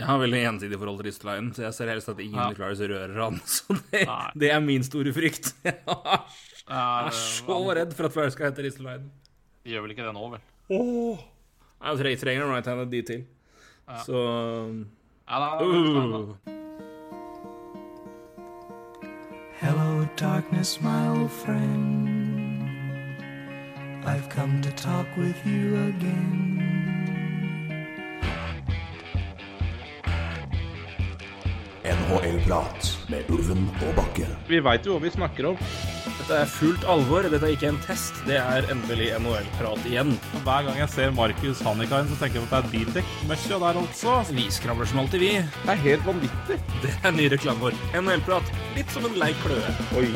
Jeg har veldig ensidig forhold til Risteleinen, så jeg ser helst at ingen Ja. Clarice rører han. Så det, det er min store frykt. Jeg er Er, så redd for at Clarice skal hete Risteleinen. Gjør vel ikke det nå, vel? Jeg trenger en right-handed de til. Så Ja, da, da, da, uh. Hello, darkness, my old friend. I've come to talk with you again. NHL-prat med Ulven og Bakke. Vi veit jo hva vi snakker om. Dette er fullt alvor. Dette er ikke en test. Det er endelig NHL-prat igjen. Hver gang jeg ser Markus Hannikainen, så tenker jeg at det er bildekk-møkkja der altså. Vi skravler som alltid, vi. Det er helt vanvittig. Det er ny reklame vår. NHL-prat. Litt som en lei kløe. Oi.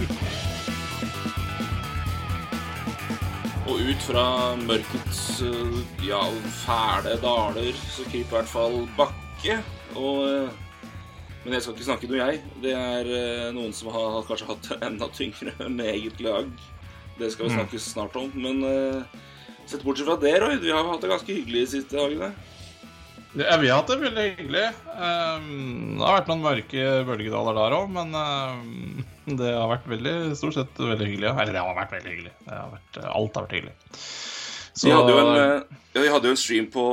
Og ut fra mørkets eh, ja, fæle daler så kryper i hvert fall Bakke. Og eh, Men jeg skal ikke snakke noe, jeg. Det er eh, noen som har kanskje hatt det enda tyngre med eget lag. Det skal vi snakke snart om. Men uh, sett bortsett fra det, Roy, vi har hatt det ganske hyggelig de siste dagene. Ja, vi har hatt det veldig hyggelig. Um, det har vært noen mørke bølgedaler der òg, men um, det har vært veldig, stort sett veldig hyggelig. Eller det har vært veldig hyggelig. Det har vært, alt har vært hyggelig. Så Vi hadde en, eh, ja, vi hadde jo en stream på,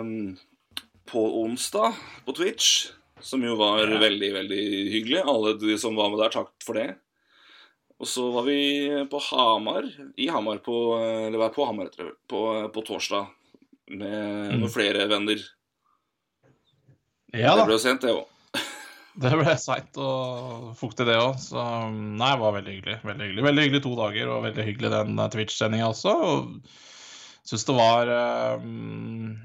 um, på onsdag på Twitch, som jo var veldig, veldig hyggelig. Alle de som var med der, takk for det. Og så var vi på Hamar, i Hamar på, eller var på Hamar, etter, på, på torsdag, med noen flere venner. ja da. Det ble sent, det òg. det ble seigt og fuktig, det òg. Så nei, det var veldig hyggelig. Veldig hyggelig Veldig hyggelig to dager, og veldig hyggelig den eh, Twitch-sendinga også. og Syns det var uh,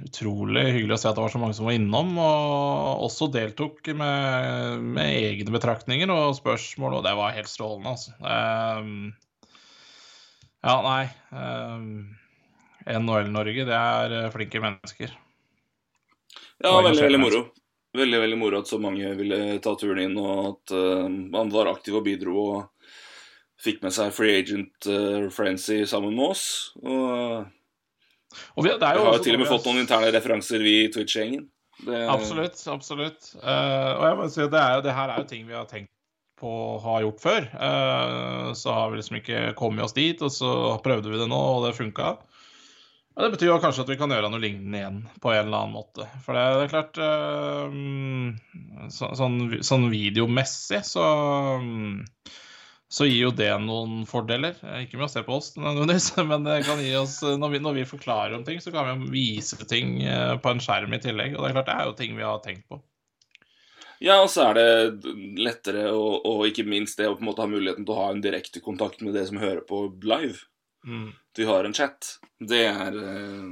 utrolig hyggelig å se at det var så mange som var innom, og også deltok med, med egne betraktninger og spørsmål, og det var helt strålende, altså. Uh, ja, nei Uh, NHL-Norge, det er eh, flinke mennesker. Ja, veldig, veldig moro. Veldig, veldig moro at så mange ville ta turen inn, og at eh, man var aktiv og bidro og fikk med seg free agent uh, frenzy sammen med oss. Og eh, Og vi, det er vi har jo til og med fått noen interne referanser, vi i Twitch-gjengen. Det- Absolutt. absolutt. Uh, og jeg må si at det, er, det her er jo ting vi har tenkt på å ha gjort før. Uh, så har vi liksom ikke kommet oss dit, og så prøvde vi det nå, og det funka. Og det betyr jo kanskje at vi kan gjøre noe lignende igjen på en eller annen måte. For det, det er klart uh, så, sånn, sånn videomessig så så gir jo det noen fordeler. Eh, Ikke med å se på oss, men det kan gi oss, når vi, når vi forklarer om ting, så kan vi vise ting eh, på en skjerm i tillegg. Og det er klart, det er jo ting vi har tenkt på. Ja, og så er det lettere, og, og ikke minst det å på en måte ha muligheten til å ha en direkte kontakt med det som hører på live. Mm. De har en chat. Det er eh,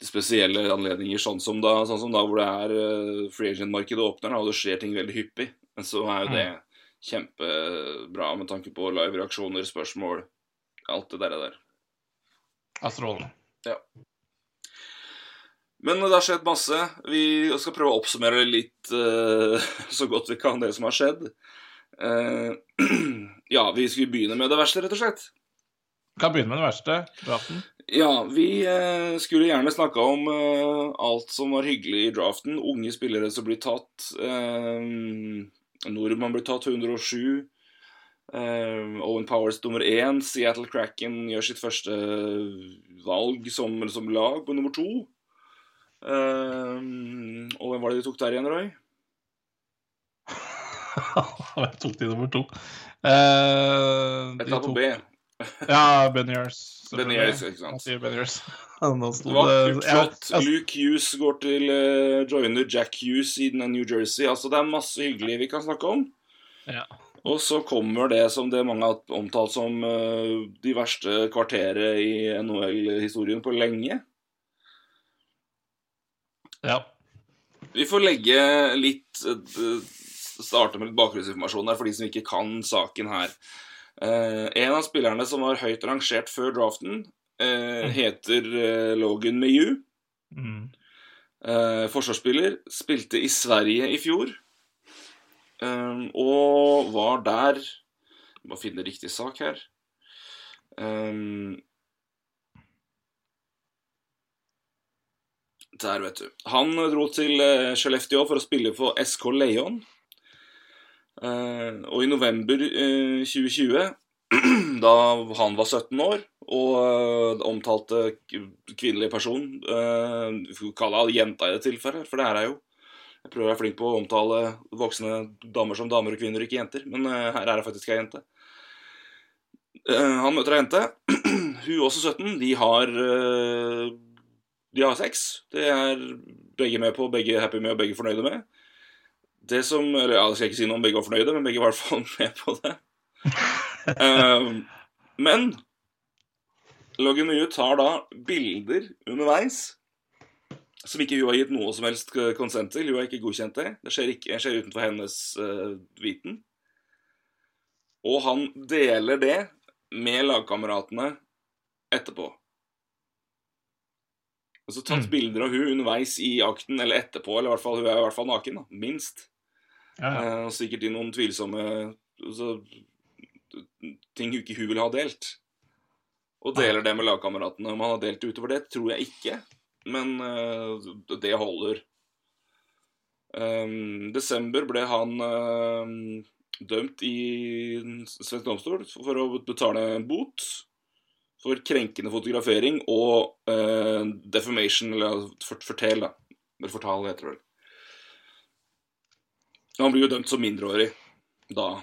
de spesielle anledninger, sånn som da, sånn som da hvor det er eh, free agent-markedet åpner, da, og det skjer ting veldig hyppig. Men så er jo det kjempebra med tanke på live-reaksjoner, spørsmål, alt det der. der. Ja. Men det har skjedd masse. Vi skal prøve å oppsummere litt uh, så godt vi kan det som har skjedd. Uh, ja, vi skulle begynne med det verste, rett og slett. Kan begynne med det verste. Draften. Ja, vi uh, skulle gjerne snakka om alt som var hyggelig i draften. Unge spillere som blir tatt. Nordmann blir tatt 107. Uh, Owen Powers nummer én. Seattle Kraken gjør sitt første valg som, som lag på nummer to. Uh, og hvem var det de tok der igjen, Roy? Hvem tok de nummer to. Uh, de tok- B. Ja, Beniers. Beniers, ikke sant. Han sier Beniers. Nå sto Det var flott. Luke Hughes går til uh, joiner Jack Hughes i New Jersey. Altså, det er masse hyggelig vi kan snakke om. Ja. Og så kommer det som det mange har omtalt som uh, de verste kvarteret i NHL-historien på lenge. ja. Vi får legge litt uh, Starte med litt bakgrunnsinformasjon her for de som ikke kan saken her. Eh, en av spillerne som var høyt rangert før draften, eh, heter eh, Logan Meyu. Mm. Eh, forsvarsspiller. Spilte i Sverige i fjor. Eh, og var der Jeg må finne riktig sak her. Um, Der, vet du. Han dro til Skellefteå for å spille for SK Leon. Eh, og i november eh, 2020, da han var 17 år og eh, omtalte kvinnelig person eh, Vi får kalle henne jenta i det tilfellet, for det er hun jo. Jeg prøver å være flink på å omtale voksne damer som damer og kvinner, ikke jenter. Men eh, her er det faktisk ei jente. Eh, han møter ei jente. Hun er også 17. De har eh, De har sex. Det er begge med på, begge happy med og begge fornøyde med. Det som Eller ja, jeg skal ikke si noe om begge var fornøyde, men begge var i hvert fall med på det. um, men Loggen Mye tar da bilder underveis som ikke hun har gitt noe som helst konsent til. Hun har ikke godkjent det. Det skjer, ikke, skjer utenfor hennes uh, viten. Og han deler det med lagkameratene etterpå. Altså tatt Mm. bilder av hun underveis i akten, eller etterpå, eller i hvert fall, hun er i hvert fall naken, da. Minst. Ja, ja. Eh, sikkert i noen tvilsomme så, ting hun ikke hun vil ha delt. Og deler det med lagkameratene. Om han har delt det utover det, tror jeg ikke. Men eh, det holder. Um, desember ble han uh, dømt i en svensk domstol for å betale en bot for krenkende fotografering og uh, defamation, eller for, fortel, da. Eller fortal, heter det vel. Han blir jo dømt som mindreårig da.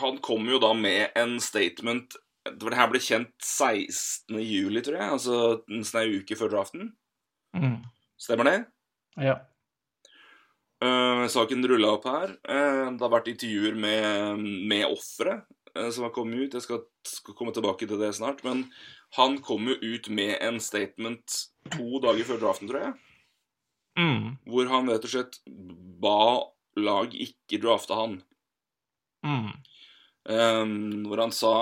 Han kom jo da med en statement Det her ble kjent 16. juli, tror jeg. Altså nesten ei uke før draften. Mm. Stemmer det? ja. Uh, saken rulla opp her. Uh, det har vært intervjuer med, med ofre uh, som har kommet ut. Jeg skal, skal komme tilbake til det snart. Men han kom jo ut med en statement to dager før draften, tror jeg. Mm. Hvor han rett og slett ba lag ikke drafte han. Mm. Um, hvor han sa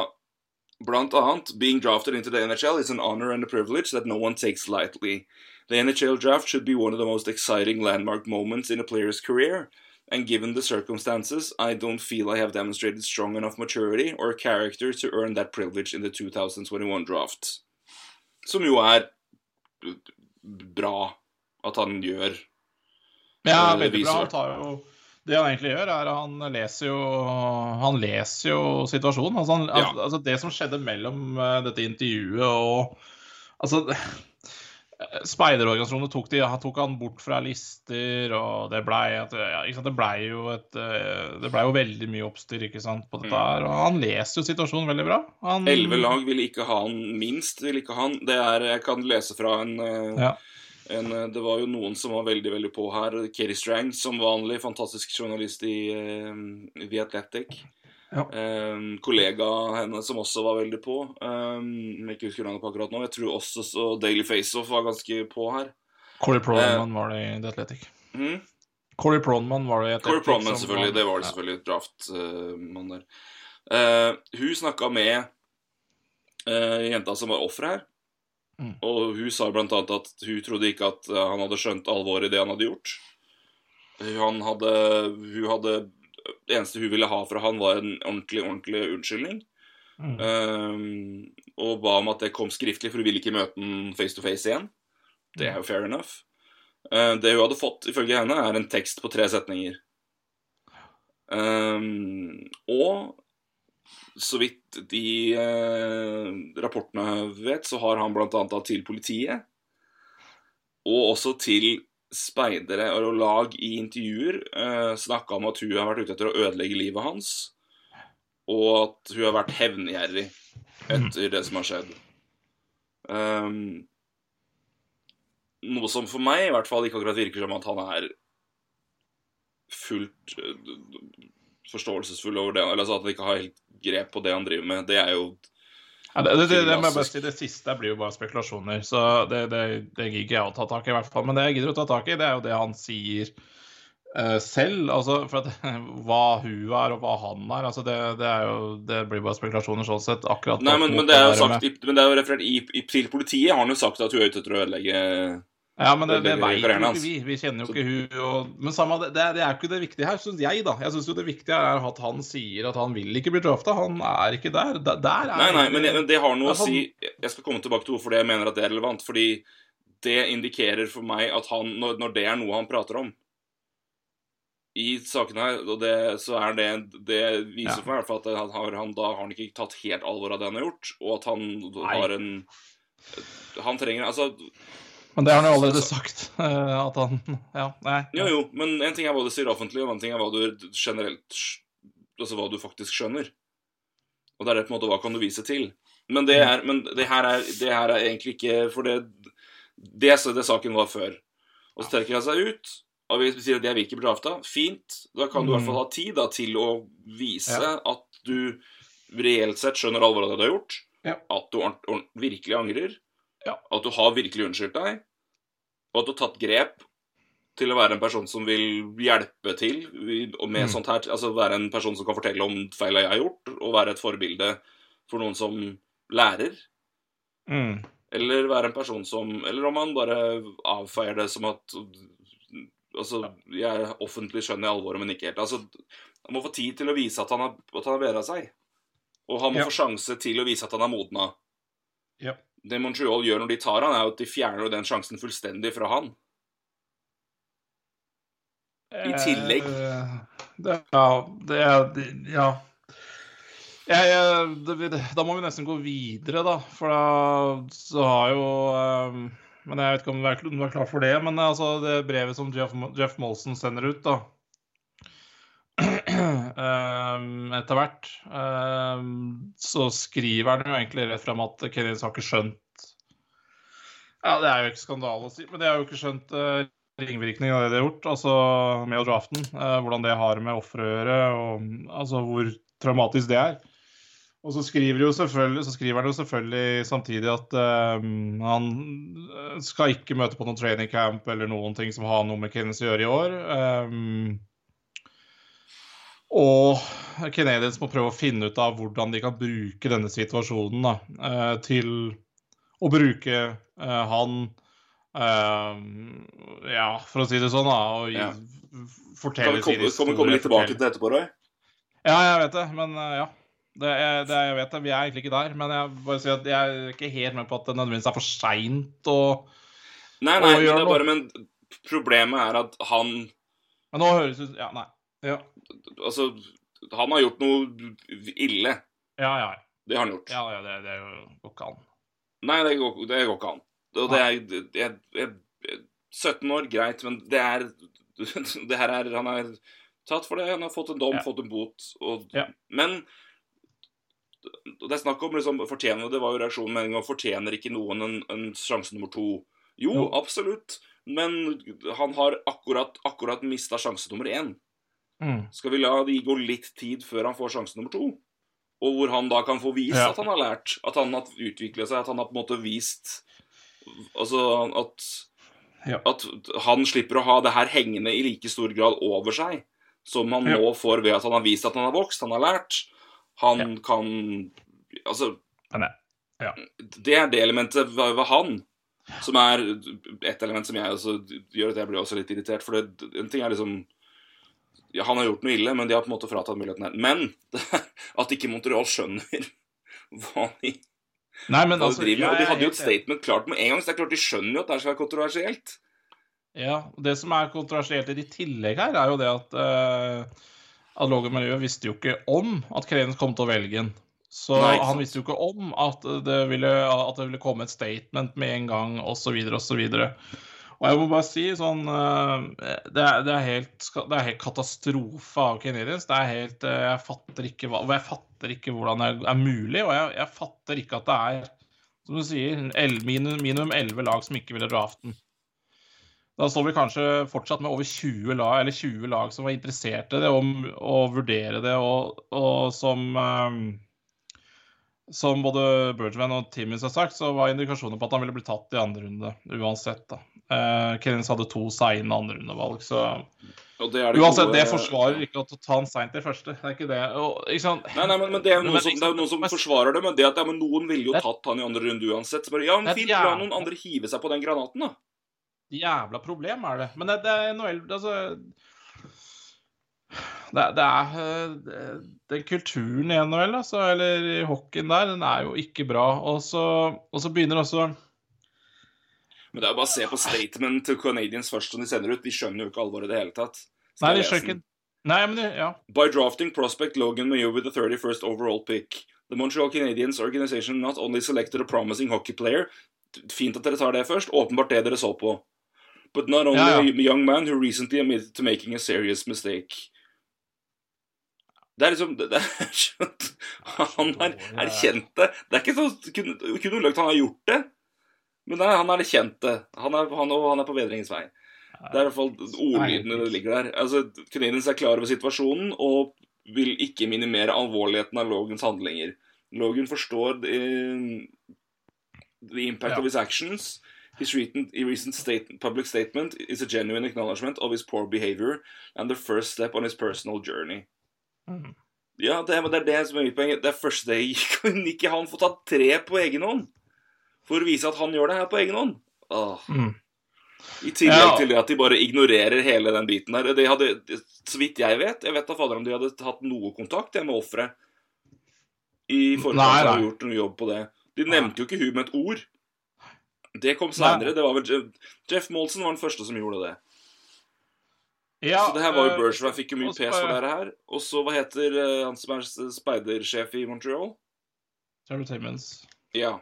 blant annet Being drafted into the NHL is an honor and a privilege that no one takes lightly. The NHL draft should be one of the most exciting landmark moments in a player's career. And given the circumstances, I don't feel I have demonstrated strong enough maturity or character to earn that privilege in the 2021 draft. Som jo er bra at han gjør. Ja, Eh, veldig bra. Han tar jo Det han egentlig gjør, er at han leser jo Han leser jo situasjonen. Altså, han, Ja. altså det som skjedde mellom eh, dette intervjuet og Altså Speiderorganisasjonene tok, tok han bort fra lister, og det blei ja, Det ble jo et eh, Det blei jo veldig mye oppstyr ikke sant, på dette Mm. her. Og han leser jo situasjonen veldig bra. Elleve lag ville ikke ha han, minst ville ikke ha han. Det er, jeg kan lese fra en, Ja. En eh, Det var jo noen som var veldig veldig på her. Keri Strang, som vanlig, fantastisk journalist i uh, The Athletic. Ja. Um, kollega henne som også var veldig på. Um, ikke husker navnet på akkurat nå. Jeg tror også så Daily Faceoff var ganske på her. Corey Pronman var det i The Athletic. Mm? Corey Pronman var det i Corey Athletic. Pronman, som selvfølgelig. Det var det selvfølgelig. draftmann der. Eh, hun snakka med eh, jenta som var offeret her. Mm. Og hun sa blant annet at hun trodde ikke at eh, han hadde skjønt alvoret i det han hadde gjort. Han hadde, hun hadde Det eneste hun ville ha fra han, var en ordentlig, ordentlig unnskyldning. Mm. Um, og ba om at det kom skriftlig, for hun ville ikke møte ham face to face igjen. Det er jo fair enough. Eh, det hun hadde fått, ifølge henne, er en tekst på tre setninger. Um, og så vidt de eh, rapportene vet, så har han blant annet da til politiet, og også til speidere og lag i intervjuer, eh, snakka om at hun har vært ute etter å ødelegge livet hans, og at hun har vært hevngjerrig etter det som har skjedd. Um, noe som for meg i hvert fall ikke akkurat virker som at han er fullt eh, forståelsesfull over det. Eller altså at han ikke har helt grep på det han driver med. Det er jo Ja, det, det, det, det, må jeg bare si, det siste blir jo bare spekulasjoner, så det, det, det gidder ikke jeg å ta tak i. i hvert fall. Men det jeg gidder å ta tak i, det er jo det han sier uh, selv. altså for at, Hva hun er og hva han er. altså Det, det, er jo, det blir bare spekulasjoner sånn sett. akkurat Nei, men, men det er jo sagt i, Men det er jo referert i, i, til politiet har han jo sagt at hun er ute etter å ødelegge Ja, men det, det det vet jo ikke vi. Vi kjenner jo ikke hun. Og, men samme, det, det er jo ikke det viktige her, syns jeg, da. Jeg syns jo det viktige er at han sier at han vil ikke bli drafta. Han er ikke der. Der, der er Nei, nei, men, men det har noe å han- si Jeg skal komme tilbake til hvorfor jeg mener at det er relevant. Fordi det indikerer for meg at han, når, når det er noe han prater om i sakene her, og det, så er det Det viser Ja. for meg i hvert fall at han har, han, da har han ikke tatt helt alvor av det han har gjort, og at han Nei. har en Han trenger Altså, Men det har han jo allerede sagt. eh, At han Ja, nei. jo, jo, men en ting er hva du sier offentlig, og en ting er hva du generelt Altså hva du faktisk skjønner. Og det er det på en måte hva kan du vise til. Men det, er, men det, her, er, det her er egentlig ikke For det Det er det saken var før. Og så trekker han seg ut, og vi sier at jeg vil ikke bli drafta. Fint. Da kan du i hvert fall ha tid da, til å vise Ja. at du reelt sett skjønner alvoret av det du har gjort. Ja. At du virkelig angrer. Ja. At du har virkelig unnskyldt deg. Og at du har tatt grep til å være en person som vil hjelpe til med Mm. sånt her, altså være en person som kan fortelle om feil jeg har gjort, og være et forbilde for noen som lærer. Mm. Eller være en person som Eller om man bare avfeier det som at Altså, jeg offentlig skjønner jeg alvoret, men ikke helt. Altså, han må få tid til å vise at han har, at han har bedra seg. Og han må Ja. få sjanse til å vise at han er modna. Ja. Det Montreal gjør når de tar han, er at de fjerner den sjansen fullstendig fra han. I tillegg. Eh, Det, ja, det er Ja. Jeg, jeg, det, da må vi nesten gå videre, da. For da så har jo um, Men jeg vet ikke om du er, klar for det. Men altså, det brevet som Jeff, Jeff Molson sender ut, da eh, Etter hvert eh, så skriver han jo egentlig rett frem at Kenneth har ikke skjønt Ja, det er jo ikke skandale å si, men det har jo ikke skjønt ringvirkningene ringvirkningen av det de har gjort, altså med å draften. Eh, hvordan det har med offeret å gjøre, og altså hvor traumatisk det er. Og så skriver, jo så skriver han jo selvfølgelig samtidig at uh, han skal ikke møte på noen training camp eller noen ting som har noe med Kenneth å gjøre i år. Um, og Canadiens må prøve å finne ut av hvordan de kan bruke denne situasjonen da, eh, til å bruke eh, han eh, Ja, for å si det sånn, da. Og Ja. fortelle Kan komme, sin vi komme litt tilbake til det etterpå, Roy? Ja, jeg vet det, men ja. Det, er, det, jeg vet det, Vi er egentlig ikke der, men jeg bare sier at jeg er ikke helt med på at det nødvendigvis er for seint å Nei, nei, men, det bare, men problemet er at han Men nå høres ut Ja, nei. Ja, Altså, han har gjort noe ille. ja. ja. Det har han gjort. ja, ja det, det går ikke an. Nei, det går, det går ikke an. Og det er jeg, jeg, 17 år, greit, men det er Det her er Han er tatt for det. Han har fått en dom, Ja. fått en bot. Og, Ja. Men det er snakk om liksom fortjener Det var jo reaksjonen med en gang. Fortjener ikke noen en, en sjanse nummer to? Jo, no. absolutt. Men han har akkurat, akkurat mista sjanse nummer én. Mm. Skal vi la de gå litt tid før han får sjanse nummer to? Og hvor han da kan få vist Ja. at han har lært, at han har utvikla seg, at han har på en måte vist Altså at Ja. At han slipper å ha det her hengende i like stor grad over seg som han Ja. nå får ved at han har vist at han har vokst, han har lært. Han kan Altså det- ja. Det er det elementet ved han som er et element som jeg også gjør at jeg blir også litt irritert. For det, en ting er liksom ja, Han har gjort noe ille, men de har på en måte fratatt muligheten her. Men at ikke Montreal skjønner hva de, Nei, men hva altså de driver med. Ja, Og de hadde jo et statement klart med en gang, så det er klart de skjønner jo at det skal være kontroversielt. Ja, og Det som er kontroversielt i tillegg her, er jo det at uh, at Logan visste jo ikke om at Krenes kom til å velge den. Så Nei, han visste jo ikke om at det ville, at det ville komme et statement med en gang, osv., osv. Og jeg må bare si sånn eh, det, er, det, er helt, det er helt katastrofe av Canadiens. Det er helt eh, Jeg fatter ikke, hva, jeg fatter ikke hvordan det er mulig, og jeg, jeg fatter ikke at det er, som du sier, minimum, elleve 11 lag som ikke ville draften. Da står vi kanskje fortsatt med over 20 lag, eller 20 lag som var interessert i det, og, og vurdere det, og, og som eh, Som både Bergman og Timmins har sagt, så var indikasjoner på at han ville bli tatt i andre runde uansett. da. Uh, Kennens hadde to seine andrerundevalg, så det det Uansett, det forsvarer ikke å ta han seint i første. Det er ikke det. Og, ikke? Nei, nei, men, men det er jo noen som, er noen som forsvarer det, men det at ja, men noen ville jo tatt han i andre runde uansett. Så bare, ja, men fint, la noen andre hive seg på den granaten, da. Jævla problem er det. Men det, det er NHL Altså det, det er eh, Den kulturen i NHL, altså, eller i hockeyen der, den er jo ikke bra. Og så, og så begynner også Men det er jo bare å se på statement til Canadians først som de sender ut. De skjønner jo ikke alvoret i det hele tatt. Nei, de skjønner ikke Nei, men det, ja. By drafting prospect Logan Mayo with the 31st overall pick, the Montreal Canadiens organization not only selected a promising hockey player Fint at dere tar det først. Åpenbart det dere så på. But not only Ja, ja. a young man who recently admitted to making a serious mistake. Det er liksom det, det er skjønt. Han har erkjent det. Det er ikke så kunne, ulagt han har gjort det, men nei, han er det det. Han er, han, og han er på bedringens vei. Det er i hvert fall ordlydene det ligger der. Altså, Canadians er klar over situasjonen og vil ikke minimere alvorligheten av Logans handlinger. Logan forstår the, the impact Ja. of his actions. His recent, recent state, public statement is a genuine acknowledgement of his poor behavior and the first step on his personal journey. Mm. Ja, det, er- det er det som er mitt poeng. Det er første steg. Kunne ikke han få tatt tre på egen hånd? For å vise at han gjør det her på egen hånd? Åh. Mm. I tillegg Ja. til det at de bare ignorerer hele den biten der. De hadde, så vidt jeg vet Jeg vet da fader om de hadde hatt noe kontakt med offeret i forkant til av å ha gjort noe jobb på det. De Nei. nevnte jo ikke hun med et ord. Det kom seinere. Det var vel Jeff, Jeff Molson var den første som gjorde det. ja så det her var jo eh, Bergevin fikk jo mye pes for det her. Og så hva heter eh, han som er speidersjef i Montreal? Trevor Timmons. Ja.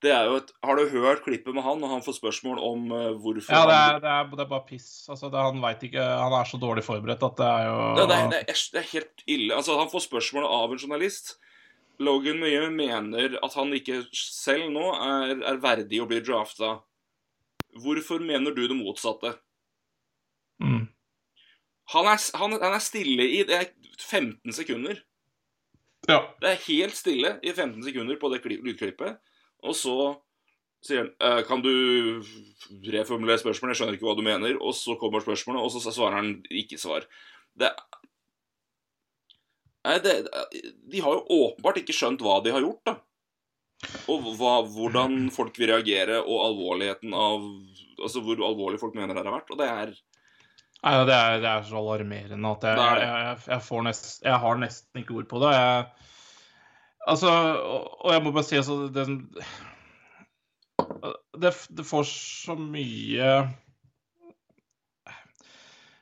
Det er jo et Har du hørt klippet med han når han får spørsmål om eh, hvorfor Ja, det er, det er, det er bare piss. Altså, det, han veit ikke Han er så dårlig forberedt at det er jo Ja, det, er, det, er, helt ille. Altså, Han får spørsmål av en journalist. Logan Mye mener at han ikke selv nå er, er verdig å bli drafta. Hvorfor mener du det motsatte? mm. Han er, han, han er stille i det er 15 sekunder. Ja. Det er helt stille i 15 sekunder på det kli- lydklippet. Og så sier han «Eh, Kan du reformulere spørsmålet? Jeg skjønner ikke hva du mener. Og så kommer spørsmålet, og så svarer han ikke svar. Det Nei, det, De har jo åpenbart ikke skjønt hva de har gjort, da. Og hva, hvordan folk vil reagere, og alvorligheten av Altså hvor alvorlig folk mener det har vært. Og det er Nei, det er, det er så alarmerende at jeg, jeg, jeg, nest, jeg har nesten ikke ord på det. Jeg, altså, og, jeg må bare si altså det, det, det får så mye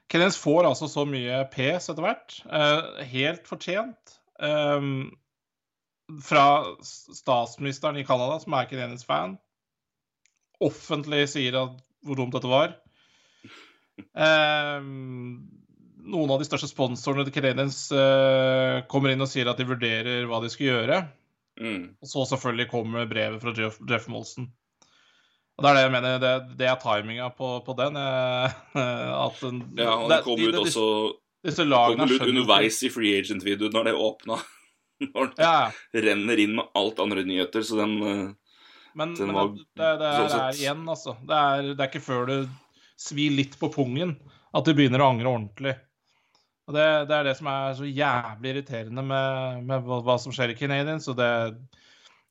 Kenneth får altså så mye pes etter hvert. eh, helt fortjent. eh, fra statsministeren i Canada, som er Kenneths fan, offentlig sier at hvor dumt dette var. Eh, noen av de største sponsorene til Canadiens uh, kommer inn og sier at de vurderer hva de skal gjøre. mm. Og så selvfølgelig kommer brevet fra Jeff, Jeff Molson. Og Det er det jeg mener, det, det er timinga på, på den. at den, Ja, han det kom ut de- også Disse lagene kom ut underveis i free agent-videoen når det åpna. Når den Ja, renner inn med alt andre nyheter, så den eh, men, Den men var det, det, det sånn er, sett- er igjen, altså. Det er, det er ikke før du svir litt på pungen at du begynner å angre ordentlig. Og det, det er det som er så jævlig irriterende med, med hva, hva som skjer i Canadiens. Og det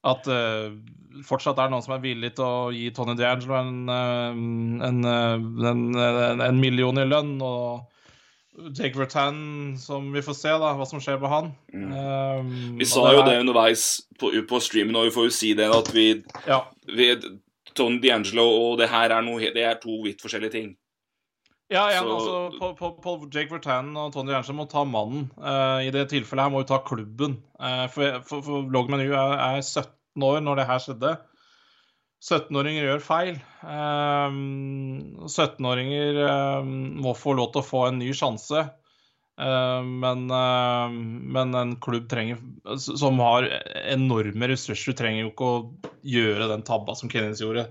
at uh, fortsatt er det noen som er villig til å gi Tony D'Angelo en, eh, en, eh, en, en, en million i lønn. Og Jake Rattan, som vi får se da, hva som skjer med han. Mm. Um, Vi sa sa jo det underveis på, på streamen, og vi får jo si det at vi, Ja, vi Tony D'Angelo og det her er, noe, det er to vidt forskjellige ting. Ja, ja Så- altså, på, på, på Jake Vertan og Tony Jernsen må ta mannen. Uh, I det tilfellet her må jo ta klubben. Uh, for for, for Logman U er, er 17 år når det her skjedde. 17-åringer gjør feil. Um, 17-åringer um, må få lov til å få en ny sjanse. Um, men, men en klubb trenger, som har enorme ressurser, trenger jo ikke å gjøre den tabba som Kenneth gjorde.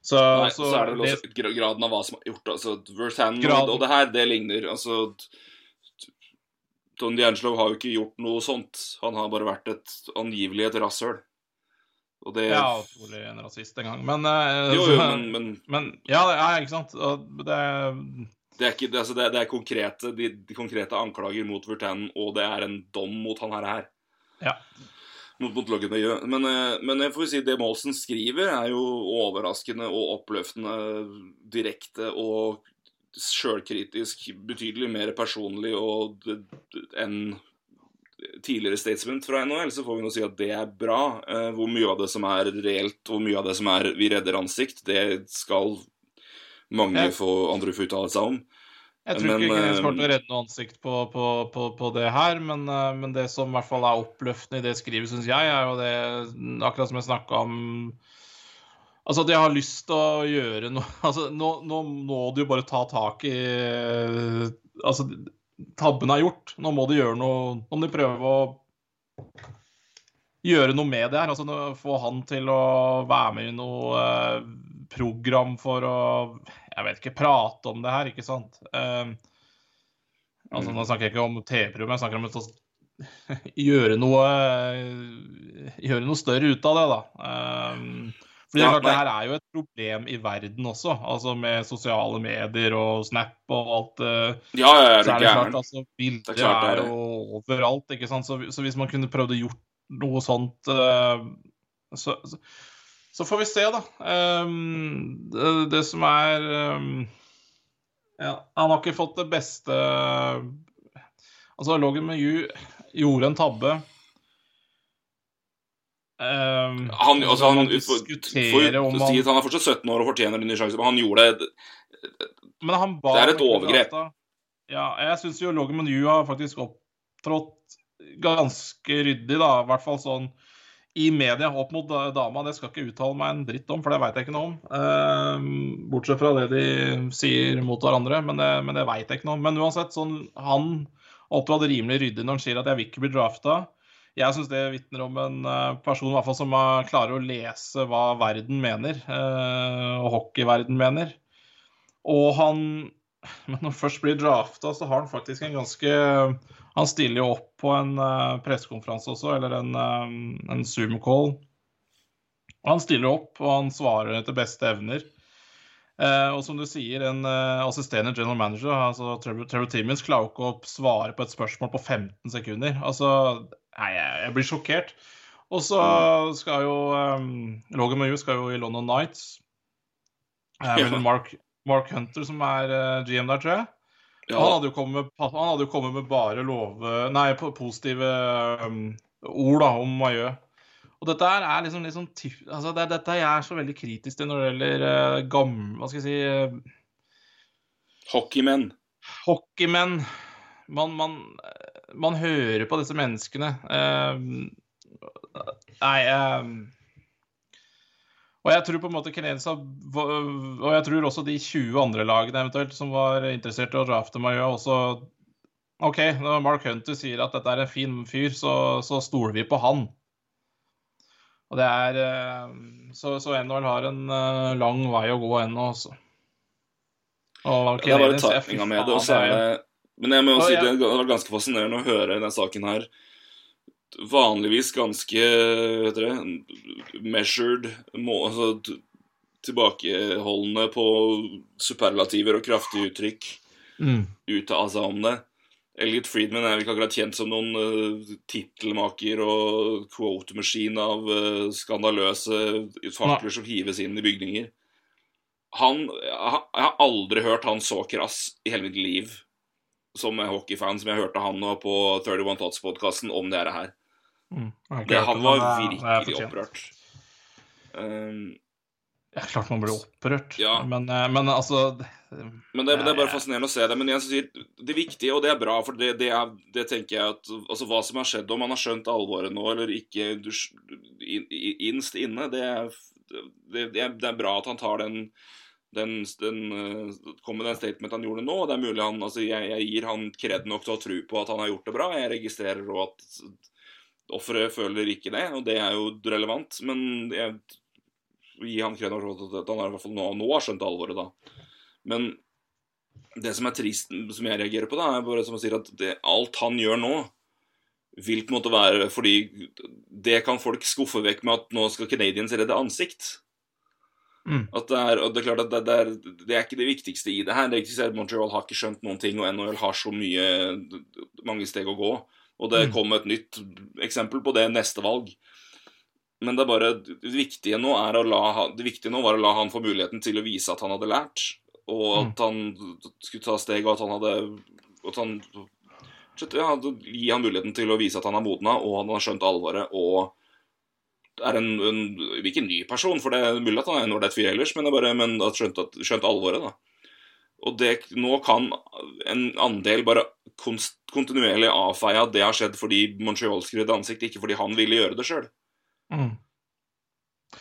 Så, Nei, så, så er det vel også det, graden av hva som er gjort. Altså, Vertan grad... og, det her, det ligner. Altså Tony D'Angelo har jo ikke gjort noe sånt. Han har bare vært et angivelig et rasshøl. Og det Ja, trolig en rasist en gang. Men, uh, Jo, jo, men, men men Ja, det er ikke sant. Det det er, ikke, det, altså, det, det er konkrete, de, de konkrete anklager mot Vertanen, og det er en dom mot han her. her. Ja. Mot, mot Men, eh, men jeg får si det Målsen skriver, er jo overraskende og oppløftende direkte og sjølkritisk. Betydelig mer personlig og, enn tidligere statement fra NHL, så får vi nå si at det er bra. Eh, hvor mye av det som er reelt, hvor mye av det som er 'vi redder ansikt', det skal mange få andre få uttale seg om. Jeg tror Men, ikke Canadiens kommer til å eh, redde noe ansikt på, på, på, på det her, men, eh, men det som i hvert fall er oppløftende i det skrivet, syns jeg, er jo det Akkurat som jeg snakka om Altså at jeg har lyst til å gjøre noe Altså, nå, nå må du jo bare ta tak i Altså, tabben er gjort. Nå må du gjøre noe Nå må du prøve å gjøre noe med det her. Altså få han til å være med i noe eh, program for å Jeg vet ikke, prate om det her, ikke sant? Eh, altså Nå snakker jeg ikke om TV-program, jeg snakker om å gjøre noe Gjøre noe større ut av det, da. Eh, fordi det er klart, det her er jo et problem i verden også, altså med sosiale medier og Snap og alt. eh, Ja, ja, er så er det klart, altså, bilder Det er klart det er, er jo overalt, ikke sant. Så, så hvis man kunne prøvd å gjort noe sånt, eh, så, så, så får vi se, da. Um, det, det som er um, Ja, han har ikke fått det beste Altså, Logan Meyu gjorde en tabbe. Um, Han, altså, han, for, for, for, han han er fortsatt 17 år og fortjener en ny sjanse, men han gjorde det Men han ba Det er et overgrep. drafta. Ja, jeg syns jo Logan Manu har faktisk opptrådt ganske ryddig, da. I hvert fall sånn i media opp mot dama. Det skal ikke uttale meg en dritt om, for det veit jeg ikke noe om. Eh, bortsett fra det de sier mot hverandre, men det, men det veit jeg ikke noe om. Men uansett, sånn, han opptrådte rimelig ryddig når han sier at 'jeg vil ikke bli drafta'. Jeg syns det vitner om en eh, person i hvert fall som eh, klarer å lese hva verden mener, eh, og hockeyverden mener. Og han Men når han først blir drafta, så har han faktisk en ganske Han stiller jo opp på en uh, pressekonferanse også, eller en, eh, en Zoom-call. Han stiller opp, og han svarer etter beste evner. Uh, og som du sier, en uh, assisterende general manager, altså Trevor, Trevor Timmins, klarer ikke å svare på et spørsmål på 15 sekunder. Altså, nei, jeg, jeg blir sjokkert. Og så skal jo um, Logan Mayu skal jo i London Nights. Ja. Mark, Mark Hunter som er eh, GM der, tror jeg. Ja. Han, hadde med, han hadde jo kommet med bare love, nei, positive um, ord da, om Mayu. Og dette her er liksom, liksom altså det, er dette jeg er så veldig kritisk til når det gjelder uh, gamle Hva skal jeg si uh, hockeymenn. hockeymenn. Man, man, man hører på disse menneskene. Uh, nei eh, Og jeg tror på en måte Canadiens Og jeg tror også de 20 andre lagene eventuelt som var interessert i å drafte Mayo, også OK, når Mark Hunter sier at dette er en fin fyr, så, så stoler vi på han. Og det er eh, Så, så NHL har en eh, lang vei å gå ennå, også. Og Det er bare timinga med det, Også er det Men jeg må jo si ja. det var ganske fascinerende å høre denne saken her. Vanligvis ganske vet dere, measured, må, altså, tilbakeholdne på superlativer og kraftige uttrykk Mm. av seg om det. Elliot Friedman er vel ikke akkurat kjent som noen uh, tittelmaker og quote-maskin av uh, skandaløse fakler som hives inn i bygninger. Han jeg har jeg har aldri hørt han så krass i hele mitt liv som hockeyfan som jeg hørte han nå på 31 Tots-podkasten om det her. Mm. Det, han var virkelig det er- det er opprørt. Um, Ja, klart man blir opprørt, Ja. men, eh, men altså det- Men det, det er bare fascinerende å se det. Men jeg sier, det viktige, og det er bra, for det, det, er, det tenker jeg at Altså, hva som har skjedd, om man har skjønt alvoret nå eller ikke du, in, i- inne, det er, det, det, er, det er bra at han tar den den, den eh, kom med den statement han gjorde nå. Det er mulig han, altså jeg, jeg gir han kred nok til å tro på at han har gjort det bra. Jeg registrerer òg at offeret føler ikke det, og det er jo relevant. Men jeg gi han kred for at han i hvert fall nå, nå har skjønt alvoret, da. Men det som er trist, som jeg reagerer på, da, er bare som han sier at det, alt han gjør nå, vil på en måte være fordi det kan folk skuffe vekk med at nå skal Canadians redde ansikt. Mm. At det er, og det er klart at det, det, er, det er ikke det viktigste i det her. Det viktigste er at Montreal har ikke skjønt noen ting, og NHL har så mye mange steg å gå. Og det Mm. kom et nytt eksempel på det neste valg. Men det er bare det viktige nå er å han, det viktige nå var å la han få muligheten til å vise at han hadde lært, og at han skulle ta steg, og at han hadde at han ja, Gi han muligheten til å vise at han er modna, og han har skjønt alvoret, og er en, en Ikke en ny person, for det er mulig at han er en ålreit fyr ellers, men, bare, men at skjønt, at, skjønt alvoret, da. Og det, nå kan en andel bare kontinuerlig avfeie at det har skjedd fordi Montreal skrudde ansikt, ikke fordi han ville gjøre det sjøl. Mm.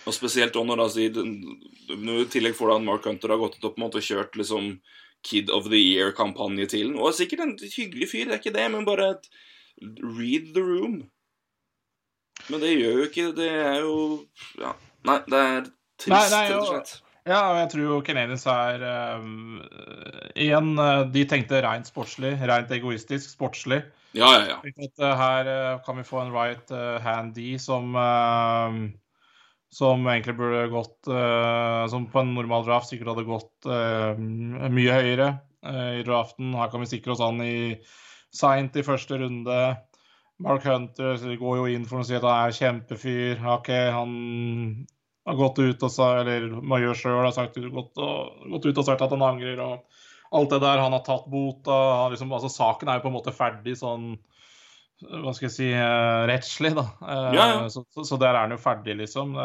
Og spesielt også når da sier i tillegg får da Mark Hunter har gått ut og på en måte kjørt liksom Kid of the Year-kampanje til ham. Og er sikkert en hyggelig fyr, det er ikke det, men bare et, read the room. Men det gjør jo ikke Det er jo Ja. Nei, det er trist, rett og- slett. Ja, og jeg tror jo Canadiens er um, Igjen, eh, de tenkte rent sportslig, rent egoistisk sportslig. Ja, ja, ja. At uh, her uh, kan vi få en right uh, hand D som som egentlig burde gått Som på en normal draft sikkert hadde gått mye høyere i draften. Her kan vi sikre oss han i seint i første runde. Mark Hunter går jo inn for å si at han er kjempefyr. OK, han har gått ut og sa, eller Major sjøl har sagt, gått, og, gått ut og sagt at han angrer. og Alt det der. Han har tatt bota. Liksom, altså, saken er jo på en måte ferdig sånn hva skal jeg si, eh, rettslig, da. Eh, Ja, ja. Så, så, så der er han jo ferdig, liksom.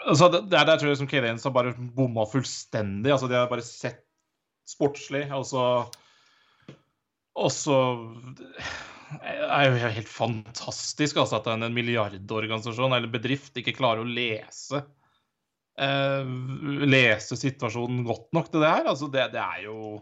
Altså, det, der, der tror jeg liksom Canadiens har bare bomma fullstendig. Altså, de har bare sett sportslig, og så Og så er jo helt fantastisk altså, at en en milliardorganisasjon eller bedrift ikke klarer å lese eh, lese situasjonen godt nok til det her. Altså, det, det er jo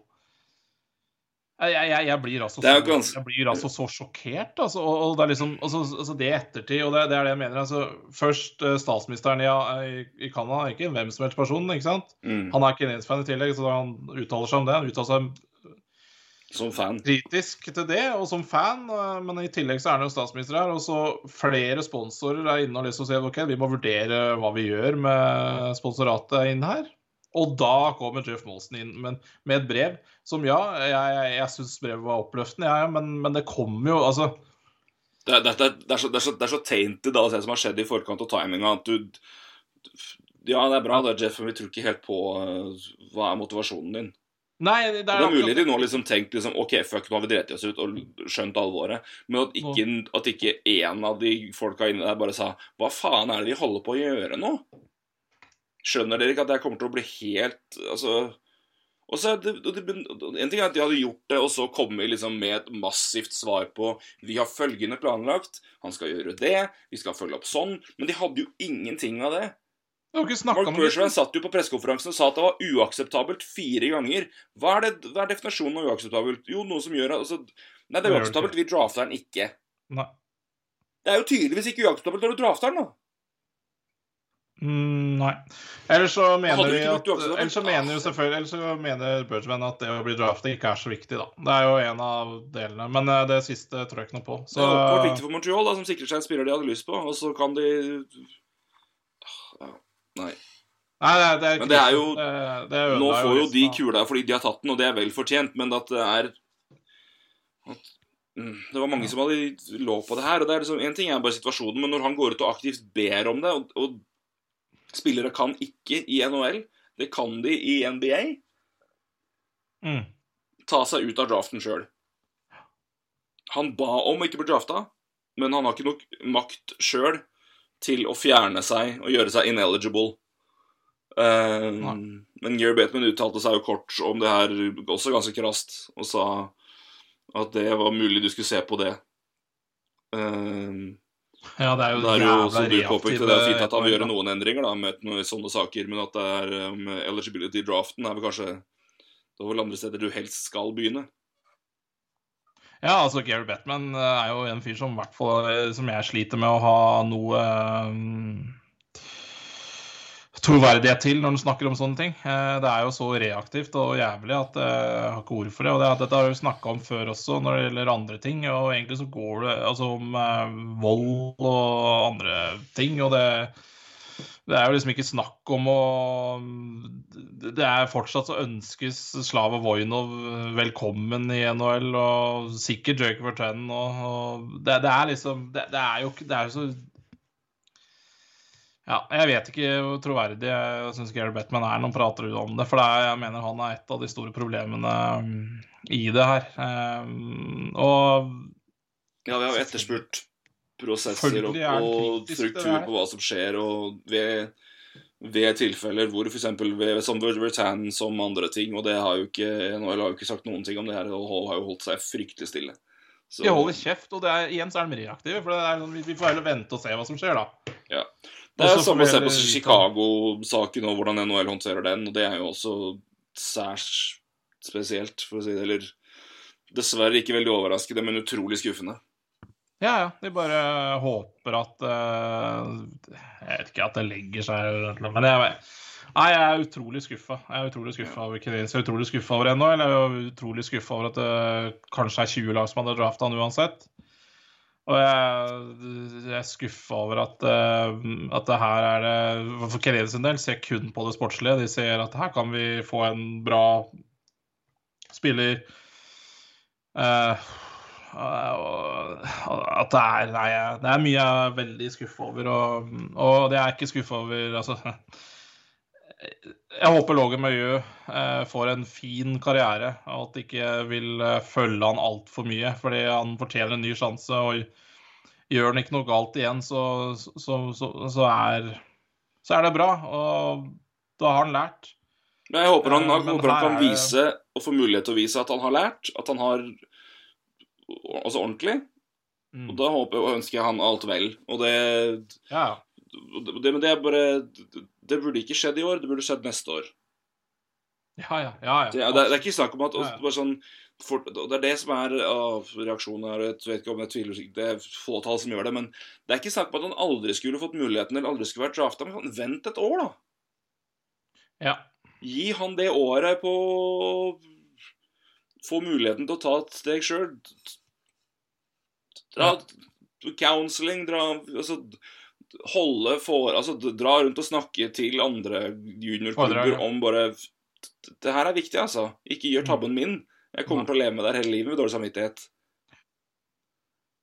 jeg, jeg, jeg, blir altså så, jeg blir altså så sjokkert. Altså, og, og det er liksom altså, altså det i ettertid, og det, det er det jeg mener. Altså, først eh, statsministeren i, i, i Canada, ikke en hvem som helst person, ikke sant? Mm. Han er kinesisk fan i tillegg, så han uttaler seg om det. Han uttaler seg Som fan. kritisk til det, og som fan, eh, men i tillegg så er han jo statsminister her. Og så flere sponsorer er inne og liksom sier ok, vi må vurdere hva vi gjør med sponsoratet inn her. Og da kommer Jeff Molson inn men, med et brev som ja, jeg, jeg, jeg syns brevet var oppløftende, jeg, ja, men, men det kommer jo altså Det det, er, det, er så, det, er så, det er så tainted da, det som har skjedd i forkant og timinga, at du Ja, det er bra, det, Jeff, men vi tror ikke helt på uh, hva er motivasjonen din. Nei, det Det er, er mulig de nå liksom tenkt liksom, OK, fuck, nå har vi drept oss ut og skjønt alvoret. Men at ikke, at ikke en av de folka inne der bare sa Hva faen er det vi holder på å gjøre nå? Skjønner dere ikke at det kommer til å bli helt Altså og så er det, det, En ting er at de hadde gjort det, og så kommet liksom med et massivt svar på Vi har følgende planlagt, han skal gjøre det, vi skal følge opp sånn. Men de hadde jo ingenting av det. Mark om satt jo på pressekonferansen og sa at det var uakseptabelt fire ganger. Hva er, det, hva er definisjonen av uakseptabelt? Jo, noe som gjør altså, Nei, det er Det det uakseptabelt. Vi drafter den ikke. Nei. Det er jo tydeligvis ikke uakseptabelt når du drafter den, da. Mm, nei. Ellers så mener vi at Eller det så mener jo selvfølgelig Eller så mener Bergman at det å bli draftet ikke er så viktig, da. Det er jo en av delene. Men eh, det siste tror jeg ikke noe på. Det Så er åpenbart viktig for Montreal, da, som sikrer seg en spiller de hadde lyst på, og så kan de Nei. Nei, det, er- det er Men det er jo- det, det er Nå får jo de kula fordi de har tatt den, og det er vel fortjent, men at det er at, mm, Det var mange som hadde lov på det her. og det er liksom, En ting er bare situasjonen, men når han går ut og aktivt ber om det, og, og spillere kan ikke i NHL, det kan de i NBA, mm. ta seg ut av draften sjøl. Han ba om å ikke bli drafta, men han har ikke nok makt sjøl til å fjerne seg og gjøre seg ineligible. Um, men Gear Bateman uttalte seg jo kort om det her også ganske krast, og sa at det var mulig du skulle se på det. Um, Ja, det er jo det er jo, som du påpekte, det er fint at han vil gjøre noen endringer da, med noen sånne saker, men at det er um, eligibility-draften er vel kanskje det er vel andre steder du helst skal begynne. Ja, altså Gary Batman er jo en fyr som eh, som jeg sliter med å ha noe um, troverdighet til når han snakker om sånne ting. Eh, Det er jo så reaktivt og jævlig at eh, jeg har ikke ord for det. Og det, dette har vi snakka om før også når det gjelder andre ting. Og egentlig så går det altså om eh, vold og andre ting. Og det, det er jo liksom ikke snakk om å Det er fortsatt så ønskes Slava Vojnov velkommen i NHL, og sikkert Jake Verten. Og, og det, det er liksom det, det er jo Det er så Ja, jeg vet ikke hvor troverdig jeg syns Gary Bettman er når han prater om det. For det er, jeg mener han er et av de store problemene i det her. Um, og Ja, vi har jo etterspurt prosesser er han og struktur på hva som skjer, og ved, ved tilfeller hvor f.eks. som Vertan som andre ting, og det har jo ikke NHL har jo ikke sagt noen ting om det her, og har jo holdt seg fryktelig stille. Så, de holder kjeft, og det er, igjen så er de reaktive. For det er, sånn, vi, får heller vente og se hva som skjer, da. ja. Det er samme å se på Chicago-saken og hvordan NHL håndterer den, og det er jo også særs spesielt, for å si det, eller dessverre ikke veldig overraskende, men utrolig skuffende. Ja, ja. De bare håper at uh, Jeg vet ikke at det legger seg men jeg, nei, jeg er utrolig skuffa. Jeg er utrolig skuffa over Canadiens. Jeg er utrolig skuffa over NHL. Jeg er utrolig skuffa over at det kanskje er 20 lag som hadde drafta han uansett. Og jeg, jeg er skuffa over at, eh, at det her er det For Canadiens sin del ser kun på det sportslige. De ser at her kan vi få en bra spiller. Eh, og at det er Nei, det er mye jeg er veldig skuffa over. Og, og det er ikke skuffa over Altså Jeg håper Logan Møyø eh, får en fin karriere, og at de ikke vil eh, følge han altfor mye. Fordi han fortjener en ny sjanse, og gjør han ikke noe galt igjen, så, så, så, så, er, så er det bra. Og da har han lært. Men jeg håper han, Eh, han, men håper han kan vise, og få mulighet til å vise, at han har lært. At han har Altså ordentlig. Mm. Og da håper og ønsker jeg han alt vel. Og det, Ja, det Men det er bare Det burde ikke skjedd i år, det burde skjedd neste år. ja, ja. ja, ja. Det er, det er ikke snakk om at bare sånn, for, Det er det som er av reaksjonen her. Jeg vet ikke om jeg tviler Det er fåtall som gjør det, men det er ikke snakk om at han aldri skulle fått muligheten eller aldri skulle vært drafta. Men sånn, vent et år, da. ja. Gi han det året på å få muligheten til å ta et steg sjøl. Dra counseling, dra altså, Holde for Altså dra rundt og snakke til andre juniorklubber ja. om bare Det her er viktig, altså. Ikke gjør tabben min. Jeg kommer til å leve med det hele livet med dårlig samvittighet.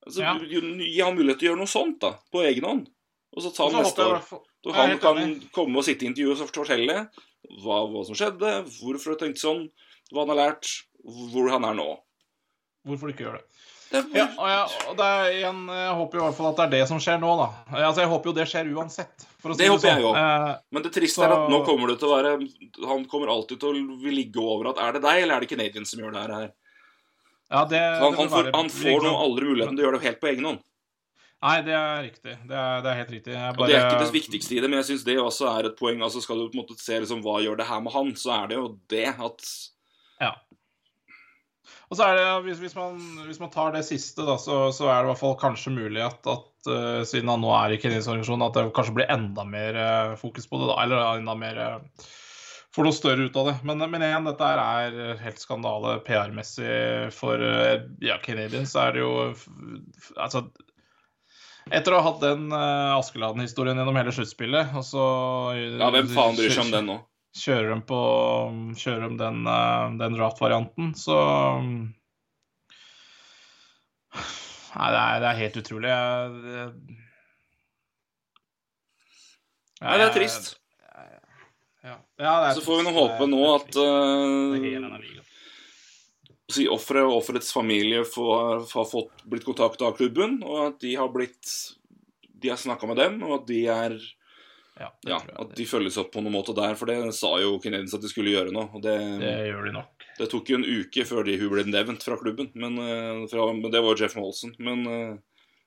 Altså, Ja. Gi ham mulighet til å gjøre noe sånt, da. På egen hånd. Og så ta så neste år. er han kan enig. komme og sitte i intervjuet og fortelle hva, hva som skjedde, hvorfor han tenkte sånn, hva han har lært, hvor han er nå. Hvorfor du ikke gjør det? Ja, og, jeg, og det er igjen, jeg håper i hvert fall at det er det som skjer nå, da. Altså, Jeg håper jo det skjer uansett. For å si Det det, håper jeg sånn. jo. òg. Men det triste Så- er at nå kommer det til å være Han kommer alltid til å ligge over at er det deg, eller er det Canadian som gjør det her? ja, det, Han, det han, får, han får nå aldri muligheten til å gjøre det helt på egen hånd. Nei, det er riktig. Det er, det er helt riktig. Jeg Og det er ikke det viktigste i det, men jeg syns det også er et poeng. Altså Skal du på en måte se liksom, hva gjør det her med han, så er det jo det at. Og så er det, hvis, hvis, man, hvis man tar det siste, da, så, så er det i hvert fall kanskje mulig at, at uh, siden han nå er i Kenyans organisasjon, at det kanskje blir enda mer uh, fokus på det, da. Eller enda mer uh, Får noe større ut av det. Men, men igjen, dette er helt skandale PR-messig for ja, Canadiens. Så er det jo Altså etter å ha hatt den uh, Askeladden-historien gjennom hele sluttspillet, og så Ja, hvem faen bryr seg om den nå? Kjører de på Kjører de den, eh, den draft-varianten, så Nei, det er, det er helt utrolig. Jeg, jeg, Nei, det er trist. Ja. Ja, det er Så får vi nå håpe nå at uh, offeret og offerets familie får, har fått, blitt kontakta av klubben, og at de har blitt De har snakka med dem, og at de er Ja, det Ja, at de følges opp på noen måte der, for det sa jo Canadiens at de skulle gjøre nå. Og det, det gjør de nok. det tok jo en uke før de, hun ble nevnt fra klubben, men, eh, fra, men det var jo Jeff Molson. Men eh,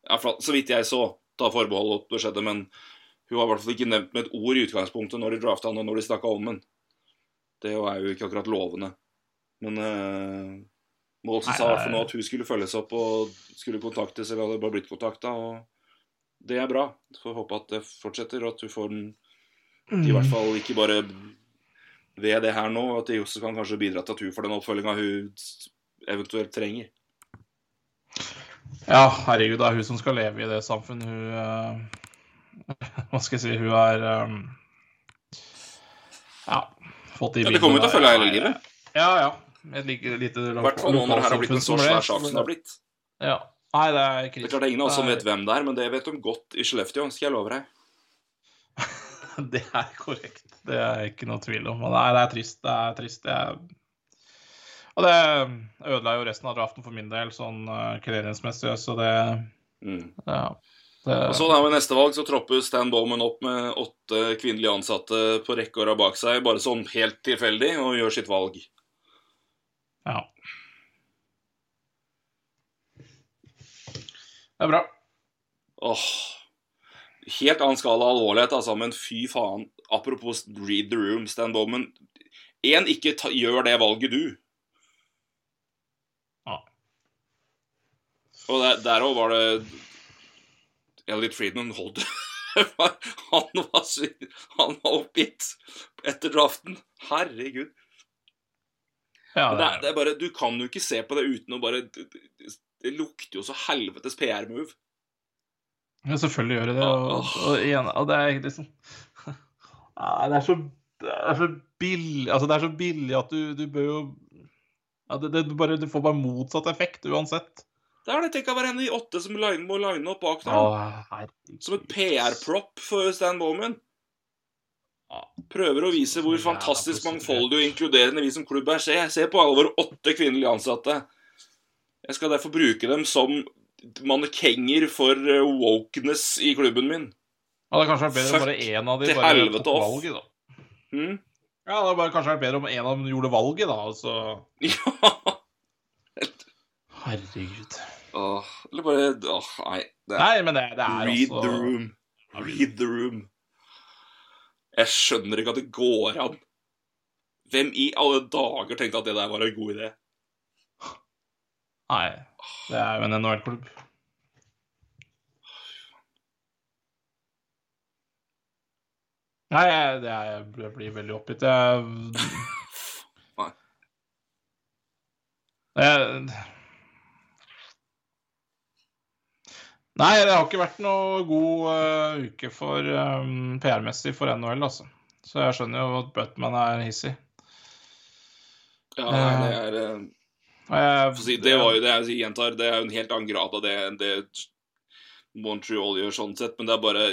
ja, fra, så vidt jeg så, ta forbehold at det skjedde, men hun var i hvert fall ikke nevnt med et ord i utgangspunktet når de drafta han og når de snakka om han. Det er jo ikke akkurat lovende. Men uh, Molson sa i hvert fall nå at hun skulle følges opp og skulle kontaktes, eller hadde bare blitt kontakta, og det er bra. Får håpe at det fortsetter, og at hun får den i hvert fall ikke bare ved det her nå, at det også kan kanskje bidra til at hun får den oppfølginga hun eventuelt trenger. Ja, herregud, det er hun som skal leve i det samfunnet. Hun uh, Hva skal jeg si Hun er um, Ja, fått i Ja, det kommer jo til å følge henne hele livet. Ja, ja. Et like, lite I hvert fall nå når det her har blitt en så svær sak som det har blitt. Ja. Nei, det er Det er klart det er ingen av oss som vet hvem det er, men det vet de godt i Skellefteå, skal jeg love deg. Det er korrekt. Det er ikke noe tvil om. Nei, det er trist. Det er trist. Det er... Og det ødela jo resten av draften for min del, sånn uh, clearance-messig, så det Mm. Ja. Det, Og så da ved neste valg så tropper Stan Bowman opp med åtte kvinnelige ansatte på rekke og rad bak seg, bare sånn helt tilfeldig, og gjør sitt valg. ja. Det er bra. Åh. Helt annen skala av alvorlighet, altså, men fy faen. Apropos read the room, Stan Bowman. Én, ikke ta, gjør det valget, du. Ja. Og der, der òg var det Elliot Friedman holdt Han var, han var oppgitt etter draften. Herregud. Ja, det er, det er bare, Du kan jo ikke se på det uten å bare Det, lukter jo så helvetes PR-move. ja, selvfølgelig gjør det det. Og, og, og, igjen, og det er liksom Nei, det er så, det er så billig Altså, det er så billig at du, du bør jo ja, det, det, bare, du får bare motsatt effekt uansett. Det er det. Tenk å være en av de åtte som line, må line opp bak der. Som et PR-propp for Stan Bowman. Prøver å vise hvor fantastisk mangfoldig og inkluderende vi som klubb er. Se, se på alle våre åtte kvinnelige ansatte. Jeg skal derfor bruke dem som mannekenger for eh, wokeness i klubben min. Ja, det hadde kanskje vært bedre om bare én av dem bare tok valget, da. Hm? Ja, det hadde bare kanskje vært bedre om en av dem gjorde valget, da. Altså. Ja. Herregud. Åh, eller bare Åh, nei. Det er, Nei, men det, det er read altså the room. Read the room. Jeg skjønner ikke at det går an. Hvem i alle dager tenkte at det der var en god idé? Nei, det er jo en NHL-klubb. Nei, det er, jeg blir veldig oppgitt. Jeg, Nei. det har ikke vært noe god uh, uke for um, PR-messig for NHL, altså. Så jeg skjønner jo at Butman er hissig. Ja, det er eh, si, det var jo det jeg gjentar, det er jo en helt annen grad av det enn det Montreal gjør sånn sett, men det er bare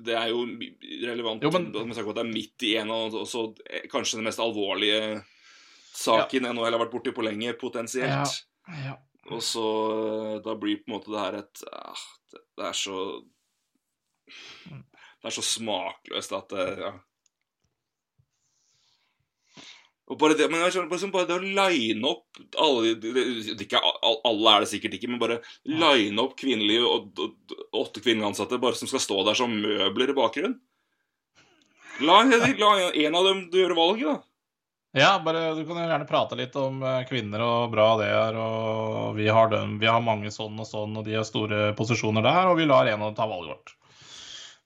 Det er jo relevant Jo, men- det er midt i en av også eh, kanskje den mest alvorlige saken NHL har vært borti på lenge, potensielt. Ja. Og så eh, Da blir på en måte det her et ah, det, det er så Det er så smakløst at det Ja. Bare det, men skjønner, sånn, bare det å line opp alle, det, ikke, Alle er det sikkert ikke, men bare line opp kvinnelige og, og, åtte kvinnelige ansatte bare som skal stå der som møbler i bakgrunnen. La, la en av dem gjøre valget, da. Ja, bare du kan jo gjerne prate litt om eh, kvinner og bra det er, og vi har dem, vi har mange sånn og sånn, og de har store posisjoner der, og vi lar en av dem ta valget vårt.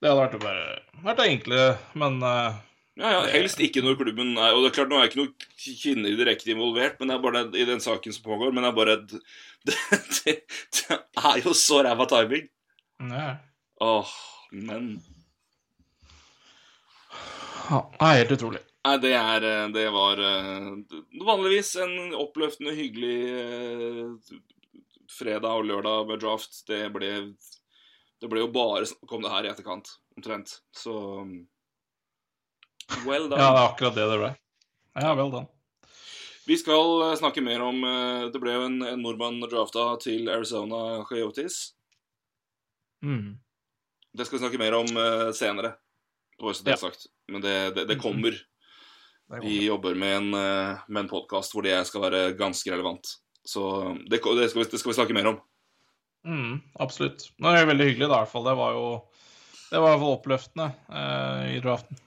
Det hadde vært, bare, vært det enkle, men eh, Ja, ja, Helst ikke når klubben er Og det er klart, nå er ikke noen kvinner direkte involvert men det er bare det, i den saken som pågår, men det er bare Det, det, det er jo så ræva timing. ja. Åh, men Ja, helt utrolig. Nei, det er eh, Det var eh, vanligvis en oppløftende, hyggelig eh, fredag og lørdag med draft. Det ble Det ble jo bare snakk om det her i etterkant, omtrent. Så Well done. Ja, det er akkurat det det ble. Ja, well done. Vi skal eh, snakke mer om eh, Det ble jo en, en nordmann drafta til Arizona Coyotes. Mm. Det skal vi snakke mer om eh, senere. Det er Ja. sagt. Men det, det, det kommer. Vi jobber med en, med en podkast hvor det skal være ganske relevant. Så det, det, skal vi, det skal vi snakke mer om. Mm, absolutt. Det er veldig hyggelig, da, i hvert fall. Det var jo det var i hvert fall oppløftende eh, i draften.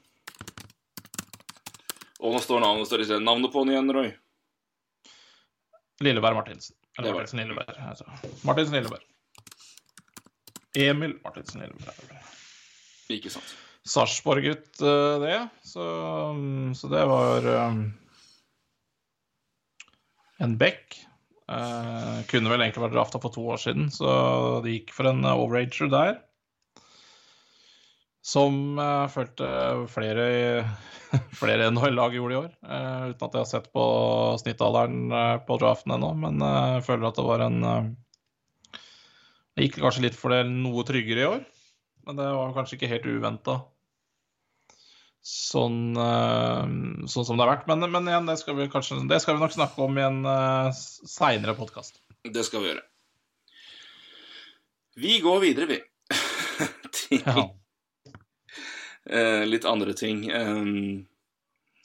Og nå står navnet står ikke navnet på den igjen, Roy. Lilleberg Martinsen. Eller. Martinsen Lilleberg. Altså. Martinsen Lilleberg. Emil Martinsen Lilleberg. Ikke sant. Sarpsborg-gutt, eh, det. Så, så det var um, en back. Uh, kunne vel egentlig vært drafta for to år siden, så det gikk for en eh, overager der. Som jeg følte flere, flere NHL-lag gjorde i år. eh, uten at jeg har sett på snittalderen eh, på draften ennå, men eh, jeg føler at det var en eh, Det gikk kanskje litt for det noe tryggere i år, men det var kanskje ikke helt uventa. sånn, eh, sånn som det har vært. Men, men igjen, det skal vi kanskje Det skal vi nok snakke om i en uh, seinere podkast. Det skal vi gjøre. Vi går videre, vi. Til Ja. Eh, litt andre ting. Um,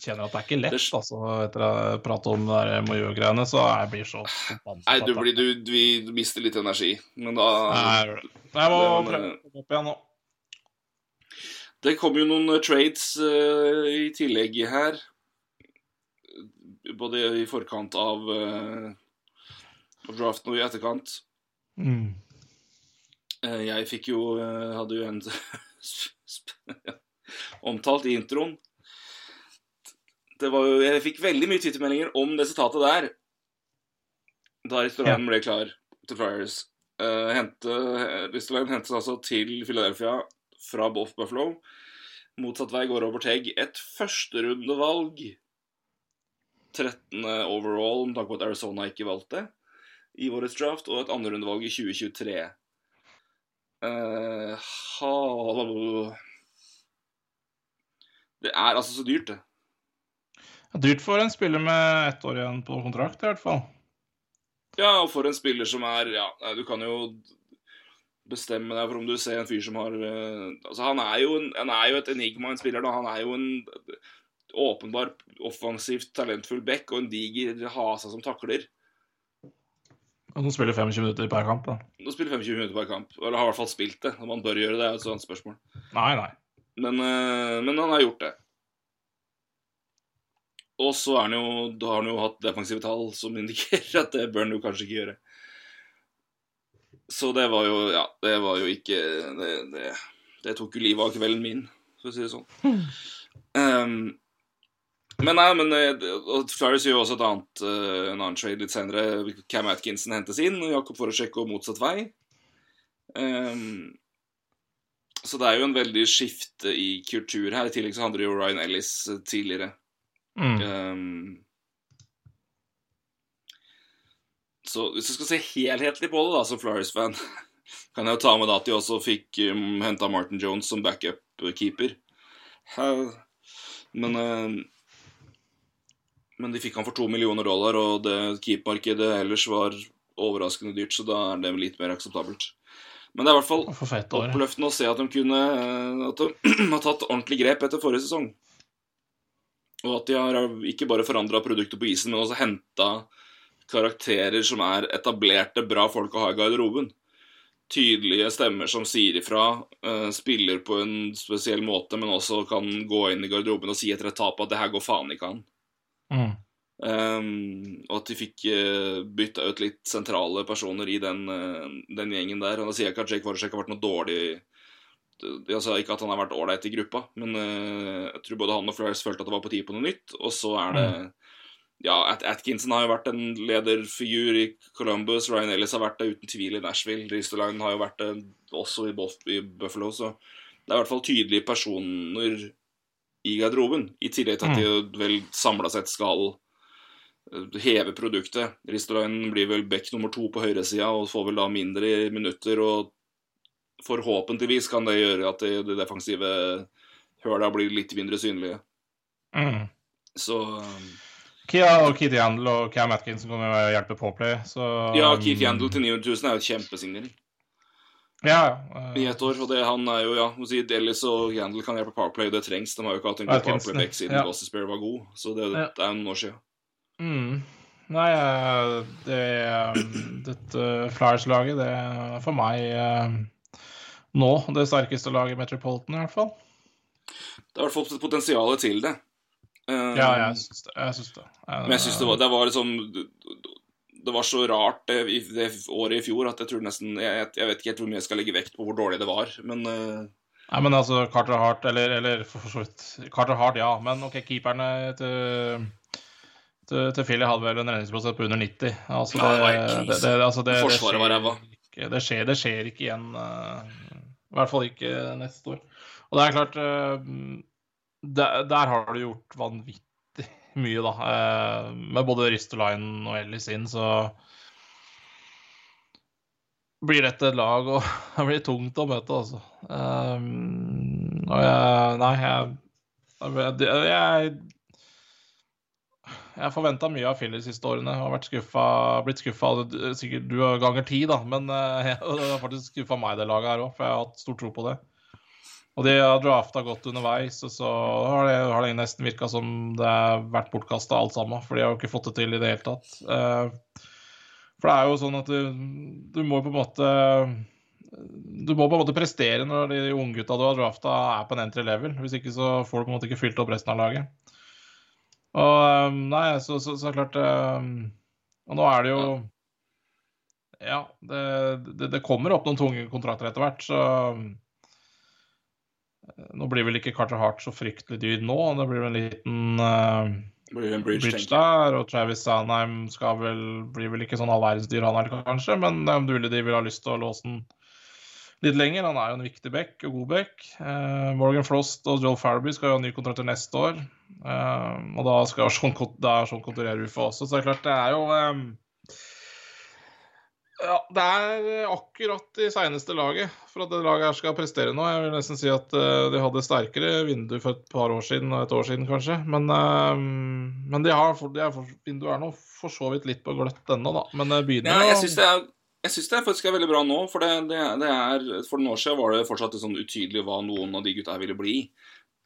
Kjenner at det er ikke lett, Det altså, etter å prate om det der miljøgreiene, så jeg blir så nei, du, blir, du, vi mister litt energi, men da Nei, Jeg må prøve å komme opp igjen nå. Det kom jo noen eh, trades uh, i tillegg her. Både i forkant av uh, draften og i etterkant. Mm. Uh, jeg fikk jo Hadde jo en omtalt i introen. Det var jo Jeg fikk veldig mye twittermeldinger om det sitatet der. Da restauranten ble klar til Flyers. Uh, hente, restauranten hentes altså til Philadelphia fra Boff Buffalo. Motsatt vei går Robert Hegg. Et førsterundevalg 13. overall, med tanke på at Arizona ikke valgte i årets draft, og et andrerundevalg i 2023. Uh, ha... Det er altså så dyrt, det. Er dyrt for en spiller med ett år igjen på kontrakt, i hvert fall. Ja, og for en spiller som er Ja, du kan jo bestemme deg for om du ser en fyr som har eh, Altså, han er jo, en, han er jo et enigma, en spiller, da. Han er jo en åpenbar offensivt talentfull back og en diger hasa som takler. Og som spiller 25 minutter per kamp, da. Nå spiller 25 minutter per kamp, eller har i hvert fall spilt det. Man bør gjøre det, er et sånt spørsmål. Nei, nei. Men, eh, men han har gjort det. Og så er han jo, da har han jo hatt defensive tall som indikerer at det bør han jo kanskje ikke gjøre. Så det var jo Ja, det var jo ikke Det, det, det tok jo livet av kvelden min, for å si det sånn. Um, men nei, men eh, Flyers gjør jo også et annet, eh, en annen trade litt senere. Cam Atkinson hentes inn, og Jakob får å sjekke og motsatt vei. Um, så det er jo en veldig skifte i kultur her. I tillegg så handler det jo Ryan Ellis eh, tidligere. Mm. Um, så hvis du skal se helhetlig på det, da, som Flores-fan, kan jeg jo ta med da at de også fikk um, henta Martin Jones som backup-keeper. Men um, Men de fikk han for to millioner dollar, og det keepermarkedet ellers var overraskende dyrt, så da er det litt mer akseptabelt. Men det er i hvert fall oppløftende å se at de kunne eh, At de har tatt ordentlig grep etter forrige sesong. Og at de har ikke bare forandra produktet på isen, men også henta karakterer som er etablerte, bra folk å ha i garderoben. Tydelige stemmer som sier ifra, eh, spiller på en spesiell måte, men også kan gå inn i garderoben og si etter et tap at det her går faen ikke an. Mm. Um, og at de fikk uh, bytta ut litt sentrale personer i den, uh, den gjengen der. Og da sier jeg ikke at Jake Voracek har vært noe dårlig Jeg sa ikke at han har vært ålreit i gruppa, men uh, jeg tror både han og Flares følte at det var på tide på noe nytt. Og så er det Ja, At Atkinson har jo vært en lederfigur i Columbus. Ryan Ellis har vært det uten tvil i Nashville. Risterline har jo vært det også i, Buff i Buffalo. Så det er i hvert fall tydelige personer i garderoben. I tillegg til at de vel samla sett skal eh, heve produktet. Ristolainen blir vel back nummer to på høyresida og får vel da mindre minutter. og Forhåpentligvis kan det gjøre at det, det defensive høla blir litt mindre synlige. Mm. Så um, Kia og Keith Yandel og Cam Atkinson kommer jo og hjelper Pawplay, så ja, Keith Yandel til 900 000 er jo et kjempesignering Ja, uh, i ett år. Og det, han er jo, ja, si Dellis og Yandel kan hjelpe Powerplay, det trengs. De har jo ikke hatt en god Powerplay-back siden ja. Gossespear var god, så det, det er noen år siden. Mm. Nei, eh, det um, Dette Flyers-laget, det er for meg eh, nå det sterkeste laget i Metropolitan, i hvert fall. Det er i hvert fall potensialet til det. Ja, jeg syns det. Jeg syns det. Men jeg synes det var, det var liksom Det var så rart det, det året i fjor at jeg tror nesten Jeg, jeg vet ikke helt hvor mye jeg skal legge vekt på hvor dårlig det var, men Nei, men altså, Carter Hart, eller, eller for så vidt Carter Hart, ja. Men OK, keeperne til, til, Philly hadde vel en redningsprosent på under 90. Altså, Ja, det, helt det, det, altså, det, Forsvaret var ræva. det, skjer, det skjer ikke igjen. eh, I hvert fall ikke neste år. Og det er klart eh, der, der har du gjort vanvittig mye, da. eh, Med både Ristolainen og Ellis inn, så blir dette et lag, og det blir tungt å møte, altså. Um, og jeg Nei, jeg jeg, Jeg jeg forventa mye av Philly de siste årene. Jeg Har vært skuffa, blitt skuffa sikkert du ganger ti, da. Men eh, det har faktisk skuffa meg, det laget her òg, for jeg har hatt stor tro på det. Og de har drafta godt underveis, og så har det, har det nesten virka som det har vært bortkasta alt sammen. For de har jo ikke fått det til i det hele tatt. Eh, For det er jo sånn at du, du må på en måte Du må på en måte prestere når de unggutta du har drafta, er på en entry level. Hvis ikke så får du på en måte ikke fylt opp resten av laget. Og um, Nei, så, så, så klart um, Og nå er det jo Ja, det, det, det kommer opp noen tunge kontrakter etter hvert, så um, Nå blir vel ikke Carter Hart så fryktelig dyr nå. Det blir vel en liten uh, en bridge, bridge der, og Travis Sanheim skal vel, blir vel ikke sånn allverdensdyr, han heller, kanskje, men det er mulig de vil ha lyst til å låse den litt lenger. Han er jo en viktig back og god back. Uh, Morgan Frost og Joel Farabee skal jo ha ny kontrakt neste år. Eh, og da skal Sean, Cot- da er Sean Couturier UFA også, så det er klart det er jo um, ja, Det er akkurat i seneste laget for at det laget her skal prestere nå. Jeg vil nesten si at uh, de hadde sterkere vindu for et par år siden og et år siden, kanskje. Men, eh, men de har, de er, vinduet er nå for så vidt litt på gløtt ennå, da. Men det begynner Ja, jeg det, er- synes det er faktisk er veldig bra nå. For, det, det, det er, for noen år siden var det fortsatt sånn utydelig hva noen av de gutta ville bli.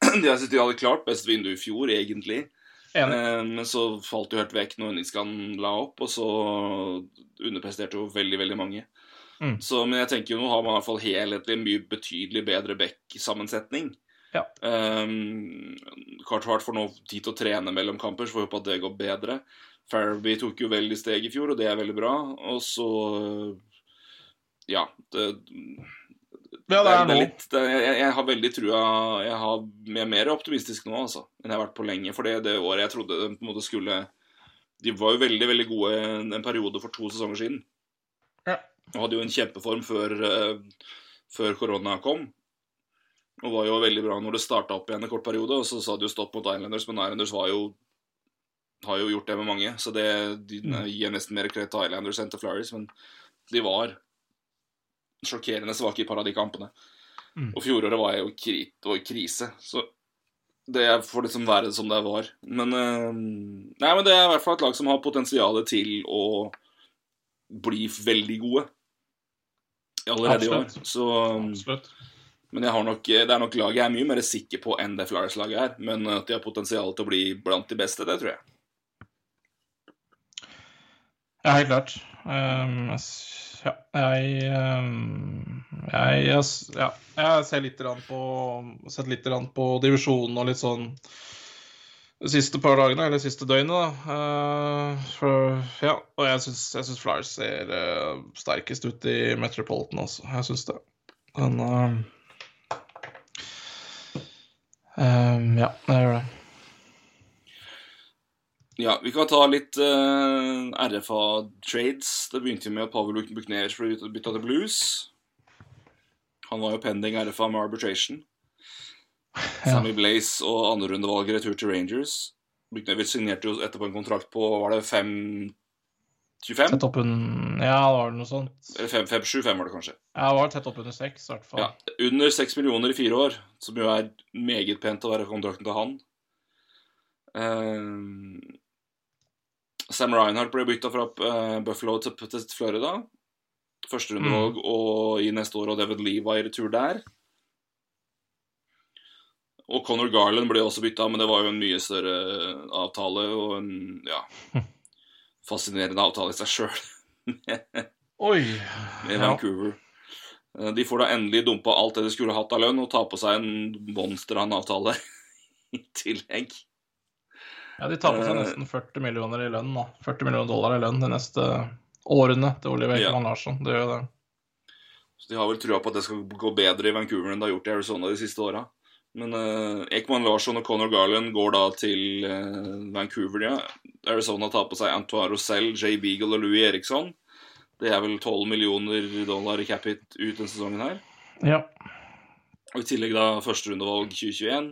De, jeg synes de hadde klart best vindu i fjor, egentlig. Eh, Men så falt jo helt vekk når Niskan la opp, og så underpresterte jo veldig, veldig mange. Mm. Så, men jeg tenker jo nå har man i hvert fall helhetlig mye betydelig bedre back-sammensetning. Ja. Um, Carter får nå tid til å trene mellom kamper, så får vi håpe at det går bedre. Farabee tok jo veldig steg i fjor, og det er veldig bra. Og så Ja. Det, Ja, det er nå. litt det, jeg, jeg har veldig trua Jeg, har, jeg er mer optimistisk nå, altså, enn jeg har vært på lenge. For det, det året jeg trodde de på en måte skulle De var jo veldig, veldig gode en, en periode for to sesonger siden. Ja. Og hadde jo en kjempeform før, uh, før korona kom. Og var jo veldig bra når det starta opp igjen en kort periode. Og så sa det jo stopp mot Islanders, men Islanders var jo har jo gjort det med mange, så det de, Mm. gir nesten mer kreditt til Islanders enn til Flyers. Men de var sjokkerende svake i par av de kampene. Mm. Og fjoråret var jo kri, det var jo krise, så det får liksom være som det var. Men uh, Nei, men det er i hvert fall et lag som har potensial til å bli veldig gode. Allerede i år. Så Absolutt. men jeg har nok, det er nok laget jeg er mye mer sikker på enn det Flyers-laget er. Men at de har potensial til å bli blant de beste, det tror jeg. Ja, helt klart. Um, s- ja, jeg, um, jeg, jeg Ja, jeg ser litt på sett litt på divisjonen og litt sånn de siste par dagene, eller siste døgnet, da. Uh, for, ja, og jeg syns, Flyers ser uh, sterkest ut i Metropolitan også. Jeg syns det. Men um, Ja, jeg gjør det. Ja, vi kan ta litt uh, RFA-trades. Det begynte jo med at Pavel Buknevich ble bytta til Blues. Han var jo pending RFA med arbitration. Ja. Sammy Blaze og andrerundevalget retur til Rangers. Buknevich signerte jo etterpå en kontrakt på var det 5,25? Tett oppunder Ja, det var noe sånt. Eller 5,75 var det kanskje. Ja, det var tett oppunder 6, i hvert fall. Ja, Under 6 millioner i fire år, som jo er meget pent å være kontrakten til han. Eh, Sam Reinhardt ble bytta fra eh, Buffalo til, til Florida. Førsterundevalg og i neste år, og David Lee var i retur der. Og Conor Garland ble også bytta, men det var jo en mye større avtale og en ja, fascinerende avtale i seg sjøl Oi! med Vancouver. Ja. De får da endelig dumpa alt det de skulle hatt av lønn, og ta på seg en monster av en avtale i tillegg. Ja, de tar på seg Eh, nesten 40 millioner i lønn nå. 40 millioner dollar i lønn de neste årene til Oliver Ja. Ekman Larsson. Det gjør jo det. Så de har vel trua på at det skal gå bedre i Vancouver enn det har gjort i Arizona de siste åra. Men uh, Ekman Larsson og Conor Garland går da til uh, Vancouver, ja. Arizona tar på seg Antoine Rosell, Jay Beagle og Louis Eriksson. Det er vel 12 millioner dollar i cap hit ut denne sesongen her. Ja. Og i tillegg da førsterundevalg 2021,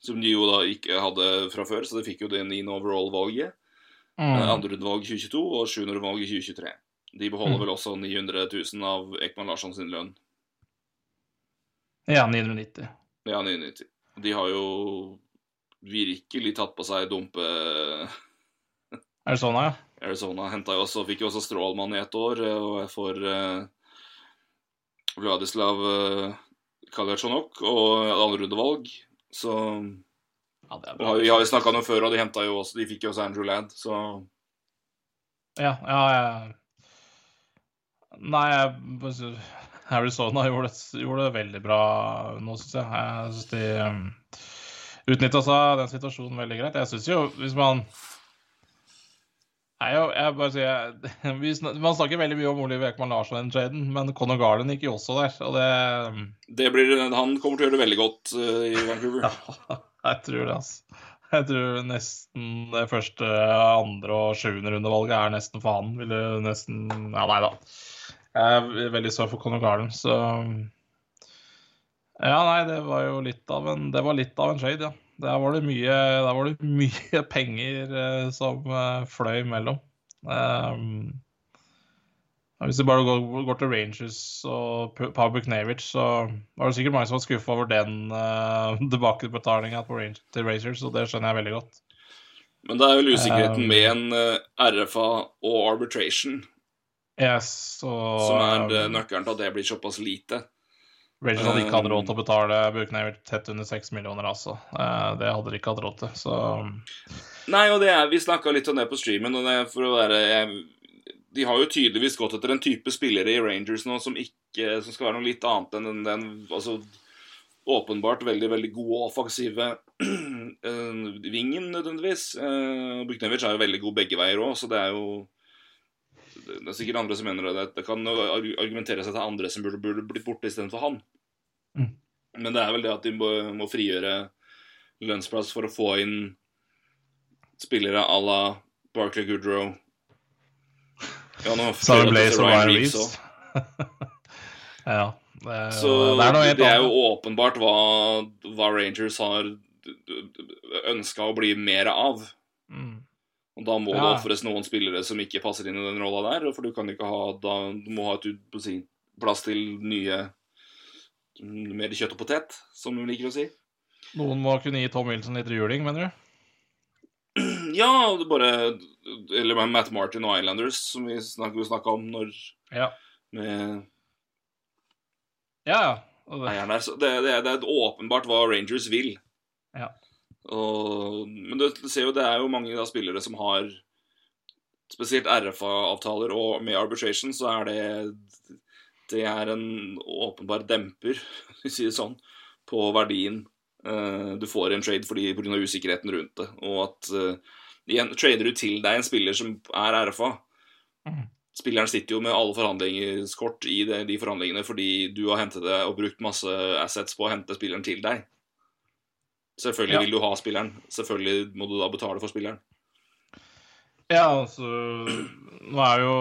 som de jo da ikke hadde fra før, så de fikk jo det 9. overall-valget. Mm. Andre rundevalg 2022 og sjuenderundevalg i 2023. De beholder Mm. vel også 900 000 av Ekman Larsson sin lønn. ja, 990. Ja, 990. De har jo virkelig tatt på seg dumpe Arizona, sånn, ja? Arizona. henta jo også, fikk jo også Strålmann i ett år, eh, og jeg får eh, Vladislav Kaljatsjonok og andrerundevalg. Så Ja, det er bra. Vi har jo snakka om det før, og de hentet jo også De fikk jo også Andrew Ladd, så Ja, ja, ja. Nei, jeg Arizona gjorde det, gjorde det veldig bra nå, syns jeg. Jeg syns de um, utnytta seg den situasjonen veldig greit. Jeg syns jo, hvis man Jo, jeg bare sier vi snak, Man snakker veldig mye om Oliver Ekman Larsson i traden, men Conor Garland gikk jo også der, og det um, det blir, han kommer til å gjøre det veldig godt uh, i Vancouver. ja, Jeg tror det, altså. Jeg tror nesten det første, andre og sjuende rundevalget er nesten for han. Ville nesten Ja, nei da. Jeg er veldig sår for Conor Garland, så Ja, nei, det var jo litt av en Det var litt av en trade, ja. Der var det mye, der var det mye penger eh, som eh, fløy imellom. Um, hvis du bare går, går til Rangers og P- Paul Buchnevich, så var det sikkert mange som var skuffa over den uh, tilbakebetalinga til Rangers, og det skjønner jeg veldig godt. Men det er vel usikkerheten Um, med en eh, RFA og arbitration Yes, og som er eh, nøkkelen til at det blir såpass lite. Hadde ikke hatt um, råd til å betale Buchnevich tett under seks millioner, altså. Eh, det hadde de ikke hatt råd til, så Nei, og det er, vi snakka litt om det på streamen, og det er for å være jeg, De har jo tydeligvis gått etter en type spillere i Rangers nå som ikke Som skal være noe litt annet enn den, den altså, åpenbart veldig, veldig gode offensive eh, vingen, nødvendigvis. Uh, Buknevic er jo veldig god begge veier òg, så det er jo Det er sikkert andre som mener det. Det kan argumenteres at argumentere seg til andre som burde, burde blitt borte istedenfor han. Mm. Men det er vel det at de må, må frigjøre lønnsplass for å få inn spillere à la Barclay Goodrow. Ja, nå flere Blaze og Ryan Reeves ja. Det er, Så det er det er jo åpenbart hva, hva Rangers har ønska å bli mer av. Mm. Og da må det Ja. ofres noen spillere som ikke passer inn i den rolla der. For du kan ikke ha da, Du må ha et, si, plass til nye Mer kjøtt og potet, som du liker å si. Noen må kunne gi Tom Wilson litt juling, mener du? Ja, det bare Eller med Matt Martin og Islanders, som vi snakka om når Ja. med Ja, ja. Det, det, det, det er åpenbart hva Rangers vil. Ja. Og, men du ser jo det er jo mange da, spillere som har spesielt RFA-avtaler, og med arbitration så er det Det er en åpenbar demper, hvis vi sier sånn, på verdien uh, du får i en trade fordi pga. usikkerheten rundt det. Og at uh, igjen, trader du til deg en spiller som er RFA Mhm. Spilleren sitter jo med alle forhandlingskort i det, de forhandlingene fordi du har hentet det og brukt masse assets på å hente spilleren til deg. Selvfølgelig Ja. vil du ha spilleren. Selvfølgelig må du da betale for spilleren. ja, altså Nå er jo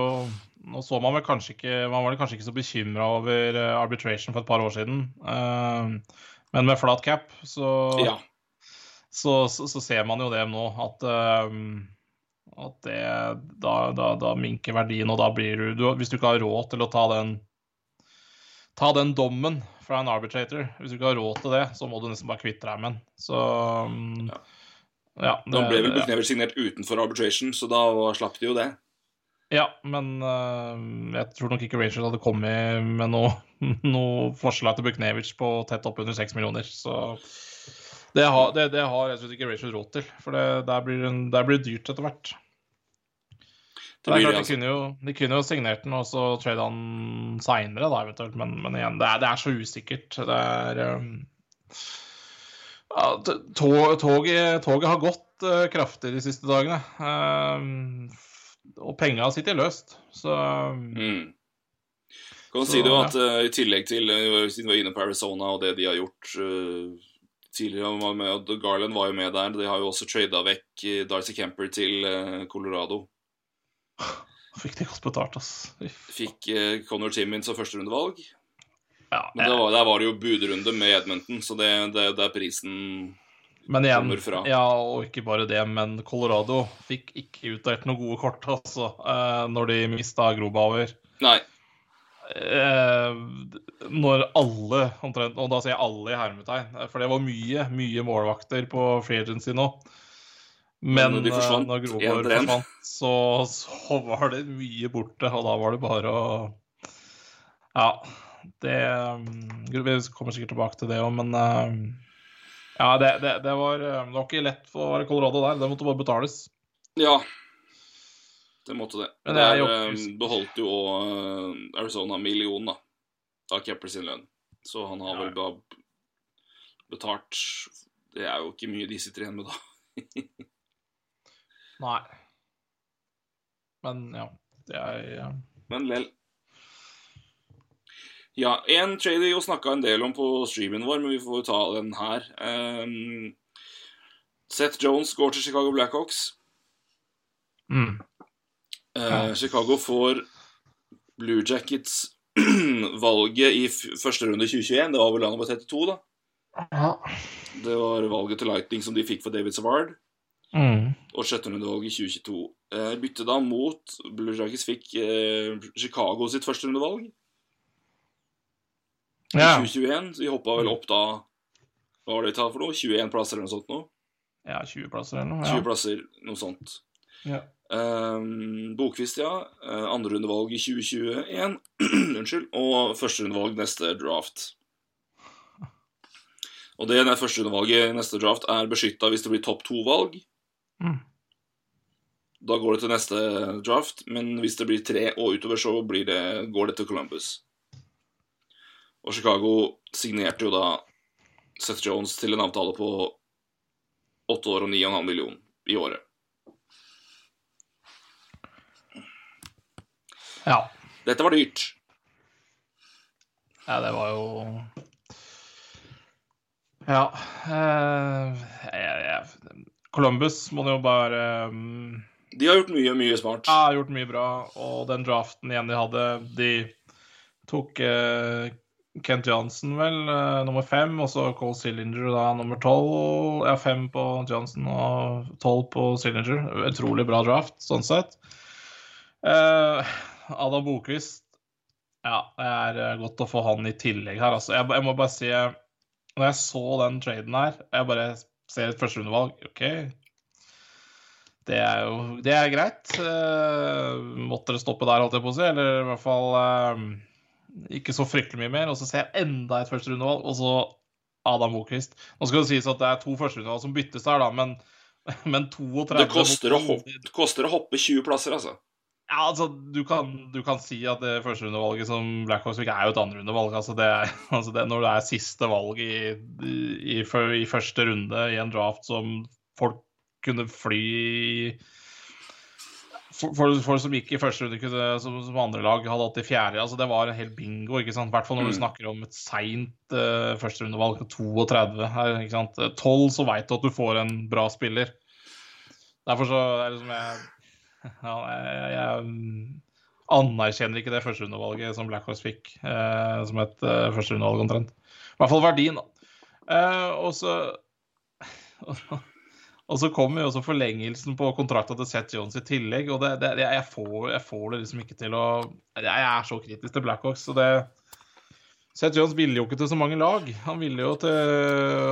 Nå så man vel kanskje ikke Man var kanskje ikke så bekymra over eh, arbitration for et par år siden. Eh, men med flat cap så, Ja. så, så, så ser man jo det nå, at eh, at det da, da, da minker verdien, og da blir du, du Hvis du ikke har råd til å ta den ta den dommen fra en arbitrator, hvis du ikke har råd til det, så må du nesten bare kvitte deg med den. Så ja. Ja. ja. Da ble vel. Buchnevich signert utenfor arbitration, så da slapp de jo det. Ja, men uh, jeg tror nok ikke Rangers hadde kommet med noe, noe forslag til Buchnevich på tett oppunder seks millioner. Så det har, det, det har jeg synes ikke Rangers råd til. For det, der, blir der blir det dyrt etter hvert. Det Det klart, de, kunne jo, de kunne jo signert den og så trade han seinere, da, eventuelt. Men, men igjen, det er, det er så usikkert. Det er um, ja, toget, toget har gått uh, kraftig de siste dagene. Um, og penga sitter løst. Så um, Mm. Kan Så, si det jo ja. at eh, i tillegg til eh, Siden vi var inne på Arizona og det de har gjort uh, tidligere var med, Garland var jo med der. De har jo også trada vekk Darcy Camper til Colorado. Fikk de godt betalt, ass. Uff. Fikk eh, Connor Timmins som førsterundevalg. Ja, Men det var, der var det jo budrunde med Edmonton, så det, det, det er prisen Men igjen, ja, og ikke bare det, men Colorado fikk ikke utdelt noen gode kort, altså, eh, når de mista Grobauer. Nei. eh, når alle omtrent, og da sier jeg alle i hermetegn, eh, for det var mye, mye målvakter på free agency nå. Men, Men de forsvant eh, når Grobauer etter en. forsvant, så, så var det mye borte, og da var det bare å Ja, det um, Vi kommer sikkert tilbake til det òg, men um, ja, det, det, det, var, um, det var ikke lett for å være Colorado der. Det måtte bare betales. Ja. Det måtte det. Men det er jo- eh, beholdt jo òg Arizona millionen, da. Av Kepler sin lønn. Så han har vel da betalt Det er jo ikke mye de sitter igjen med, da. Nei. Men ja. Det er ja. Men lell. Ja, en trader vi jo snakka en del om på streamen vår, men vi får jo ta den her. Um, Seth Jones går til Chicago Blackhawks. Mm. Uh, Chicago får Blue Jackets valget i første runde 2021. Det var vel landet på 32, da. Ja. Det var valget til Lightning som de fikk for David Savard. Mm. Og sjetterundevalg i 2022. Eh, bytte da mot Blue Jackets fikk eh, Chicago sitt første rundevalg. i Ja. 2021. Så de hoppa vel opp da Hva var det vi tar for noe? 21 plasser eller noe sånt nå? ja, 20 plasser eller noe. 20 plasser, noe sånt. Ja. Um, Bokvist, ja. Uh, Andrerundevalg i 2021. Unnskyld. Og første rundevalg neste draft. Og det der førsterundevalget i neste draft er beskytta hvis det blir topp to-valg. Mm. Da går det til neste draft, men hvis det blir tre og utover, så blir det, går det til Columbus. Og Chicago signerte jo da Seth Jones til en avtale på åtte år og 9,5 million i året. ja. Dette var dyrt. Ja, det var jo Ja. Jeg jeg, jeg, Columbus må jo bare um, De har gjort mye, mye smart. Ja, gjort mye bra. Og den draften igjen de hadde De tok eh, Kent Johnson, vel, eh, nummer fem, og så Cole Sillinger da nummer tolv. Ja, fem på Johnson og tolv på Sillinger. Utrolig bra draft, sånn sett. Eh, Adam Bokvist Ja, det er godt å få han i tillegg her, altså. Jeg, jeg må bare si Når jeg så den traden her, jeg bare ser et førsterundevalg OK, det er jo det er greit. Eh, måtte det stoppe der, holdt jeg på å si. Eller i hvert fall eh, ikke så fryktelig mye mer. Og så ser jeg enda et førsterundevalg, og så Adam Moquist. Nå skal det sies at det er to førsterundevalg som byttes her, da, men, men 32 Det koster å, hoppe, det koster å hoppe 20 plasser, altså. Ja, altså, du kan, du kan si at det førsterundevalget som Blackhawks fikk, er jo et andrerundevalg. Altså, det altså det, når det er siste valg i, i, i første runde i en draft som folk kunne fly for, for, for som gikk i første runde, kunne, som, som andre lag hadde hatt i fjerde altså Det var en hel bingo, ikke sant? i hvert fall når du Mm. snakker om et seint uh, førsterundevalg 32. Her, ikke sant? 12 så veit du at du får en bra spiller. Derfor så er det som jeg ja, jeg, jeg anerkjenner ikke det førsterundevalget som Blackhawks fikk, eh, som et eh, førsterundevalg omtrent. I hvert fall verdien, da. Eh, og så Og så kommer jo også forlengelsen på kontrakta til Seth Jones i tillegg. og det, det, jeg, får, jeg får det liksom ikke til å Jeg er så kritisk til Blackhawks. så det Seth Jones ville jo ikke til så mange lag. Han ville jo til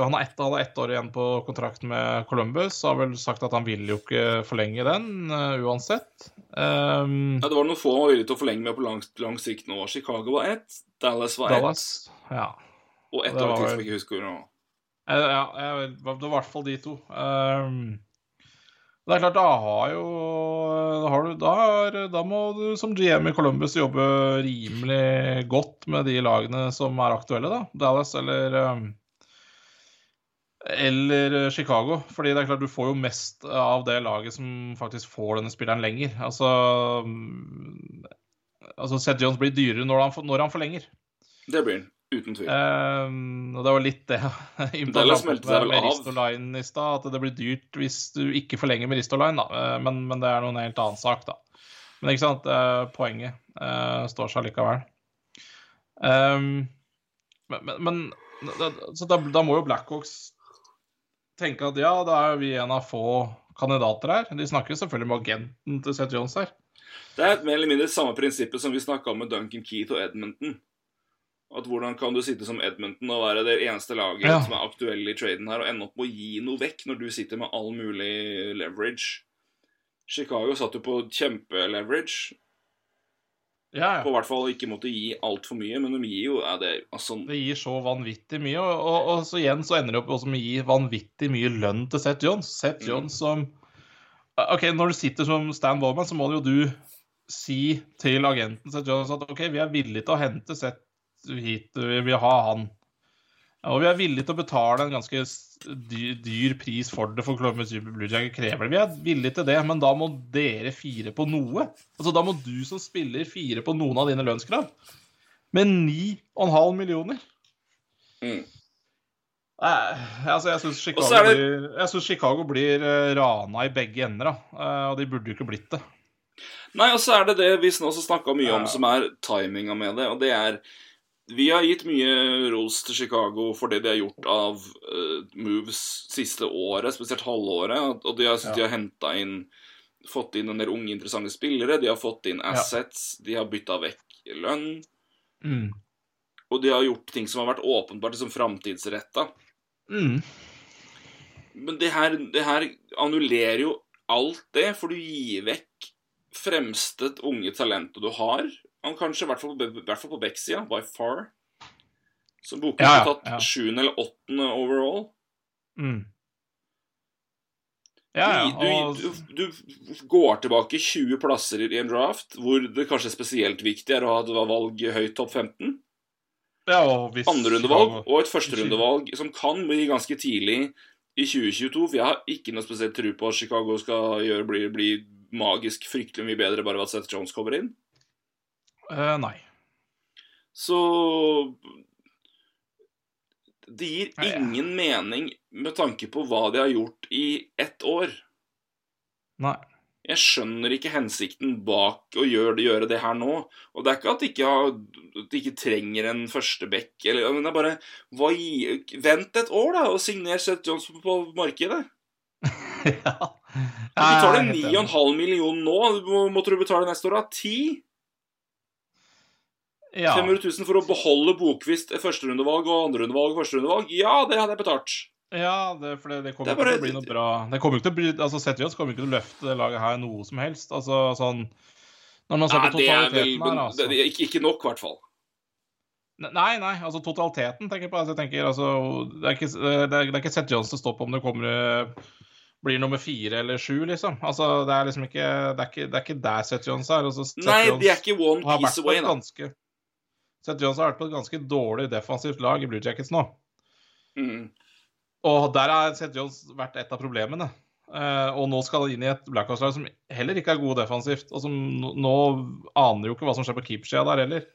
Han har ett, hadde ett år igjen på kontrakt med Columbus. Har vel sagt at han ville jo ikke forlenge den uh, uansett. Um, Ja, det var noen få han var villig til å forlenge med på lang, lang sikt nå. Chicago var ett, Dallas var ett, Ja. og ett lag til som jeg ikke husker nå. Eh, ja, det var i hvert fall de to. Um, det er klart, da har jo Da, har du, da, er, da må du som GM i Columbus jobbe rimelig godt med de lagene som er aktuelle, da. Dallas eller um, eller Chicago. Fordi det er klart du får jo mest av det laget som faktisk får denne spilleren lenger. Altså um, Altså Seth Jones blir dyrere når han, når han forlenger. Det blir den, uten tvil. Um, og det var litt det Dallas meldte seg vel med. Ristoline i stad, at det blir dyrt hvis du ikke forlenger med Ristoline, da. Eh, Men, men det er noen helt annen sak, da. Men ikke sant, eh, poenget uh, står seg likevel. Um, men, men, da, så da, da må jo Blackhawks tenke at ja, da er vi en av få kandidater her. De snakker jo selvfølgelig med agenten til Seth Jones her. Det er mer eller mindre samme prinsippet som vi snakka om med Duncan Keith og Edmonton. At hvordan kan du sitte som Edmonton og være det eneste laget Ja. som er aktuelle i traden her, og ende opp med å gi noe vekk når du sitter med all mulig leverage? Chicago satt jo på kjempeleverage. Ja, På hvert fall ikke måtte gi altfor mye, men de gir jo ja, det, altså, Det gir så vanvittig mye, og, og, og så igjen så ender det opp også med å gi vanvittig mye lønn til Seth Jones. Seth Mm. Jones som OK, når du sitter som Stan Bowman, så må jo du si til agenten Seth Jones at OK, vi er villige til å hente Seth hit, vi vil ha han. Og vi er villige til å betale en ganske dyr, pris for det, for Columbus Blue Jacket krever det. Vi er villige til det, men da må dere fire på noe. Altså, Da må du som spiller fire på noen av dine lønnskrav. Med 9,5 millioner. mm. Eh, altså, jeg syns Chicago, det- blir, Chicago blir eh, rana i begge ender, da. Eh, og de burde jo ikke blitt det. Nei, og så er det det vi også snakka mye om, som er timinga med det. Og det er Vi har gitt mye ros til Chicago for det de har gjort av uh, moves siste året, spesielt halvåret. Og de har, Ja. de har henta inn Fått inn en del unge, interessante spillere. De har fått inn assets. De har bytta vekk lønn. Mm. Og de har gjort ting som har vært åpenbart liksom framtidsretta. Mm. Men det her, det her annullerer jo alt det, for du gir vekk fremste unge talentet du har. Han kanskje, i hvert fall, på- på Beck-sida, by far. Så Boken Ja, har tatt sjuende eller åttende overall. Mm. Ja, ja. du, Og, du, du går tilbake 20 plasser i en draft, hvor det kanskje er spesielt viktig er å ha et valg høyt topp 15. ja, hvis Andrerundevalg og et førsterundevalg som kan bli ganske tidlig i 2022. For jeg har ikke noe spesielt tro på at Chicago skal gjøre, bli, bli magisk fryktelig mye bedre bare ved at Seth Jones kommer inn. Eh, nei. Så Det gir Nei, ja. ingen mening med tanke på hva de har gjort i ett år. Nei. Jeg skjønner ikke hensikten bak å gjøre, gjøre det her nå. Og det er ikke at de ikke, har, de ikke trenger en første bekk eller Men det er bare hva, Vent et år, da, og signer Seth Johnson på, markedet. ja. Du betaler Jeg er helt enig. 9,5 millioner nå. Måtte du betale neste år, da? 10? Ja. 500 000 for å beholde Bokvist førsterundevalg og andrerundevalg og førsterundevalg? Ja, det hadde jeg betalt. Ja, det, for det, det kommer Det er ikke til å bli noe bra Det kommer ikke til å bli, altså Seth Jones kommer ikke til å løfte det laget her noe som helst. Altså sånn Når man ser Nei, på det er vel totaliteten men, her, altså. det, ikke, ikke nok, i hvert fall. Nei, nei, altså totaliteten tenker jeg på. Altså, jeg tenker, altså, det, er ikke, det, er, det er ikke Seth Jones til å stå på om det kommer blir nummer fire eller sju, liksom. Altså, det er liksom ikke Det er ikke, det er ikke der Seth Jones er. Altså, Seth Nei, Jones de er ikke one piece away, da. ganske Seth Jones har vært på et ganske dårlig defensivt lag i Blue Jackets nå. Mm. Og der har Seth Jones vært et av problemene. Uh, og nå skal han inn i et Blackhawks-lag som heller ikke er gode defensivt, og som nå, aner jo ikke hva som skjer på keepersida der heller.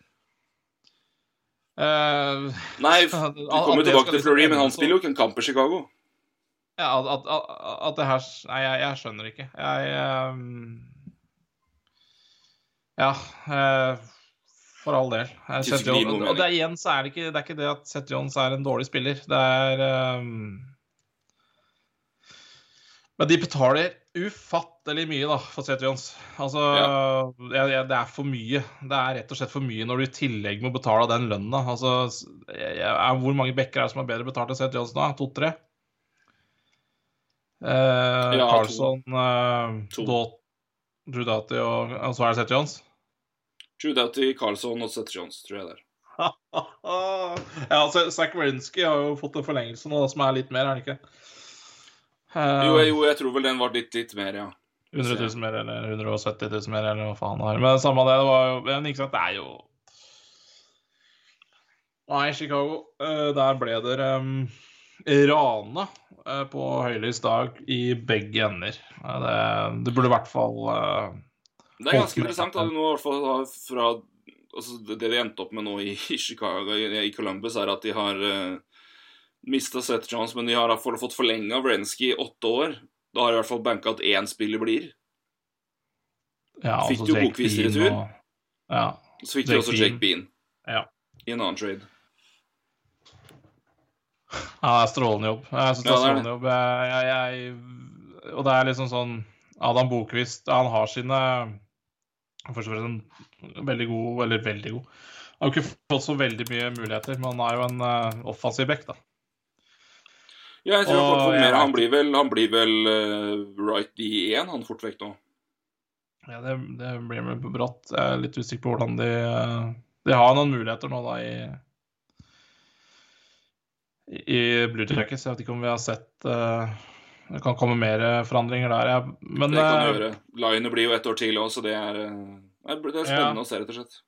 Uh, Nei, du kommer tilbake til Fleury, men han spiller jo ikke en kamp i Chicago. Ja, at, at, at, at det her Nei, jeg, jeg skjønner ikke. Jeg um, Ja, eh, for all del. Seth Jones, og det er igjen så er det ikke det, er ikke det at Seth Jones er en dårlig spiller. Det er um... Men de betaler ufattelig mye da, for Seth Jones. Altså, jeg, jeg, det er for mye. Det er rett og slett for mye når du i tillegg må betale den lønna. Altså, jeg, hvor mange bekker er det som er bedre betalt enn Seth Jones nå? To-tre? Eh, Ja. Carlson, eh, Doughty og, og så er det Seth Jones? Drew i Carlson og Seth Jones, tror jeg det er. ja, altså, Zach Wierenski har jo fått en forlengelse nå, som er litt mer, er det ikke? Uh, Jo, jo, jeg tror vel den var litt, litt mer, ja. 100 000 mer eller 170 000 mer, eller hva faen er. Men samme det, det var jo Men ikke sant, det er jo Nei, Chicago, eh, der ble dere um, rana eh, på høylys dag i begge ender. Det, det burde i hvert fall eh, Det er ganske interessant at du nå i hvert fall fra altså Det de endte opp med nå i, Chicago, i, i Columbus, er at de har uh, mista Seth Jones, men de har fått forlenga Vrensky i åtte år. Da har de i hvert fall banka at én spiller blir. ja, Fikk altså du Bokvist i retur? og- Ja. Så fikk de også Jake Bean Ja. i en annen trade. Ja, det er strålende jobb. Jeg syns det er strålende jobb. Jeg, jeg, jeg, og det er liksom sånn Adam Bokvist han har sine Først og fremst en veldig god, eller veldig god Han har ikke fått så veldig mye muligheter, men han er jo en uh, offensiv back, da. Ja, jeg tror han, Og fort får jeg han blir vel, han blir vel uh, right i én, han fort vekk nå. Ja, det, det blir vel brått. Jeg er litt usikker på hvordan de eh, De har noen muligheter nå, da, i i Blue Jackets. Jeg vet ikke om vi har sett eh, Det kan komme mer forandringer der. Ja. men Det kan eh, du gjøre. Line blir jo ett år til òg, så det er, eh, det er spennende Ja. å se, rett og slett.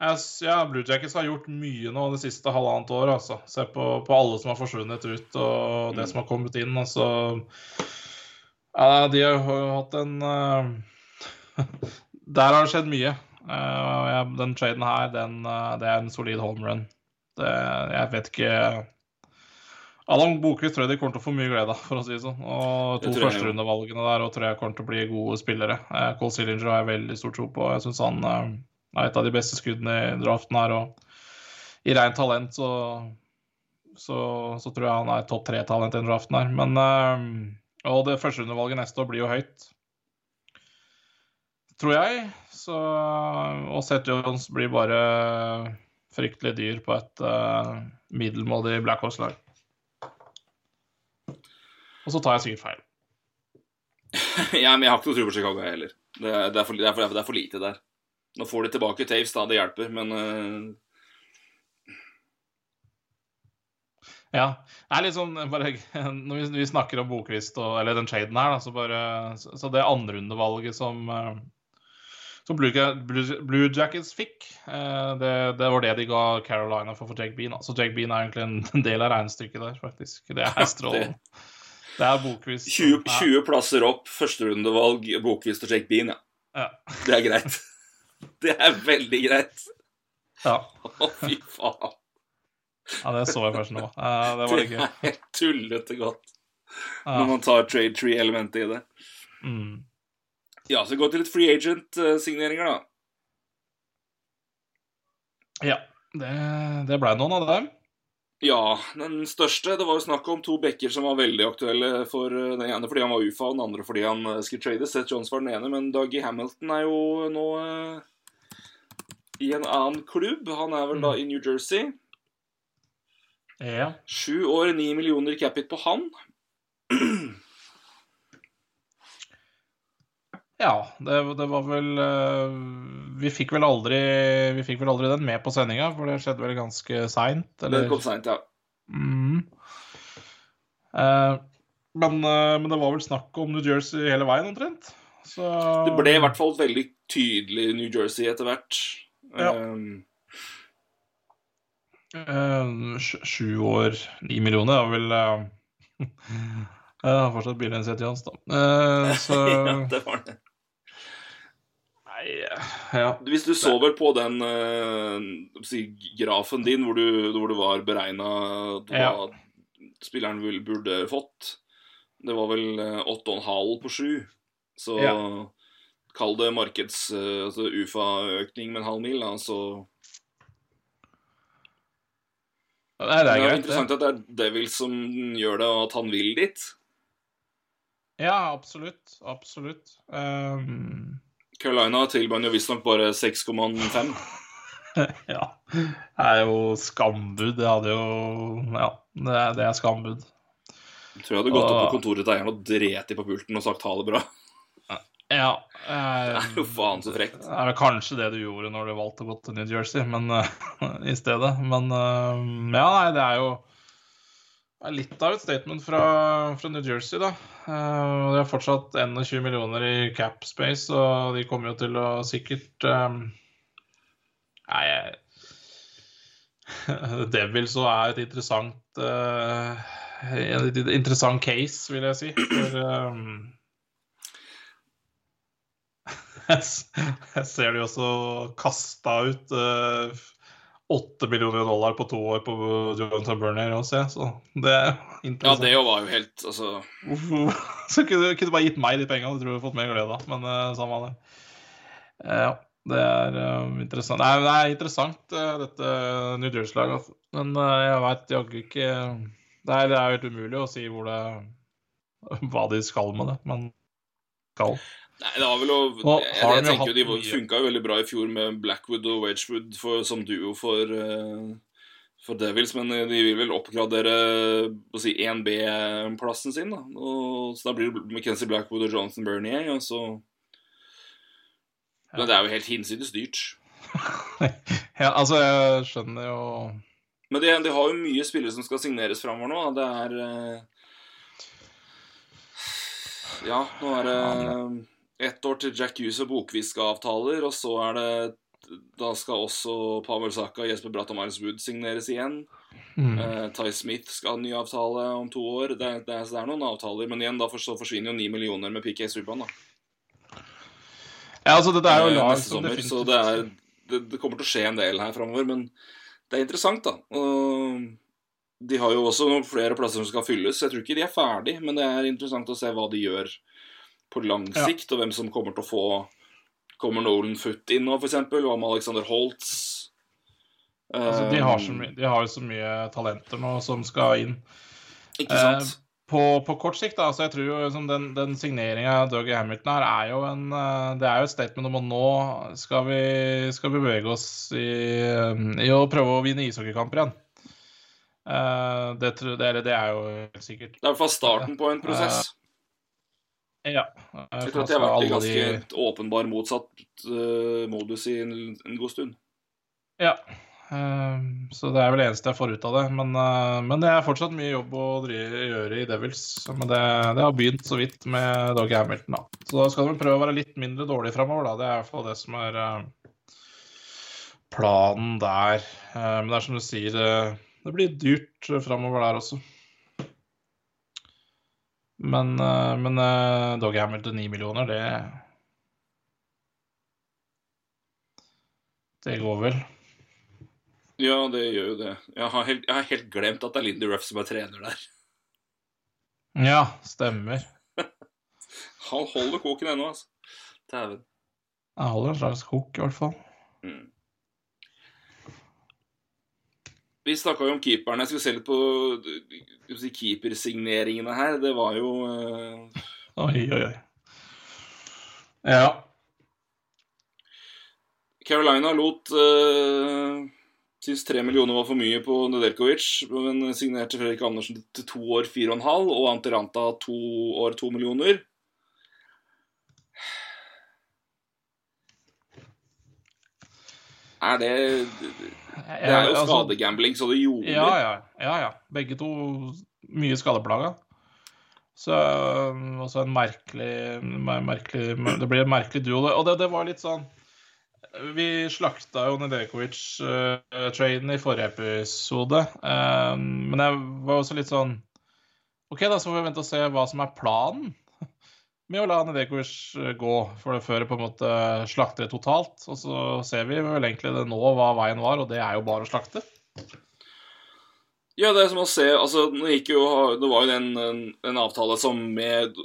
jeg ja, Blue Jackets har gjort mye nå det siste halvannet året. Altså. Se på, på alle som har forsvunnet ut, og det Mm. som har kommet inn. Altså Ja, de har jo hatt en uh, Der har det skjedd mye. Uh, den traden her, den, uh, det er en solid home run. Det, jeg vet ikke Adam Bokvist tror jeg de kommer til å få mye glede av, for å si det sånn. Og to førsterundevalgene der og tror jeg kommer til å bli gode spillere. Eh, Cole Sillinger har jeg veldig stor tro på. Jeg syns han eh, er et av de beste skuddene i draften her. Og i rent talent så, så, så tror jeg han er topp tre-talent i draften her. Men eh, Og det førsterundevalget neste år blir jo høyt. Tror jeg. Så, og Seth Jones blir bare fryktelig dyr på et uh, middelmådig Blackhawks-lag. Og så tar jeg sikkert feil. ja, men jeg har ikke noe tro på Chicago heller. Det er, det, er for, det, er for, det er for lite der. Nå får de tilbake Taves, da. Det hjelper, men uh... Ja. Det er litt sånn bare, Når vi, vi snakker om boklist, og eller den traden her, da, så bare Så, det andrerundevalget som eh, som Blue, Blue, Blue Jackets fikk, eh, det, det var det de ga Carolina for, for Jake Bean. Så Jake Bean er egentlig en, en del av regnestykket der, faktisk. Det er strålende. Det er bokquiz. 20, 20 plasser opp, førsterundevalg, Bokvist og Jake Bean, ja. Ja. Det er greit. Det er veldig greit. Ja. Å, fy faen. ja, det så jeg først nå. Det var litt gøy. er helt tullete godt Ja. når man tar trade tree-elementet i det. Mm. Ja, så gå til litt free agent-signeringer, da. ja. Det, det blei noen av dem. Ja, den største Det var jo snakk om to backer som var veldig aktuelle for eh, den ene fordi han var UFA, og den andre fordi han eh, skulle trade. Seth Jones var den ene, men Dougie Hamilton er jo nå eh, i en annen klubb. Han er vel da i New Jersey. Ja. Sju år, ni millioner capit på han. Ja, det, det var vel eh, Vi fikk vel aldri Vi fikk vel aldri den med på sendinga, for det skjedde vel ganske seint, Det kom seint, ja. mm. Eh, men, eh, men det var vel snakk om New Jersey hele veien, omtrent. Så Det ble i hvert fall veldig tydelig New Jersey etter hvert. Ja. Um, Sju år, ni millioner, var vel uh... Jeg har fortsatt bilen sin til Jones, da. Eh, så ja, det var det. Nei, ja. Hvis du så vel på den uh, si, grafen din hvor du, hvor det var beregna Ja. spilleren vil, burde fått Det var vel eh, 8,5 på 7. Så Ja. kall det markeds... eh, altså UFA-økning med en halv mil, da, så Nei, det Det er er greit, det. interessant at det er Devil som gjør det, og at han vil dit. Ja, absolutt. Absolutt. Um, Carolina tilbød jo visstnok bare 6,5. ja. Det er jo skambud. Det hadde jo Ja, det er, det er skambud. Jeg tror jeg hadde gått opp på kontoret til eieren og dret i på pulten og sagt ha det bra. Ja. Det eh, er jo faen så frekt. Det er kanskje det du gjorde når du valgte å gå til New Jersey, men eh, i stedet. Men eh, ja, nei, det er jo det er litt av et statement fra, fra New Jersey, da. Uh, de har fortsatt 21 millioner i cap space, og de kommer jo til å sikkert um, Nei, Devils så er et interessant eh, Et interessant case, vil jeg si. For um, jeg ser de også kasta ut åtte millioner dollar på to år på Jonathan Burner også, ja. så det er interessant. Ja, det var jo helt Altså Så kunne du bare gitt meg de pengene, du tror du fått mer glede av. Men uh, samme det. Eh, Ja, det er uh, interessant. Nei, det er interessant, eh, dette New Jersey-laget. altså. Men eh, jeg veit jaggu ikke det er, det er helt umulig å si hvor det hva de skal med det, men skal. Nei, det var vel å Jeg, har jeg tenker jo de funka jo veldig bra i fjor med Blackwood og Wedgwood for, som duo for, eh, for Devils, men eh, de vil vel oppgradere å si 1B-plassen sin. da og, Så da blir det McKenzie Blackwood og Jonathan Bernier. Og så Men det er jo helt hinsides dyrt. Ja, altså, jeg skjønner jo Men de, de har jo mye spillere som skal signeres framover nå. da. Det er eh, Ja, nå er det ett år til Jack Hughes og Bokvist skal avtaler, og så er det Da skal også Pavel Saka og Jesper Bratt og Miles Wood signeres igjen. mm. Uh, Ty Smith skal ha en ny avtale om to år. Det, det, det er noen avtaler, men igjen, da for, så forsvinner jo ni millioner med PK Subhaan. da. Ja, altså, dette er jo eh, lag neste som sommer, definitivt så det, er, det, det kommer til å skje en del her framover. Men det er interessant, da. Uh, de har jo også flere plasser som skal fylles. Jeg tror ikke de er ferdig, men det er interessant å se hva de gjør på lang Ja. sikt, og hvem som kommer til å få Kommer Nolan Foot inn nå, f.eks.? Hva med Alexander Holtz? altså, de, har så Um, de har jo så mye talenter nå som skal inn. Ikke sant? Eh, På, på kort sikt, da, så jeg tror jo liksom den, den signeringa av Dougie Hamilton her er jo en eh, Det er jo et statement om at nå skal vi, skal vi bevege oss i, i å prøve å vinne ishockeykamper igjen. Eh, det, det, det er jo helt sikkert. Det er i hvert fall starten på en prosess. Ja. Jeg tror at de har vært i ganske åpenbar motsatt uh, modus i en, en god stund. Ja. eh, så det er vel det eneste jeg får ut av det. Men, eh, men det er fortsatt mye jobb å drive, gjøre i Devils. Men det, det har begynt så vidt med Dougie Hamilton, da. Så da skal de prøve å være litt mindre dårlig framover, da. Det er i hvert fall det som er eh, planen der. Men det er som du sier, det blir dyrt framover der også. Men, eh, men eh, Dougie Hamilton 9 millioner, det Det går vel. Ja, det gjør jo det. Jeg har helt, jeg har helt glemt at det er Lindy Ruff som er trener der. Ja, stemmer. Han holder koken ennå, altså. Dæven. Jeg holder en slags kok, i hvert fall. Mm. Vi snakka jo om keeperen. Jeg skulle se litt på si, keepersigneringene her. Det var jo uh... Oi, oi, oi. Ja. Carolina lot uh, Syns tre millioner var for mye på Nedelkovic, men signerte Fredrik Andersen til to år fire og en halv, og Antiranta to år to millioner. Er det Det er jo Altså, skadegambling, så det gjorde Ja, ja, ja, ja. Begge to mye skadeplaga. Så um, også en merkelig, mer- merkelig Det blir en merkelig duo. Og det, det var litt sånn Vi slakta jo Nedekovic-traden i forrige episode. Um, men jeg var også litt sånn OK, da så får vi vente og se hva som er planen med å la Nedekovic eh, gå, for det før på en måte slakter det totalt. Og så ser vi vel egentlig det nå hva veien var, og det er jo bare å slakte. Ja, det er som å se Altså, det jo Det var jo en, en, en avtale som med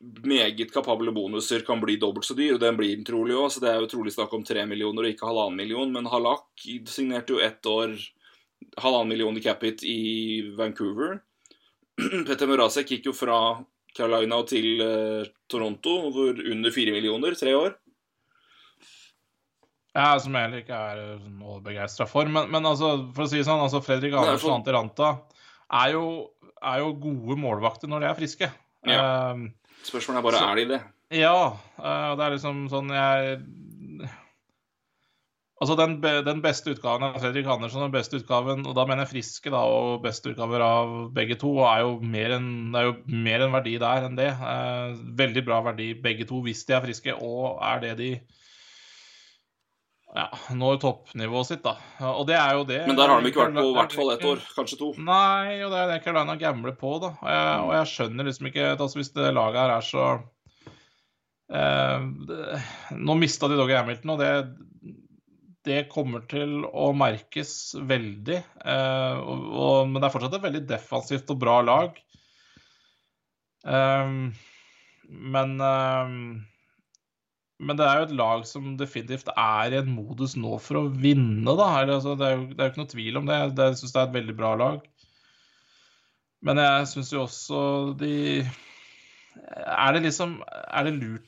meget kapable bonuser kan bli dobbelt så dyr, og den blir den trolig òg. Så det er jo trolig snakk om tre millioner og ikke halvannen million. Men Halak signerte jo ett år halvannen million i capit i Vancouver. Petter Murasek gikk jo fra Carolina til eh, Toronto for under fire millioner, tre år. Ja, som jeg heller ikke er noe begeistra for. Men, men altså, for å si det sånn, altså Fredrik Andersen og Ante Ranta er jo, er jo gode målvakter når de er friske. Ja. Spørsmålet er bare Så- er de det. ja, eh, det er liksom sånn jeg Altså den, den beste utgaven av Fredrik Andersen, den beste utgaven, og da mener jeg friske, da, og beste utgaver av begge to, er jo mer en, det er jo mer en verdi der enn det. Eh, veldig bra verdi begge to hvis de er friske, og er det de ja, når toppnivået sitt, da. Og det er jo det. Men der har de ikke vært på i hvert fall ett år, kanskje to. Nei, og det er det Carolina gambler på, da. Og jeg, og jeg skjønner liksom ikke altså, Hvis det laget her er så eh, det, Nå mista de Doggy Hamilton, og det, det kommer til å merkes veldig. Eh, og, og, men det er fortsatt et veldig defensivt og bra lag. Um, men um, men det er jo et lag som definitivt er i en modus nå for å vinne, da. Altså, det, er jo, det er jo ikke noe tvil om det jeg syns det er et veldig bra lag. Men jeg syns jo også de Er det liksom Er det lurt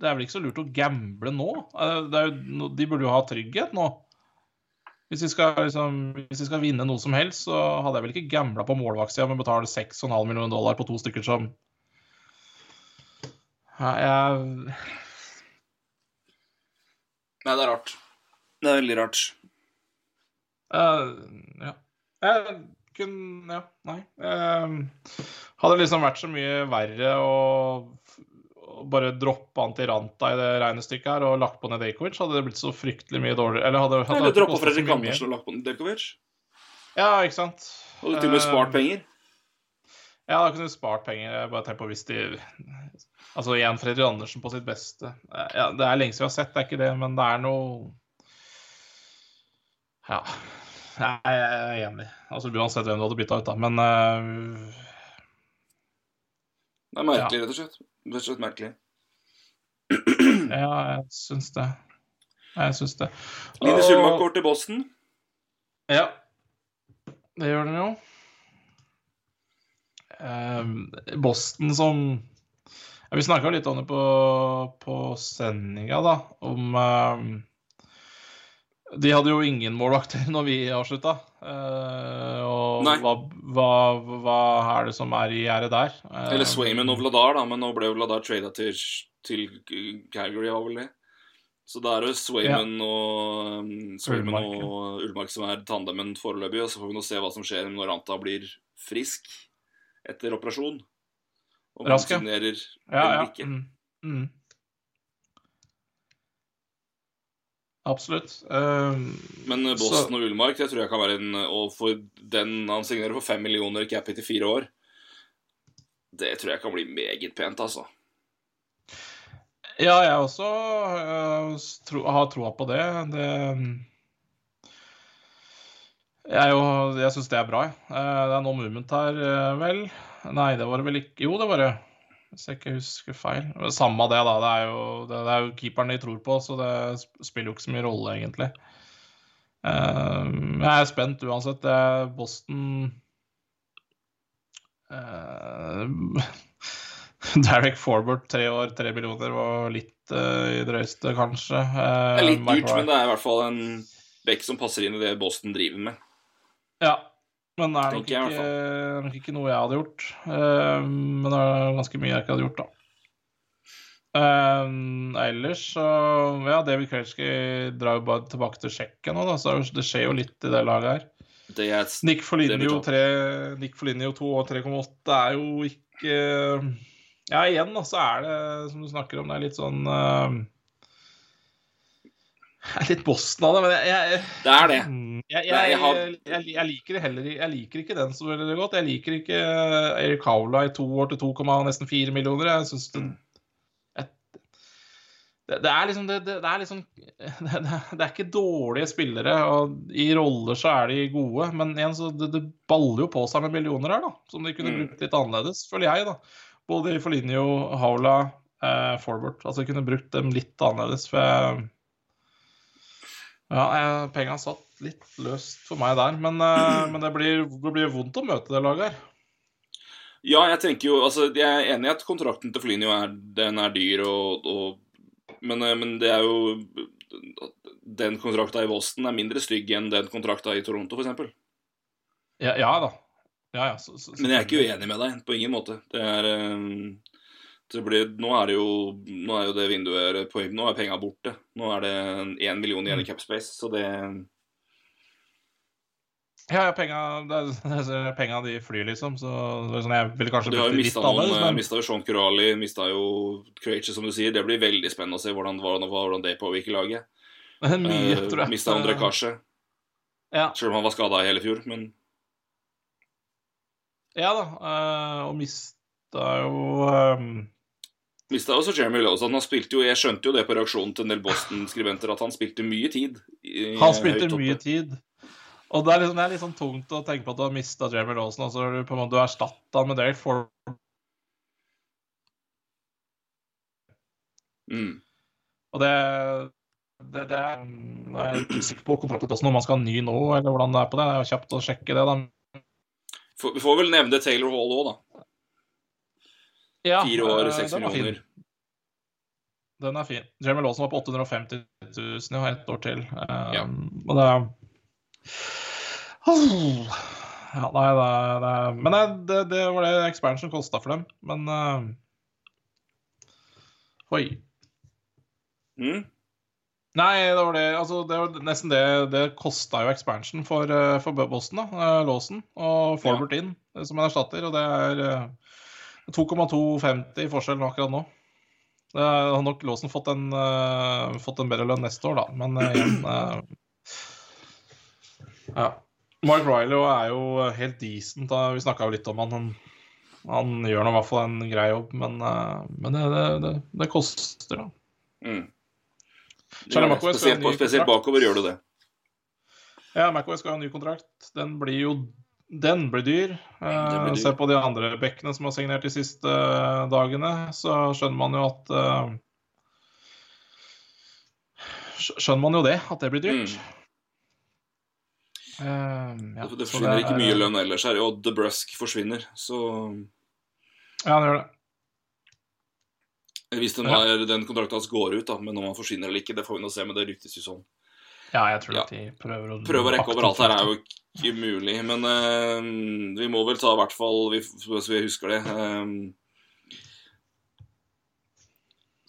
Det er vel ikke så lurt å gamble nå? Eh, Det jo, de burde jo ha trygghet nå. Hvis vi skal, liksom, hvis vi skal vinne noe som helst, så hadde jeg vel ikke gambla på målvaktsida med å betale 6,5 millioner dollar på to stykker som ja, jeg, Nei, det er rart. Det er veldig rart. Uh, ja. Jeg kunne Ja, nei. Uh, hadde liksom vært så mye verre å bare droppe Antiranta i det regnestykket her og lagt på Nedekovic, hadde det blitt så fryktelig mye dårligere. Eller hadde, hadde Eller droppa Fredrik. Andersen og lagt på Nedekovic? Ja, ikke sant. Og til og med spart Eh, penger. Ja, da kunne du spart penger. Bare tenk på hvis de Altså igjen Fredrik Andersen på sitt beste. Ja, det er lenge siden vi har sett, det er ikke det, men det er noe Ja. Jeg er enig. Altså Uansett hvem du hadde bytta ut, da. Men eh, Det er merkelig, rett og slett. Rett og slett merkelig. ja, jeg syns det. Jeg syns det. Line Og- går til Boston. Ja, det gjør den jo. Eh, Boston som ja, Vi snakka litt om det på, på sendinga, da. Om eh, De hadde jo ingen målvakter når vi avslutta. Eh, og hva, hva, hva er det som er i gjerdet der? Eh, Eller Swayman og Vladar, da, men nå ble jo Vladar trada til, til Calgary, var vel det. Så da er det Swayman og um, Swayman Ullmark, ja. og Ullmark som er tandemen foreløpig, og så får vi nå se hva som skjer når Ranta blir frisk etter operasjon. Om han ja. signerer Ja, eller ja. ikke. Mm. Mm. Absolutt. Eh, Men Boston Så- og Ullmark, det tror jeg kan være en Og for den han signerer for fem millioner cap hit i fire år, det tror jeg kan bli meget pent, altså. Ja, jeg også jeg tro, har troa på det. Det Jeg, er jo- jeg syns det er bra. jeg. Eh, Det er no movement her, eh, vel? Nei, det var det vel ikke Jo, det var det. Hvis jeg ikke husker feil. Samme det, da. Det er jo, det, det er jo keeperen de tror på, så det spiller jo ikke så mye rolle, egentlig. Uh, Jeg er spent uansett. Det Boston uh, Derek Forbert, tre år, tre millioner, var litt uh, i drøyeste, kanskje. Det er litt dyrt, men det er i hvert fall en bekk som passer inn i det Boston driver med. Ja, men det er nok jeg ikke, nok ikke noe jeg hadde gjort. Eh, men det er ganske mye jeg ikke hadde gjort, da. Eh, ellers så Ja, David Krejci drar jo bare tilbake til Tsjekkia nå, da, så det skjer jo litt i det laget her. Det er Nick Foligno 3 Nick Foligno 2 og 3,8 er jo ikke Ja, igjen da, så er det, som du snakker om, det er litt sånn eh, Det er litt Boston av det, men jeg, jeg Det er det. Mm, Jeg, jeg, jeg jeg, jeg, liker det heller Jeg liker ikke den så veldig godt. Jeg liker ikke Eric Howla i to år til 2, nesten 4 millioner. Jeg synes det, det, det er liksom det, det, det er liksom det, er ikke dårlige spillere, og i roller så er de gode. Men igjen så det, det baller jo på seg med millioner her, da. Som de kunne Mm. brukt litt annerledes, føler jeg, da. Både i Foligno, Howla, eh, Forbert. Altså jeg kunne brukt dem litt annerledes. For jeg ja, penga satt litt løst for meg der. Men, eh, men det, blir, det blir vondt å møte det laget her. Ja, jeg tenker jo Altså, jeg er enig i at kontrakten til Foligno er, den er dyr, og, og men, eh, men det er jo Den kontrakta i Boston er mindre stygg enn den kontrakta i Toronto, f.eks. Ja, ja da. Ja, ja, så, så, Men jeg er ikke uenig med deg, på ingen måte. Det er det blir, nå er det jo Nå er jo det vinduet på, Nå er penga borte. Nå er det én million igjen i capspace, så det Ja, ja, penga, det penga de flyr, liksom. Så sånn, jeg ville kanskje Du har jo mista noen annerledes. Men, Mista jo Sean Curali, mista jo Creature, som du sier. Det blir veldig spennende å se hvordan, hvordan, hvordan det påvirker laget. mye, Uh, tror jeg. mista André Kasje, Ja, selv om han var skada i hele fjor. Men ja da. uh, og mista jo um, mista også Jeremy Lawson. Han spilte jo, jeg skjønte jo det på reaksjonen til en del Boston-skribenter, at han spilte mye tid. i- Han spilte mye tid. Og det er, liksom, det er litt sånn tungt å tenke på at du har mista Jeremy Lawson, og så har du på en måte erstatta han med Dale Ford. Mm. Og det, det, det er Jeg er usikker på kontrakten også, om man skal ha ny nå, eller hvordan det er på det. Det er jo kjapt å sjekke det, da. Får- Vi får vel nevne Taylor Hall òg, da. Ja, Fire år, eh, seks fin. millioner. Den er fin. Jamie Lawson var på 850 000 i ett år til. Um, Ja. Og det er Ja, nei, det er, det Men nei, det, det var det expansion kosta for dem. Men uh, Oi. Mm? Nei, det var det Altså, det var nesten det Det kosta jo expansion for, for Boston, da. Lawson. Og Forbert inn eh, som en erstatter. Og det er eh, 2,250 i forskjell akkurat nå. Det er- har nok Låsen fått en, uh, fått en bedre lønn neste år, da. Men uh, igjen eh, Ja. Mark Riley er jo helt decent. Da. Vi snakka jo litt om han. han. Han gjør nå i hvert fall en grei jobb, men, eh, men det, det, det, det koster, da. Mm. Ha Spesielt, spesielt bakover gjør du det. Ja, McAvoy skal ha en ny kontrakt. Den blir jo Den blir dyr. Eh, dyr. Se på de andre bekkene som har signert de siste eh, dagene, så skjønner man jo at eh, Skjønner man jo det, at det blir dyrt. Eh, ja, det så forsvinner ikke er- mye lønn ellers her, og Brusk forsvinner. Så Ja, det gjør det. hvis den, Ja. den kontrakten hans går ut, da, men om han forsvinner eller ikke, det får vi nå se. Men det ryktes jo sånn. Ja, jeg tror at de prøver å Prøve å rekke over alt her er jo ikke mulig, men uh, vi må vel ta i hvert fall Hvis vi husker det. uh,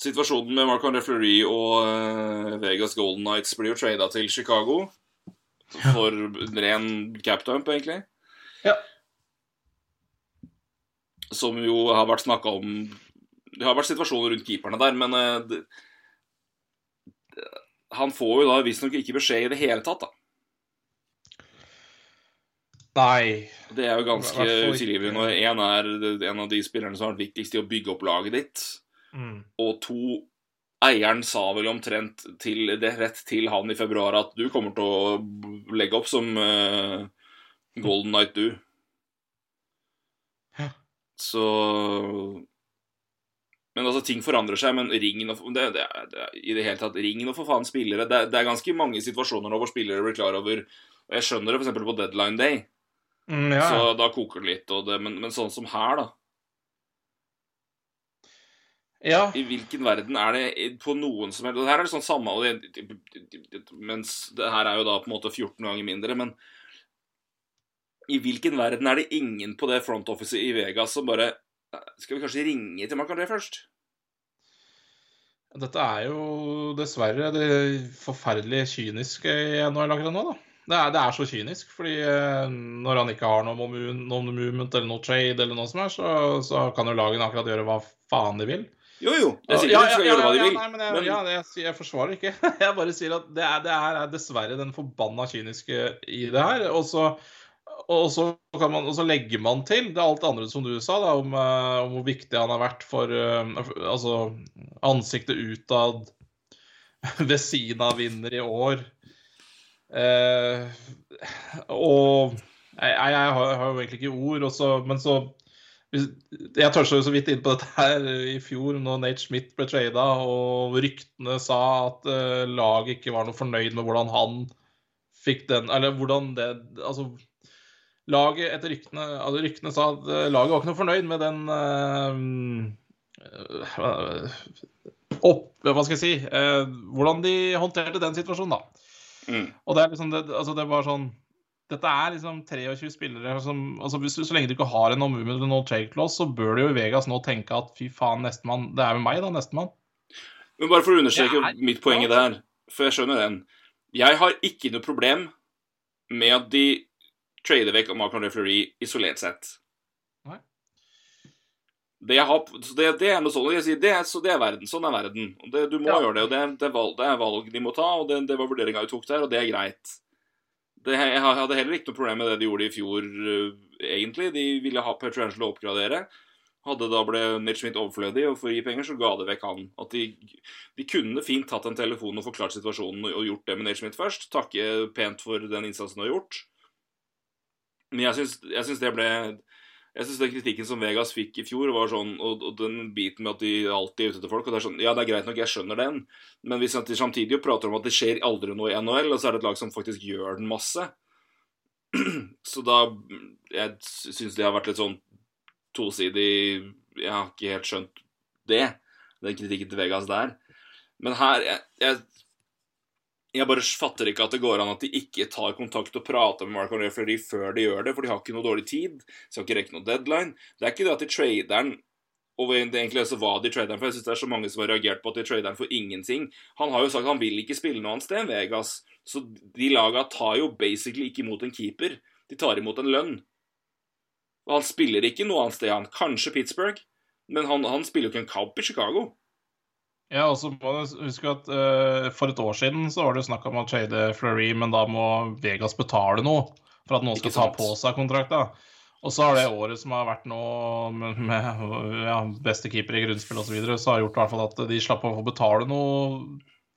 situasjonen med Marc André Fleury og uh, Vegas Golden Knights blir jo trada til Chicago for ren capdump, egentlig. Ja. Som jo har vært snakka om Det har vært situasjoner rundt keeperne der, men det, han får jo da visstnok ikke beskjed i det hele tatt, da. Nei. Det er jo ganske utilgivelig når én er en av de spillerne som har vært viktigst i å bygge opp laget ditt, Mm. og to Eieren sa vel omtrent til, det rett til han i februar at du kommer til å legge opp som uh, Golden Knight, du. Ja. Så Men altså, ting forandrer seg, men ring nå det, det, det, I det hele tatt, ring nå for faen spillere. Det, det er ganske mange situasjoner nå hvor spillere blir klar over og Jeg skjønner det f.eks. på deadline day. Mm, ja. Så da koker det litt, men, men sånn som her, da. ja. I hvilken verden er det på noen som helst Her er det sånn samme Mens det her er jo da på en måte 14 ganger mindre, men i hvilken verden er det ingen på det front officet i Vegas som bare Skal vi kanskje ringe til Marc André først? Dette er jo dessverre det forferdelig kyniske i NHL akkurat nå, da. Det er, det er så kynisk, fordi eh, når han ikke har noe, movement eller noe trade eller noe som er, så, så kan jo lagene akkurat gjøre hva faen de vil. Jo, jo. Jeg sier Ja, ikke de skal ja, gjøre hva de ja, vil. Nei, men jeg, men- ja, jeg, jeg forsvarer ikke. Jeg bare sier at det, er, det her er dessverre den forbanna kyniske i det her. Og så, og så, man, og så legger man til det er alt det andre som du sa, da, om, eh, om hvor viktig han har vært for eh, altså, ansiktet utad av vinner i år. Eh, og jeg, jeg, jeg har, jo egentlig ikke ord, også, men så Jeg tørste jo så vidt inn på dette her i fjor, når Nate Schmidt ble trada, og ryktene sa at eh, laget ikke var noe fornøyd med hvordan han fikk den Eller hvordan det Altså, laget etter ryktene altså Ryktene sa at eh, laget var ikke noe fornøyd med den eh, eh, opp, Hva skal jeg si eh, Hvordan de håndterte den situasjonen, da. Mm. Og det er liksom det, altså det var sånn Dette er liksom 23 spillere som altså hvis, Så lenge du ikke har en movement eller no trade clause, så bør du jo i Vegas nå tenke at fy faen, nestemann Det er jo meg, da, nestemann. Men bare for å understreke er- mitt poeng i det her, for jeg skjønner den. Jeg har ikke noe problem med at de trader vekk Marcon Refleury Fleury isolert sett. Nei. Det, har, så det, det er noe sånn, jeg sier, det er, så det er verden. Sånn er verden. Det, du må Ja. gjøre det, og det, er- det, valg, det er valg de må ta, og det, det var vurderinga vi tok der, og det er greit. Det, jeg hadde heller ikke noe problem med det de gjorde i fjor, uh, egentlig. De ville ha Petrangelo oppgradere. Hadde da ble Nate Schmidt overflødig, og for å gi penger så ga det vekk han. At de, de kunne fint tatt en telefon og forklart situasjonen og, gjort det med Nitch Schmidt først. Takke pent for den innsatsen du har gjort. Men jeg syns, det ble Jeg synes den kritikken som Vegas fikk i fjor, var sånn Og, og den biten med at de alltid er ute etter folk og det er sånn, Ja, det er greit nok, jeg skjønner den, men hvis de samtidig prater om at det skjer aldri noe i NHL, og så er det et lag som faktisk gjør den masse så da Jeg syns det har vært litt sånn tosidig Jeg har ikke helt skjønt det, den kritikken til Vegas der. Men her jeg, jeg, jeg bare fatter ikke at det går an at de ikke tar kontakt og prater med Mark Referee før de gjør det, for de har ikke noe dårlig tid. De skal ikke rekke noe deadline. Det er ikke det at de traderen, og det egentlig også hva de traderen for. Jeg synes det er så mange som har reagert på at de traderen for ingenting. Han har jo sagt at han vil ikke spille noe annet sted enn Vegas. Så de laga tar jo basically ikke imot en keeper. De tar imot en lønn. Og han spiller ikke noe annet sted, han. Kanskje Pittsburgh, men han, han spiller jo ikke en kamp i Chicago. Ja, og så må du huske at uh, For et år siden så var det jo snakk om å trade Fleury, men da må Vegas betale noe for at noen skal ta på seg kontrakta. Og så har det året som har vært nå med, med ja, beste keeper i grunnspill osv., så, videre, så har gjort i hvert fall at de slapp å få betale noe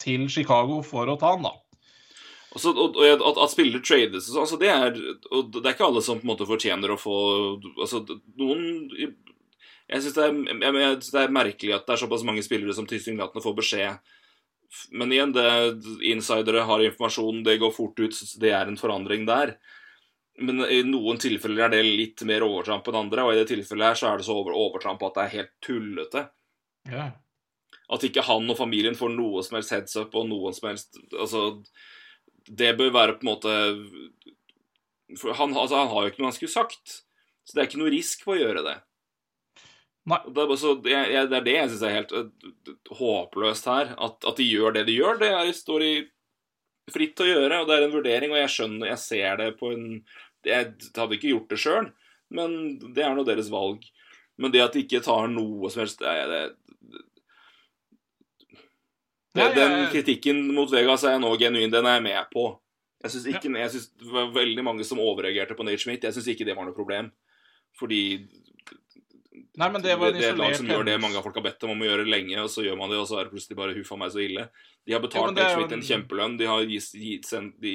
til Chicago for å ta han, da. Og så- og, og at, at spillere trades altså det er det er ikke alle som på en måte fortjener å få altså Noen Jeg syns det, det er merkelig at det er såpass mange spillere som tilsynelatende får beskjed. Men igjen, det, insidere har informasjon, det går fort ut, det er en forandring der. Men i noen tilfeller er det litt mer overtramp enn andre, og i det tilfellet her så er det så over, overtramp at det er helt tullete. Ja. At ikke han og familien får noe som helst heads up og noen som helst Altså, det bør være på en måte For han, altså, han har jo ikke noe han skulle sagt. Så det er ikke noe risk på å gjøre det. Nei. Det er, så, det, jeg, det er det jeg syns er helt øh, håpløst her. At, at de gjør det de gjør, det er, står i fritt å gjøre. Og det er en vurdering, og jeg skjønner, jeg ser det på en Jeg hadde ikke gjort det sjøl, men det er nå deres valg. Men det at de ikke tar noe som helst det, det, det, Den jeg- kritikken mot Vegas er jeg nå genuin, den er jeg med på. Jeg syns ikke, jeg synes det var veldig mange som overreagerte på Nate Schmidt. Jeg syns ikke det var noe problem. Fordi Nei, men det var en det er et lag som gjør det mange av folk har bedt dem om å gjøre lenge, og så gjør man det, og så er det plutselig bare huffa meg så ille. De har betalt ja, det Schmidt en en- kjempelønn. De har gitt, gitt, sendt, de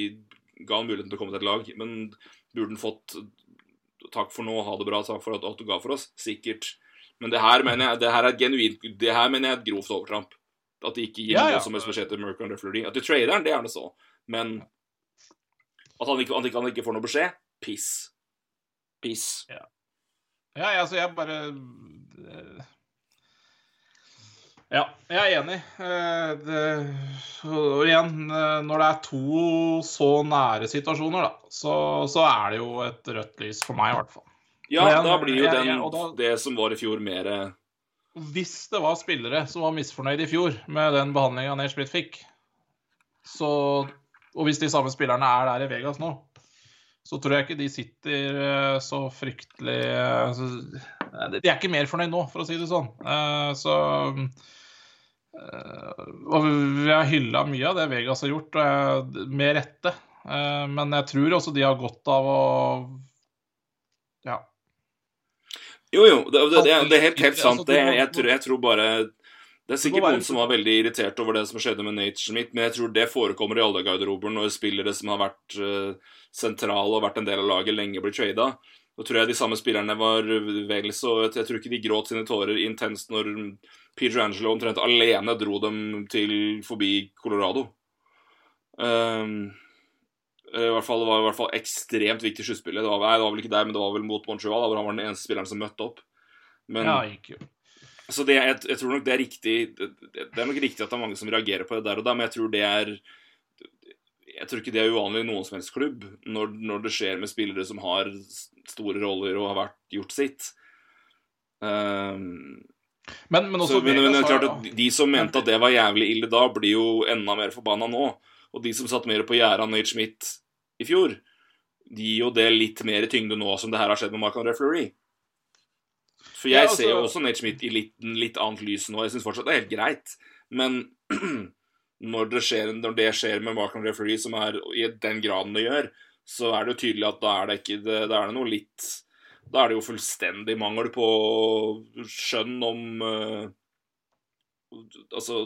ga han muligheten til å komme til et lag, men burde han fått takk for nå, ha det bra, takk for at, at du ga for oss? Sikkert. Men det her mener jeg det her er et genuint Det her mener jeg er et grovt overtramp. At de ikke gir Ja, noe som helst beskjed til Mercury under Fleury. At de trader han, det er det så. Men at han ikke, at ikke, han ikke får noe beskjed piss. Piss. Ja, ja, altså, jeg bare eh, Ja, jeg er enig. Eh, Det, og igjen, eh, når det er to så nære situasjoner, da, så, så er det jo et rødt lys for meg, i hvert fall. Ja, igjen, da blir jo den, jeg, jeg, da- det som var i fjor, mer Hvis det var spillere som var misfornøyd i fjor med den behandlinga Schmidt fikk, så, og hvis de samme spillerne er der i Vegas nå, så tror jeg ikke de sitter eh, så fryktelig eh, altså, De er ikke mer fornøyd nå, for å si det sånn. Eh, Så eh, Og vi har hylla mye av det Vegas har gjort, eh, med rette. Eh, Men jeg tror også de har godt av å Ja. Jo, jo, det, det, det, det er helt, helt Altså, sant. Det, jeg, tror, jeg tror bare Det er sikkert noen som var veldig irritert over det som skjedde med Nate Schmidt, men jeg tror det forekommer i alle garderober når spillere som har vært eh, sentrale og vært en del av laget lenge, blir trada. Da tror jeg de samme spillerne var vel så Jeg tror ikke de gråt sine tårer intenst når Peter Angelo omtrent alene dro dem til forbi Colorado. Um, i hvert fall, det var i hvert fall ekstremt viktig sluttspillet. Det, var- nei, det var vel ikke der, men det var vel mot Montreal, hvor han var den eneste spilleren som møtte opp. Men, ja, gikk jo. Så det, jeg, jeg tror nok det er riktig det, er nok riktig at det er mange som reagerer på det der og da, men jeg tror det er Jeg tror ikke det er uvanlig i noen som helst klubb når, når det skjer med spillere som har store roller og har vært, gjort sitt. Um, Men, men også så, men, men er klart at De som mente at det var jævlig ille da, blir jo enda mer forbanna nå. Og de som satt mer på gjerdet av Nate Schmidt i fjor, de gir jo det litt mer tyngde nå som det her har skjedd med Marc-André Fleury. For jeg Ja, altså- ser jo også Nate Schmidt i litt, litt annet lys nå. Jeg syns fortsatt det er helt greit. Men når det skjer, når det skjer med Markham Referee, som er i den graden det gjør, så er det jo tydelig at da er det ikke det, Da er det noe litt Da er det jo fullstendig mangel på skjønn om eh, Altså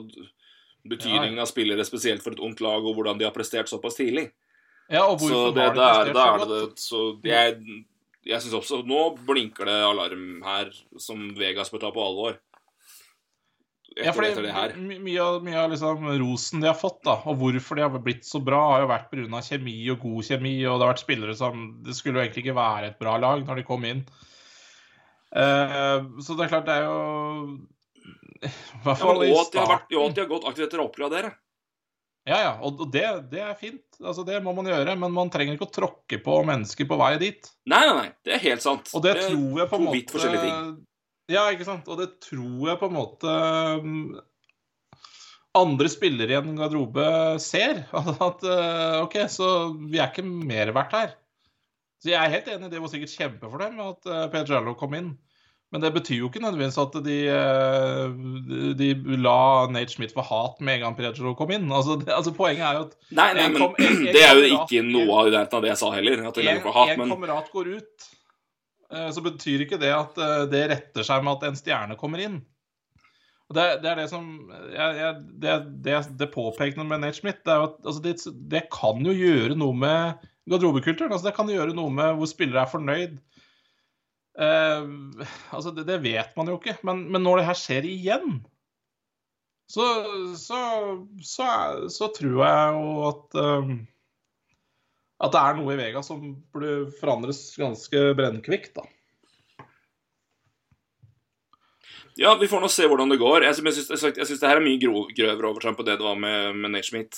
betydningen av spillere, spesielt for et ungt lag, og hvordan de har prestert såpass tidlig. Ja, og Så hvorfor det, har de er, prestert så godt? det. Så jeg, jeg syns også Nå blinker det alarm her som Vegas bør ta på alvor. Ja, fordi etter det her. my- Mye av, mye av liksom rosen de har fått, da, og hvorfor de har blitt så bra, har jo vært pga. kjemi og god kjemi, og det har vært spillere som Det skulle jo egentlig ikke være et bra lag når de kom inn. Uh, så det er klart, det er jo hvert Ja, fall ja, og at de har, vært, de har gått aktivt etter å oppgradere. Ja, ja, og det, det er fint. Altså, Det må man gjøre, men man trenger ikke å tråkke på mennesker på vei dit. Nei, nei, nei. Det er helt sant. Og det, det tror jeg på en vidt måte forskjellige ting. Ja, ikke sant. Og det tror jeg på en måte um, andre spillere i en garderobe ser. At uh, OK, så vi er ikke mer verdt her. Så jeg er helt enig, det var sikkert kjempefornøyd med at Pedro Jallo kom inn. Men det betyr jo ikke nødvendigvis at de, uh, de, la Nate Smith for hat med en gang Pedro kom inn. Altså, det, altså Poenget er jo at Nei, nei, men kom- en- en det er jo kamerat- ikke noe av det det jeg sa heller. At en, for hat, en men kamerat går ut, eh, så betyr ikke det at eh, det retter seg med at en stjerne kommer inn. Det, det er det som jeg, jeg, det, det, det påpekende med Nate Schmidt, det at altså, det, det kan jo gjøre noe med garderobekulturen. Altså, det kan gjøre noe med hvor spillere er fornøyd. Eh, altså, det, det vet man jo ikke. Men, men når det her skjer igjen, så, så, så, så tror jeg jo at eh, at det er noe i Vega som burde forandres ganske brennkvikt. da. ja, vi får nå se hvordan det går. Jeg, syns- jeg, syns- jeg syns det her er mye grov, grøvere overtramp på det det var med, med Schmidt.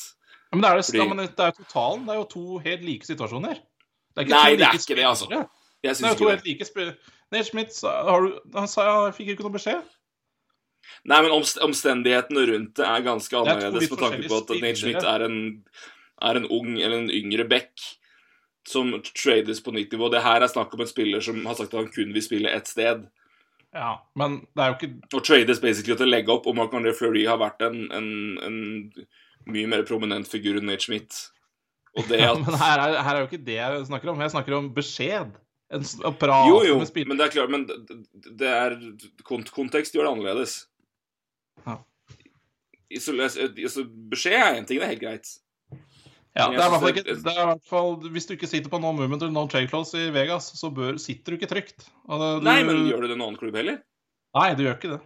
Ja, men det er, det, Fordi- ja, men det er jo totalen. Det er jo to helt like situasjoner. Det er Nei, to det er like ikke det, altså. Jeg syns ikke det. Nate Schmidt sa, har du, han sa han fikk ikke noe beskjed. Nei, men omstendighetene rundt det er ganske er annerledes med tanke på at Nate Schmidt er en, er en ung eller en yngre back som trades på nytt nivå. Det her er snakk om en spiller som har sagt at han kun vil spille ett sted. Ja, men det er jo ikke Og trades basically til å legge opp, og Marc-André Fleury har vært en, en, en mye mer prominent figur enn Nate Schmidt. Og det ja, Men her er, her er jo ikke det jeg snakker om. Jeg snakker om beskjed. En, å prate Jo, jo, med spillere. men det er klart Men det- det er kont kontekst gjør det annerledes. Ja. Så, så beskjed er én ting, det er helt greit. Ja, det er i hvert fall det- det er i hvert fall, Hvis du ikke sitter på no movement eller no trade clause i Vegas, så bør, sitter du ikke trygt. Det- Nei, men gjør du det i en annen klubb heller? Nei, du gjør ikke det.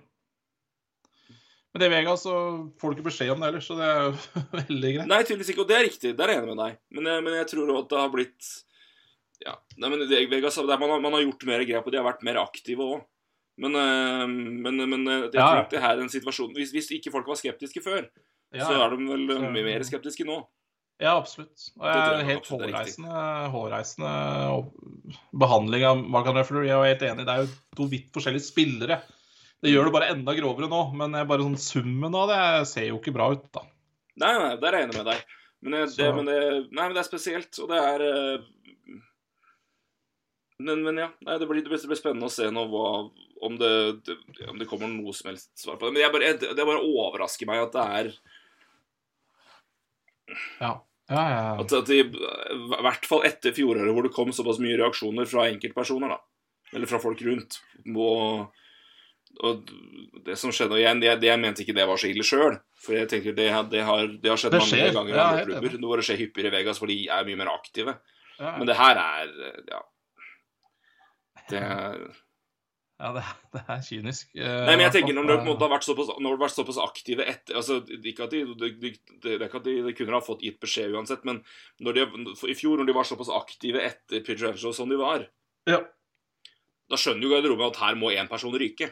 Men i Vegas så får du ikke beskjed om det ellers, så det er jo veldig greit. Nei, tydeligvis ikke, og det er riktig. Der er jeg enig med deg. Men men jeg tror at det har blitt Ja, nei, men det, Vegas, det er, man, har, man har gjort mer grep, og de har vært mer aktive òg. Men, øh, men, men øh, jeg Ja, tror det her er en situasjon hvis, hvis ikke folk var skeptiske før, Ja, så er de vel Så- mye mer skeptiske nå. ja absolutt. Og Det jeg er helt hårreisende, hårreisende behandling av Marcan Ruffler. Jeg er helt enig, det er jo to vidt forskjellige spillere. Det gjør det bare enda grovere nå, men jeg bare sånn summen av det ser jo ikke bra ut, da. Nei, nei, der er jeg enig med deg. Men, det, men, det, nei, men det er spesielt, og det er men, men ja, nei, det, blir, det blir spennende å se nå hva, om, det, det, om det kommer noe som helst svar på det. Men jeg bare, jeg, det bare overrasker meg at det er Ja, ja, ja. At, at I hvert fall etter fjoråret, hvor det kom såpass mye reaksjoner fra enkeltpersoner, da. Eller fra folk rundt. Og, og det som skjedde Og det, det, jeg mente ikke det var så ille sjøl. For jeg tenker det, det, har, det har skjedd Det mange ganger i andre klubber. det skjer hyppigere i Vegas, for de er mye mer aktive. Men det her er Ja. Det er ja det, det er kynisk. Uh, Nei, men jeg tenker når de Ja. har vært såpass, når de har vært såpass aktive etter altså, Ikke at de, de, de, det er ikke at de, de kunne ha fått gitt beskjed uansett, men når de, i fjor, når de var såpass aktive etter Pedro Angelo som de var, Ja. da skjønner jo garderoben at her må én person ryke.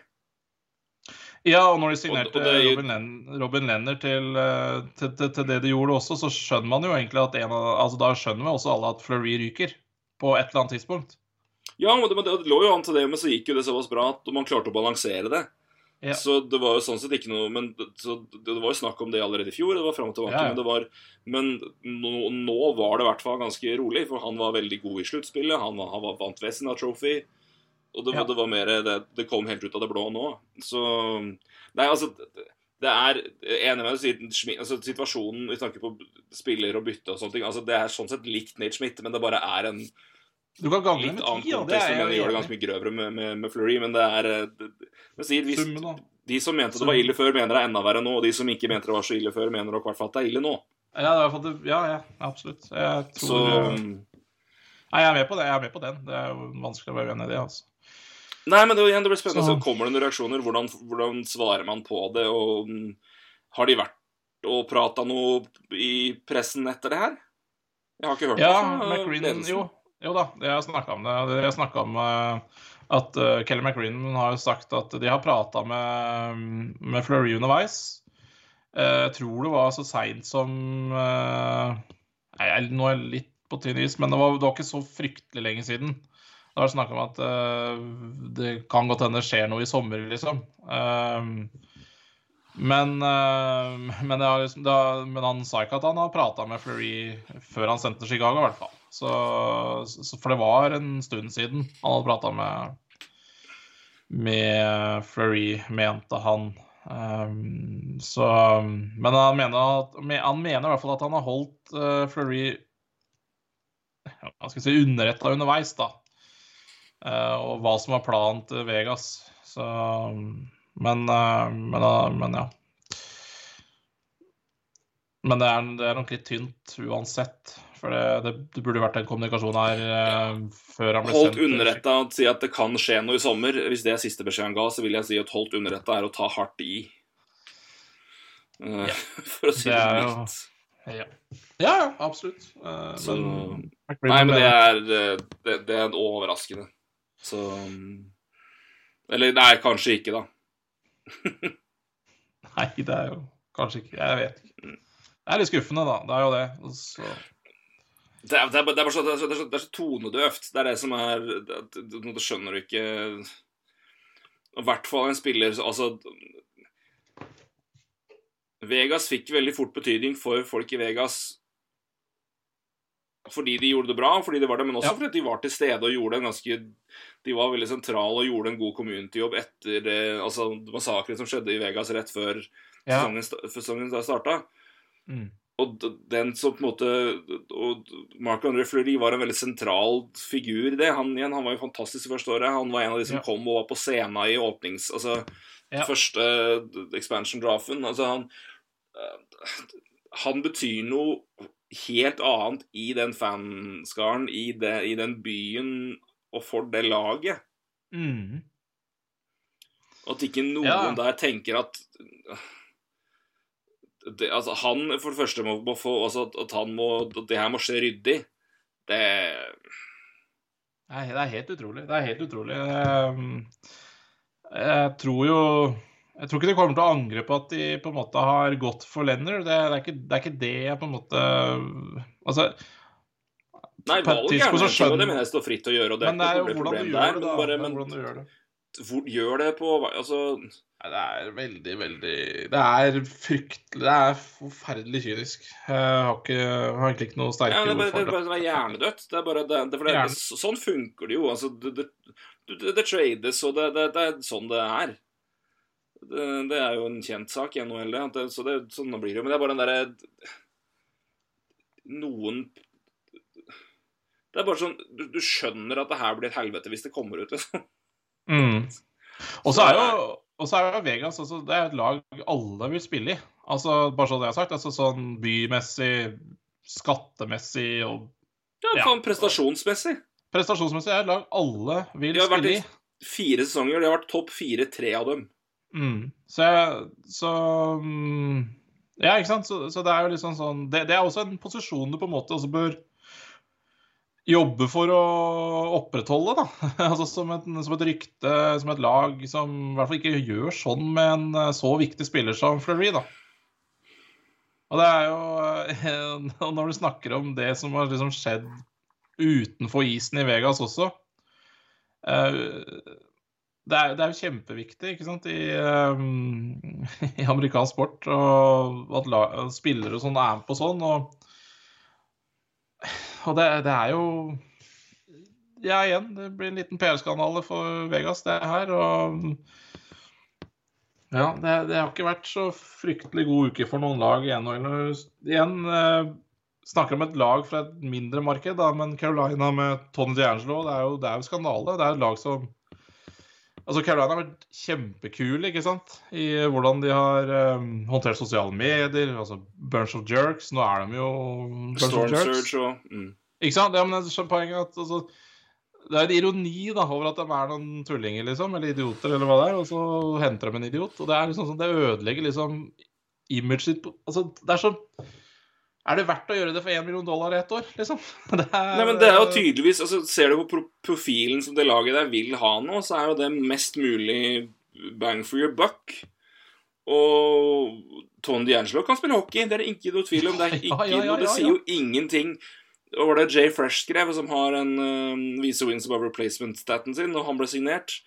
Ja, og når de signerte Og- og det- Robin, Len Robin Lenner til, eh, til, til, til det de gjorde også, så skjønner man jo egentlig at en av Altså da skjønner vi også alle at Fleury ryker på et eller annet tidspunkt. Ja, men det, det lå jo an til det, men så gikk jo det såpass bra at man klarte å balansere det. Ja. Så det var jo sånn sett ikke noe Men det, så det, var jo snakk om det allerede i fjor, det var fram og tilbake, Ja, ja. men det var Men nå, nå var det i hvert fall ganske rolig, for han var veldig god i sluttspillet. Han, var- han var vant Vesna Trophy. Og det, det var mer det, det kom helt ut av det blå nå. Så Nei, altså det- er enig med deg, altså, situasjonen Vi snakker på spiller og bytte og sånne ting. altså Det er sånn sett likt Nate Schmidt, men det bare er en Du kan gange litt det kontekst. er Jeg jeg gjør det ganske mye grøvere med, med, med Fleury, men det er det, det, sier, hvis, Summen, da. De som mente det var ille før, mener det er enda verre nå. Og de som ikke mente det var så ille før, mener nok i hvert fall at det er ille nå. Ja, det er i hvert fall det- ja, ja, absolutt. Jeg tror Så Nei, jeg er med på det. Jeg er med på den. Det er jo vanskelig å være uenig i det, altså. Nei, men det, igjen, det blir spennende å se Så- kommer det noen reaksjoner. Hvordan, hvordan svarer man på det? Og mm, har de vært og prata noe i pressen etter det her? Jeg har ikke hørt Ja, noe fra McGreen ledelsen. jo, jo da, jeg snakka om det. Jeg snakka om eh, at eh, Kelly McGreen har sagt at de har prata med, med Fleury underveis. Eh, jeg tror det var så seint som eh, nei, Nå er jeg litt på tynn is, men det var, det var ikke så fryktelig lenge siden. Det var snakk om at eh, det kan godt hende det skjer noe i sommer, liksom. Eh, men, eh, men, liksom, men han sa ikke at han har prata med Fleury før han sendte til Chicago, i hvert fall. Så, så, for det var en stund siden han hadde prata med, med Fleury, mente han. Um, så, men han mener, at, han mener i hvert fall at han har holdt uh, Fleury hva skal jeg si, underretta underveis, da. Uh, og hva som var planen til Vegas. Så Men, uh, men, uh, men ja. Men det er, det er nok litt tynt uansett. For det, det, det burde vært en kommunikasjon her eh, før han ble Holdt sendt Holdt underretta og si at det kan skje noe i sommer. Hvis det er siste beskjed han ga, så vil jeg si at holdt underretta er å ta hardt i. Ja. For å si Det det jo- Ja, ja, absolutt. Eh, Så- men, Nei, men det er, eh, det, det er overraskende. Så mm, Eller nei, kanskje ikke, da. Nei, det er jo kanskje ikke Jeg vet ikke. Det er litt skuffende, da. Det er jo det. Så, Det er, det, er, det, er så, det, er så, det, er så, tonedøvt. Det er det som er det, skjønner du ikke I hvert fall en spiller Altså Vegas fikk veldig fort betydning for folk i Vegas fordi de gjorde det bra, fordi det var det, men også Ja. fordi de var til stede og gjorde en ganske De var veldig sentrale og gjorde en god community-jobb etter det, altså, massakren som skjedde i Vegas rett før ja. sesongen, sesongen starta. Mm. Og den som på en måte Og Marc-André Fleury var en veldig sentral figur i det. Han igjen, han var jo fantastisk første året. Han var en av de som Ja. kom og var på scenen i åpnings... Altså Ja. første expansion draften. Altså han eh, Han betyr noe helt annet i den fanskaren, i, det, i den byen og for det laget. Mm. At ikke noen Ja. der tenker at det, altså, Han for det første må, må få altså, at, han må At det her må skje ryddig. Det Nei, det er helt utrolig. Det er helt utrolig. Ehm, Jeg tror jo Jeg tror ikke de kommer til å angre på at de på en måte har gått for Lenner. Det, det, er, ikke, det er ikke det jeg på en måte Altså, Nei, valg er det, det mener jeg står fritt å gjøre. og det er men det er ikke noe problem du der, men bare, men det. hvor, gjør det på altså, Nei, det er veldig, veldig Det er fryktelig Det er forferdelig kynisk. Jeg har, ikke, jeg har egentlig ikke noe sterke det, er ord for det, for er det. bare, det er hjernedødt. Det er bare det, det, for det, Hjerne- Sånn funker det jo. Altså, det, det, det, det trades, og det, det, det er sånn det er. Det, det er jo en kjent sak i NHL, det. det. Så det, sånn blir det jo. Men det er bare den derre Noen Det er bare sånn du, du skjønner at det her blir et helvete hvis det kommer ut, liksom. Mm. Og så er jo og så er jo Vegas altså, det er et lag alle vil spille i. Altså, bare så det jeg har sagt. Altså, sånn bymessig, skattemessig og Ja, Ja. faen, prestasjonsmessig. prestasjonsmessig er et lag alle vil spille i. De har vært i fire sesonger. De har vært topp fire, tre av dem. Mm. Så, så mm, Ja, ikke sant? Så, så det er jo liksom sånn det, det er også en posisjon du på en måte også bør jobbe for å opprettholde, da. altså som et, som et rykte, som et lag som i hvert fall ikke gjør sånn med en eh, så viktig spiller som Fleury, da. Og det er jo eh, når du snakker om det som har liksom skjedd utenfor isen i Vegas også eh, det er, det er jo kjempeviktig ikke sant, i, i amerikansk sport og at spillere og sånn er med på sånn. Og, og det, det er jo Ja, igjen, det blir en liten PR-skandale for Vegas, det her. Og ja, det, det har ikke vært så fryktelig god uke for noen lag igjen. Og Igjen eh, snakker om et lag fra et mindre marked, da, men Carolina med Tony DiAngelo, det er jo, det jo skandale. Det er et lag som Altså, Carolina har vært kjempekule ikke sant? i hvordan de har um, håndtert sosiale medier. altså Bunch of jerks. Nå er de jo bunch Storm of jerks. Surge og mm. Ikke sant? Ja, men det er poenget at altså, Det er en ironi da, over at de er noen tullinger, liksom, eller idioter, eller hva det er, og så henter de en idiot. Og det er liksom sånn, det ødelegger liksom imaget sitt Altså, det er sånn Er det verdt å gjøre det for 1 million dollar i ett år, liksom? Det er, Nei, men det er jo tydeligvis altså, Ser du på profilen som det laget der vil ha nå, så er jo det mest mulig bang for your buck. Og Tony D'Angelo kan spille hockey, det er det ikke noe tvil om. Det, er Ja, ikke, ja, ja, noe- det ja, sier ja. jo ingenting. Og var det Jay Fresh skrev, som har en uh, vise wins above replacement-staten sin, og han ble signert.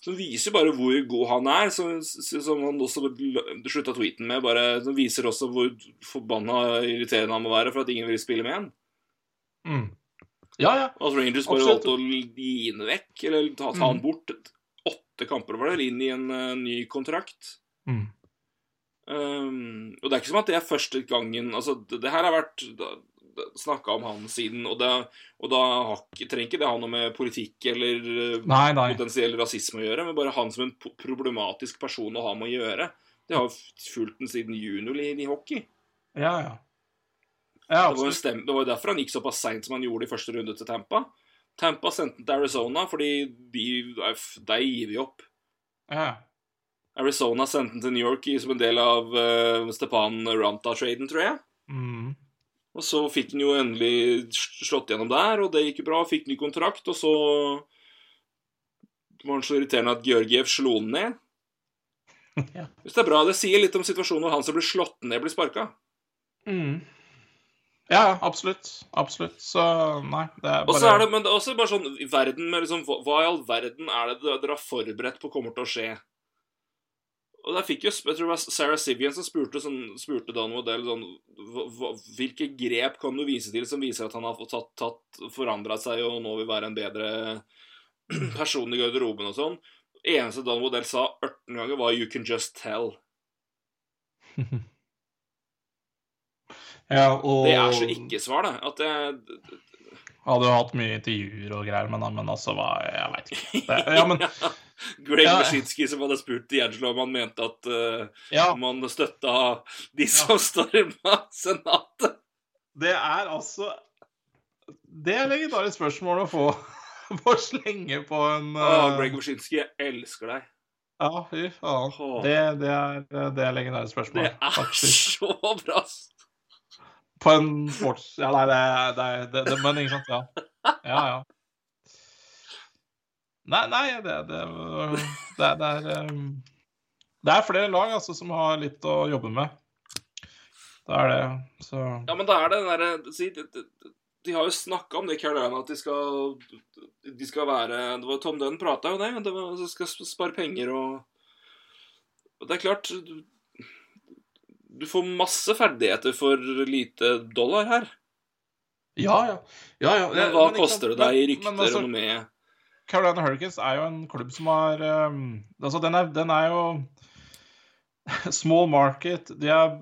Som viser bare hvor god han er, som, som han også slutta tweeten med. Bare, som viser også hvor forbanna irriterende han må være for at ingen vil spille med han. mm. Ja, ja. At Rangers bare Absolutt. valgte å den vekk, eller ta, ta han bort. Åtte kamper var det, inn i en uh, ny kontrakt. Mm. Um, og det er ikke som at det er første gangen Altså, det, det her har vært snakka om han siden, og, det, og da trenger ikke det ha noe med politikk eller eh, Nei, nei. potensiell rasisme å gjøre, men bare han som en problematisk person å ha med å gjøre. Det har fulgt den siden junior i, hockey. Ja, ja. Ja, Det var, jo stem, det var jo derfor han gikk såpass seint som han gjorde i første runde til Tampa. Tampa sendte han til Arizona fordi de, de gir vi opp. Ja. Arizona sendte han til New York som en del av uh, Stepan Ranta-traden, tror jeg. Mm. Og så fikk han jo endelig slått gjennom der, og det gikk jo bra. Fikk ny kontrakt, og så var han så irriterende at Georgiev slo han ned. Ja. Hvis det er bra, det sier litt om situasjonen når han som blir slått ned, blir sparka. Mm. Ja, absolutt. Absolutt. Så nei, det er Og bare så er det, men det er også bare sånn verden med liksom, hva i all verden er det dere har forberedt på kommer til å skje? Og der fikk jo, jeg tror det var Sarah Sivian som spurte, sånn, spurte Dan Modell sånn Hvilke grep kan du vise til som viser at han har tatt, tatt forandra seg og nå vil være en bedre person i garderoben og sånn? eneste Dan Modell sa 18 ganger, var 'You can just tell'. ja, og Det er så ikke-svar, det. At det Hadde jo hatt mye intervjuer og greier, men, men altså hva Jeg veit ikke. Det, ja, men Greg Ja. Wyszynski som hadde spurt D'Angelo om han mente at uh, Ja, man støtta de som storma Senatet. det er altså Det er legendarisk spørsmål å få, få slenge på en uh, eh, Greg Wyszynski, jeg elsker deg. Ja, fy faen. Det, det, er, det er legendarisk spørsmål. Det er faktisk. så bra. På en sports... Ja, nei, det det, det, det, Men ikke sant, ja. Ja, ja. Nei, nei, det, det, det, det er um, Det er flere lag altså, som har litt å jobbe med. Det er det, så Ja, men da er det den derre de, har jo snakka om det i Carolina, at de skal De skal være det var Tom Dunn prata jo det. det de skal spare penger og og Det er klart du, får masse ferdigheter for lite dollar her. Ja, ja. ja, ja. Men hva Men koster det deg i rykter men altså, og noe med Carolina Hurricanes er jo en klubb som har um, Altså, den er, den er jo Small market. De er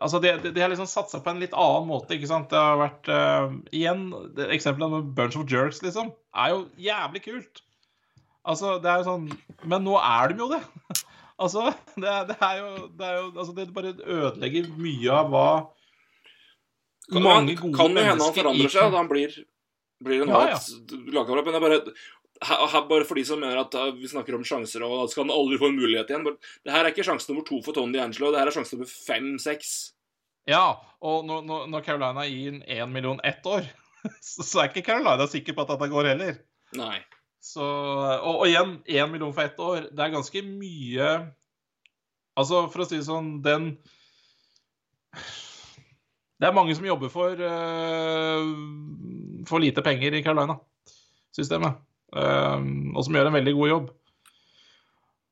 Altså, de, de, de har liksom satsa på en litt annen måte, ikke sant. Det har vært uh, Igjen, eksempelet med Bunch of Jerks, liksom, er jo jævlig kult. Altså, det er jo sånn Men nå er de jo det. altså, det, det er jo Det er jo Altså, det bare ødelegger mye av hva Kan, mange gode kan jo hende han mennesker forandrer seg, at han blir, blir en Ja, ja. ålreit lagkamerat. Men er bare her, her, bare for de som mener at uh, vi snakker om sjanser, og at skal han aldri få en mulighet igjen. Det her er ikke sjanse nummer to for Tony D'Angelo, det her er sjanse nummer fem-seks. Ja, og når, når, Carolina gir én million ett år, så, så er ikke Carolina sikker på at dette går heller. Nei. Så, og, og igjen, én million for ett år, det er ganske mye Altså, for å si det sånn, den Det er mange som jobber for uh, for lite penger i Carolina-systemet, Um, og som gjør en veldig god jobb.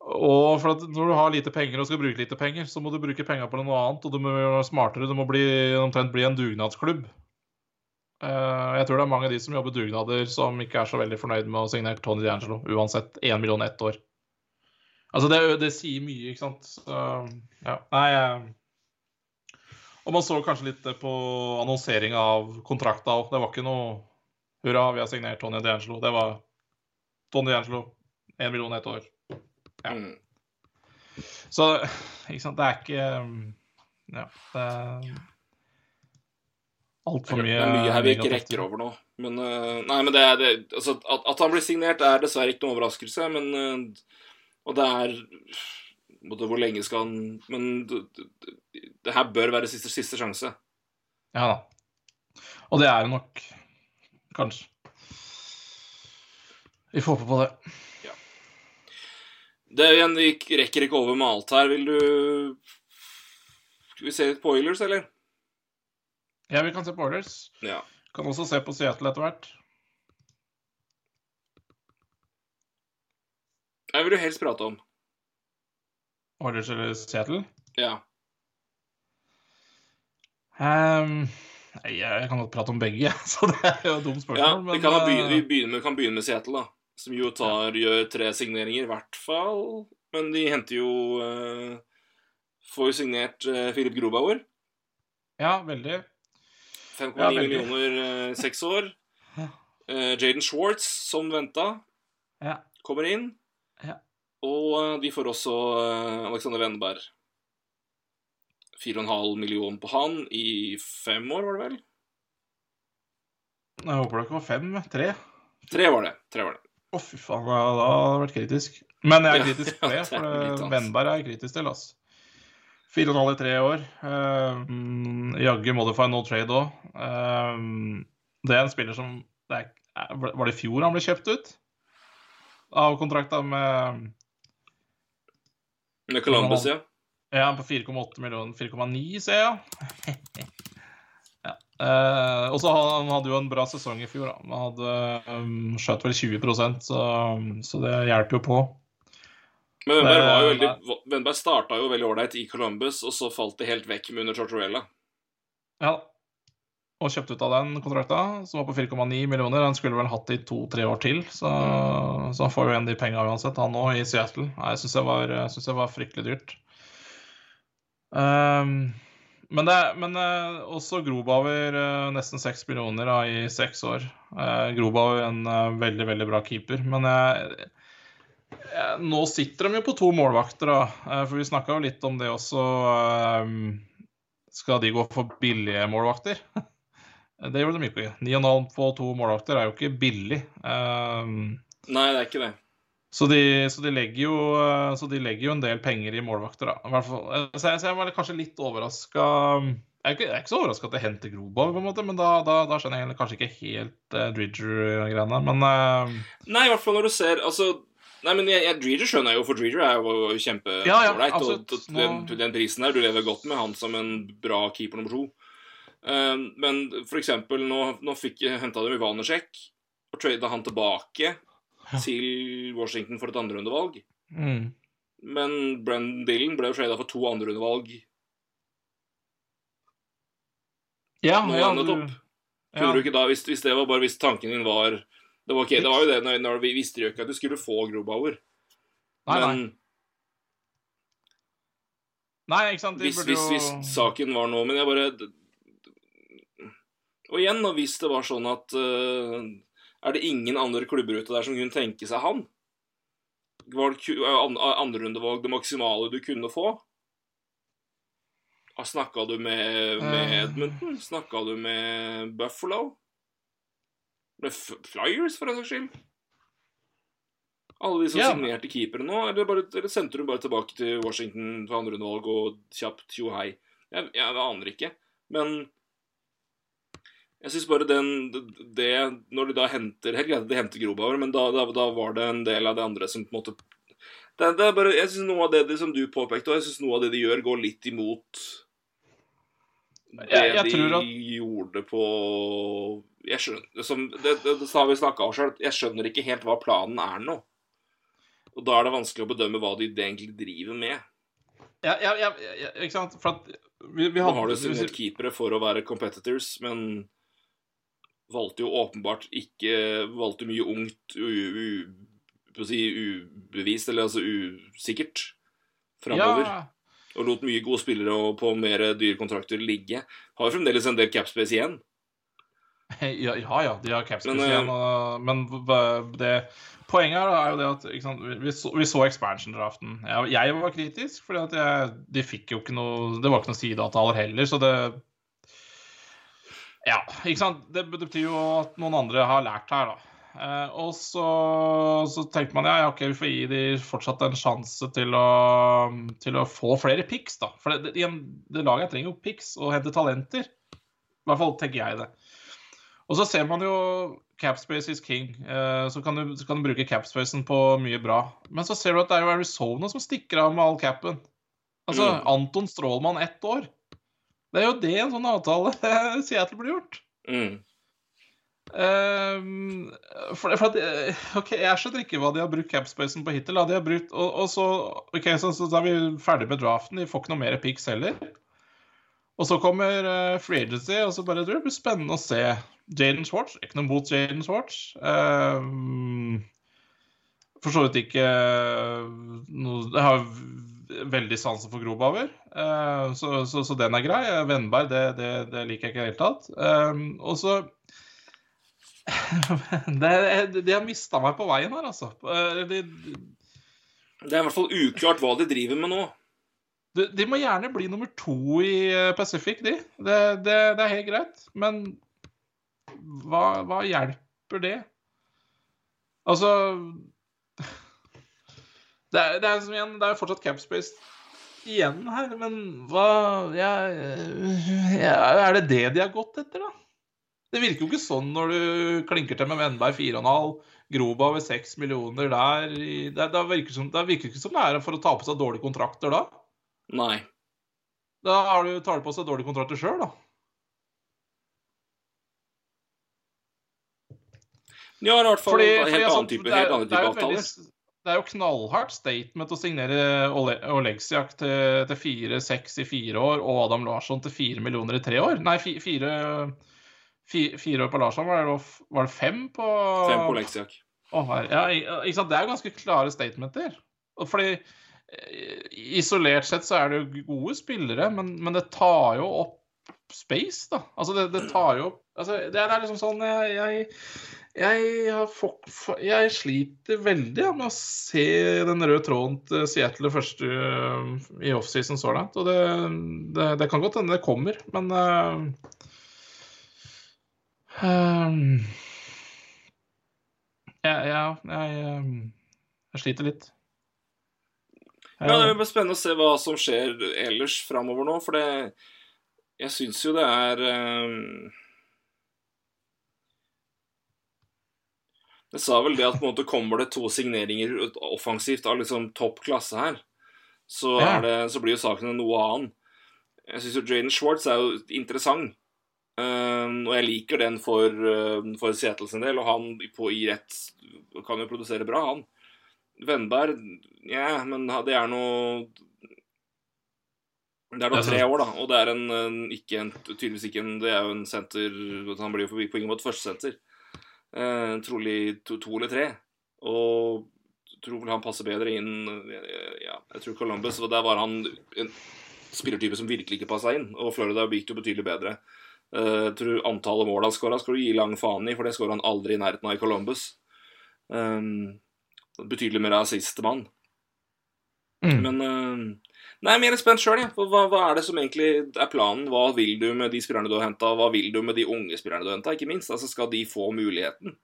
Og for at når du har lite penger og skal bruke lite penger, så må du bruke penger på noe annet, og du må være smartere. Du må bli, omtrent bli en dugnadsklubb. Eh, jeg tror det er mange av de som jobber dugnader, som ikke er så veldig fornøyd med å signere Tony D'Angelo, uansett én million ett år. Altså, det, det sier mye, ikke sant. Så, ja. Nei eh, Og man så kanskje litt på annonseringa av kontrakta òg. Det var ikke noe Hurra, vi har signert Tony D'Angelo. Det var Tony D'Angelo, én million ett år. Ja. Mm. Så ikke sant, det er ikke um, Ja. Det, altfor Det mye er mye her vi ikke rekker over nå. Men, eh, nei, men det det, altså, at, at han blir signert, er dessverre ikke noen overraskelse. Men, eh, og det er både Hvor lenge skal han Men det, det, det her bør være siste, siste sjanse. Ja da. Og det er det nok. Kanskje. Vi får håpe på det. Det er igjen, Vi rekker ikke over med alt her. Vil du Skal vi se litt på Oilers, eller? Ja, vi kan se på Oilers. Ja. Kan også se på Seattle etter hvert. Jeg vil du helst prate om. Oilers eller Seattle. Ja. Um, nei, jeg kan godt prate om begge, så det er jo et dumt ja spørsmål. vi, kan eh, begynne, vi begynner med, kan begynne med Seattle, da. Som jo tar, gjør tre signeringer, i hvert fall. Men de henter jo uh, Får jo signert uh, Philip Grobauer. Ja, veldig. 5,9 Ja, millioner eh, seks år. Ja. Eh, Jaden Schwartz, som venta, Ja. kommer inn. Ja. Og eh, de får også eh, Alexander Wenneberg. 4,5 millioner på han i fem år, var det vel? Jeg håper det ikke var fem. Tre. Tre var det. Tre var det. Å, fy faen, da hadde det vært kritisk. Men jeg er kritisk på det, ja, det for eh. Venberg er jeg kritisk til, ass. Fire og en halv i tre år. Uh, Jaggu en no trade òg. det er en spiller som det er- Var det i fjor han ble kjøpt ut? Av kontrakta med Med Columbus, ja. Ja, på 4,8 millioner. 4,9, ser jeg. ja. Uh, og så han hadde jo en bra sesong i fjor. Da. Han hadde um, skjøt vel 20 så, så det hjelper jo på. Men Wenberg, var jo Eh, veldig, Wenberg starta jo veldig ålreit i Columbus, og så falt det helt vekk med under Tortorella. Ja. Og kjøpt ut av den kontrakta, som var på 4,9 millioner. Han skulle vel hatt det i to-tre år til, så, så han får jo igjen de penga uansett, han òg, i Seattle. Nei, Jeg syns det, var- jeg synes det var fryktelig dyrt. Um, men det, men eh, også Grobauer eh, nesten 6 millioner da, i seks år. Uh, Grobauer en veldig, veldig bra keeper. Men jeg, nå sitter de jo på to målvakter, da. Eh, for vi snakka jo litt om det også. ehm, skal de gå for billige målvakter? Det gjorde de ikke. 9,5 på to målvakter er jo ikke billig. Nei, det er ikke det. så de, så, de jo, eh, så de legger jo en del penger i målvakter, da. Eh, så, jeg, var kanskje litt overraska Jeg jeg er ikke så overraska at det henter groba på en måte, men da, da, da skjønner jeg kanskje ikke helt uh, Dridger-greiene. Men uh... Nei, i hvert fall når du ser Altså Nei, men jeg, jeg, Dreger skjønner jeg jo, for Dreger er jo kjempeålreit. Ja, ja, og og den, den prisen der, du lever godt med han som en bra keeper nummer to. Eh, men for eksempel, nå, nå fikk henta de Ivanesjek og trada han tilbake til Washington for et andrerundevalg. mm, Men Brendan Dillon ble jo trada for to andrerundevalg. Ja, Nå ja, nettopp. du- Kunne ja. du ikke da, hvis, hvis det var bare hvis tanken din var Det var, ok, det var jo det når, vi visste jo ikke at du skulle få Grobauer. Nei, nei. Men nei, ikke sant. Hvis, hvis, hvis saken var nå Men jeg bare Og igjen, og hvis det var sånn at uh, Er det ingen andre klubber ute der som kunne tenke seg han? Var det andrerundevalg det maksimale du kunne få? Snakka du med, med Eh. Edmonton? Snakka du med Buffalo? Flyers, for en saks skyld? Alle de som Ja. signerte keepere nå? Eller, bare, eller sendte du bare tilbake til Washington for andre andrerundevalg og kjapt tjo hei? Jeg, jeg aner ikke. Men jeg syns bare den det, Når de da henter Helt greit at de henter Grobauer, men da, da, da var det en del av det andre som på en måte det, det er bare, Jeg syns noe av det, de, som du påpekte, og jeg synes noe av det de gjør, går litt imot det Jeg- jeg de at- gjorde på Jeg skjønner som, Det, det, det har vi snakka om sjøl. Jeg skjønner ikke helt hva planen er nå. Og da er det vanskelig å bedømme hva de egentlig driver med. ja, ja, ja, ja, Ikke sant? For at vi, vi Nå har du signert keepere for å være competitors, men valgte jo åpenbart ikke Valgte mye ungt, u, u, si ubevist, eller altså usikkert, framover. Ja, Og lot mye gode spillere og på mer dyre kontrakter ligge. Har jo fremdeles en del capspace igjen. Ja, ja, ja, de har capspace Men, eh, igjen, og, men det, poenget her er jo det at sant, vi, så, vi så expansion-draften. Jeg, jeg var kritisk, fordi de fikk jo ikke noe Det var ikke noe sideavtaler heller, så det Ja, ikke sant. Det, det betyr jo at noen andre har lært her, da. Eh, og så, så tenkte man ja, OK, vi får gi de fortsatt en sjanse til å, til å få flere picks, da. For det, det, det laget trenger jo picks og hente talenter. I hvert fall tenker jeg det. Og så ser man jo Capspace is king. Eh, så, kan du, så kan du bruke capspacen på mye bra. Men så ser du at det er jo Arizona som stikker av med all capen. Altså, Mm. Anton Strålmann ett år. Det er jo det en sånn avtale Seattle burde gjort. Mm. Ehm, for, for at, eh, ok, Jeg skjønner ikke hva de har brukt capspacen på hittil. De har brukt, og, og så, ok, så, så er vi ferdig med draften. De får ikke noe mer picks heller. Og så kommer uh, free agency, og så bare det blir spennende å se Jaden Schwartz. Ikke noe mot Jaden Schwartz. Um, for så vidt ikke eh, noe Jeg har veldig sansen for Grobauer, uh, så, så, så den er grei. Vennberg, det, det, det liker jeg ikke i det hele tatt. Um, og så det, de har mista meg på veien her, altså. Eh, De, Det er i hvert fall uklart hva de driver med nå. de, de må gjerne bli nummer to i eh, Pacific, de. Det, det, det er helt greit. Men hva, hva hjelper det? Altså Det er, det er som igjen, det er fortsatt capspace igjen her, men hva ja, ja, Er det det de har gått etter, da? Det virker jo ikke sånn når du klinker til med Vennberg 4,5, Groba ved 6 millioner der. Det, det, virker som, det virker ikke som det er for å ta på seg dårlige kontrakter da. Nei. Da har du, tar du på seg dårlige kontrakter sjøl, da. Ja, i hvert fall Fordi, helt altså, annen type, det er- helt annen det er type jo avtale. Det er jo knallhardt statement å signere Ole- Oleksiak til, til fire-seks i fire år og Adam Larsson til fire millioner i tre år. Nei, fi- fire, fire år på Larsson. Var det, var det fem på Fem på Leksiak. Oh, ja, ikke sant? Det er ganske klare statementer. Fordi eh, isolert sett så er det jo gode spillere, men, men det tar jo opp space, da. Altså, det, det tar jo opp altså, det, er, det er liksom sånn jeg, jeg, jeg, har fått, jeg sliter veldig ja, med å se den røde tråden til Seattle første øh, i offseason så langt. Og det, det, kan godt hende det kommer, men øh, øhm, ja, ja, jeg, jeg sliter litt. Ja, det blir spennende å se hva som skjer ellers framover nå, for det Jeg syns jo det er um, Det sa vel det at på en måte kommer det to signeringer offensivt av liksom topp klasse her, så, er det, så blir jo saken noe annen. Jeg syns jo Jaden Schwartz er jo interessant. Eh, og jeg liker den for, uh, for Seattle sin del, og han på, i rett kan jo produsere bra, han. Vennberg, ja, men det er noe Det er nå tre år, da, og det er en, en ikke en, tydeligvis ikke en Det er jo en senter Han blir jo på ingen måte førstesenter. Uh, trolig to, to eller tre. Og tror vel han passer bedre inn Ja, jeg tror Columbus og Der var han en spillertype som virkelig ikke passa inn, og Florida gikk jo betydelig bedre. Eh, jeg tror antallet mål han skåra, skal du gi lang faen i, for det skåra han aldri i nærheten av i Columbus. Um, betydelig mer assist-mann. Mm. Men uh, Nei, mer spent sjøl, jeg. Ja. Hva, hva er det som egentlig er planen? Hva vil du med de spillerne du har henta? Hva vil du med de unge spillerne du har henta? Ikke minst. Altså, skal de få muligheten?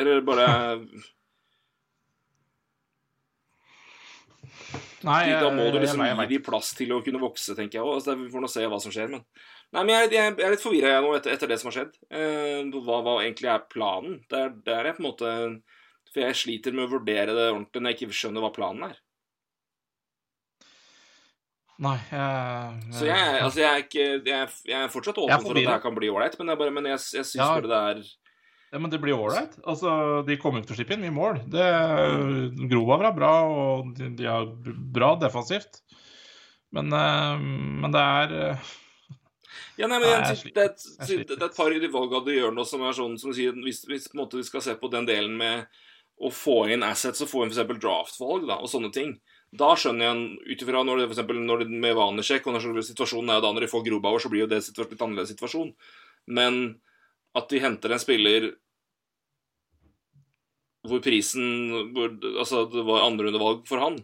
Eller bare Nei, Da må du liksom jeg- jeg- gi dem plass til å kunne vokse, tenker jeg òg. Altså, vi får nå se hva som skjer, men Nei, men jeg, jeg, jeg er litt forvirra nå etter, etter det som har skjedd. Eh, hva, hva egentlig er planen? Det er, det er på en måte For jeg sliter med å vurdere det ordentlig når jeg ikke skjønner hva planen er. Nei, jeg, Så jeg, er- altså, jeg er ikke Jeg jeg er fortsatt åpen er for at det her kan bli ålreit, men, jeg bare- men jeg, jeg syns Ja. bare det er Ja, men det blir ålreit. Altså, de kommer ikke til å slippe inn mye mål. Det, Grover er bra, og de, de er bra defensivt. Men, eh, men det er eh, Ja, nei, men jeg, jeg det, er et, det er et par valgene du gjør nå som er sånn som du sier Hvis, hvis en måte vi skal se på den delen med å få inn assets og få inn f.eks. draftvalg da, og sånne ting, da skjønner jeg en- ut ifra når det for eksempel, når det med vanesjekk og når situasjonen er da når de får Grobauer, så blir jo det et litt annerledes situasjon. Men at de henter en spiller hvor prisen hvor, Altså, det var andrerundevalg for han.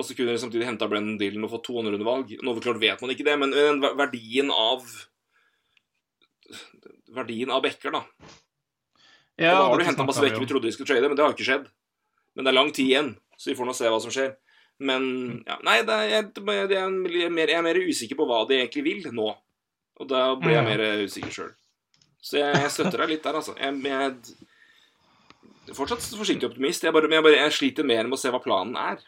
Og så kunne de samtidig henta Brennan Dillon og fått to andrerundevalg. Nå klart vet man ikke det, men verdien av verdien av backer, da. Ja, da har du henta masse backer vi trodde vi skulle trade, men det har ikke skjedd. Men det er lang tid igjen, så vi får nå se hva som skjer. Men ja, Nei, det er, jeg, det er jeg, er mer, jeg er mer usikker på hva de egentlig vil nå. Og da blir jeg mer usikker sjøl. Så jeg, jeg støtter deg litt der, altså. Jeg, er fortsatt forsiktig optimist. Jeg, bare, jeg, bare, jeg sliter mer med å se hva planen er.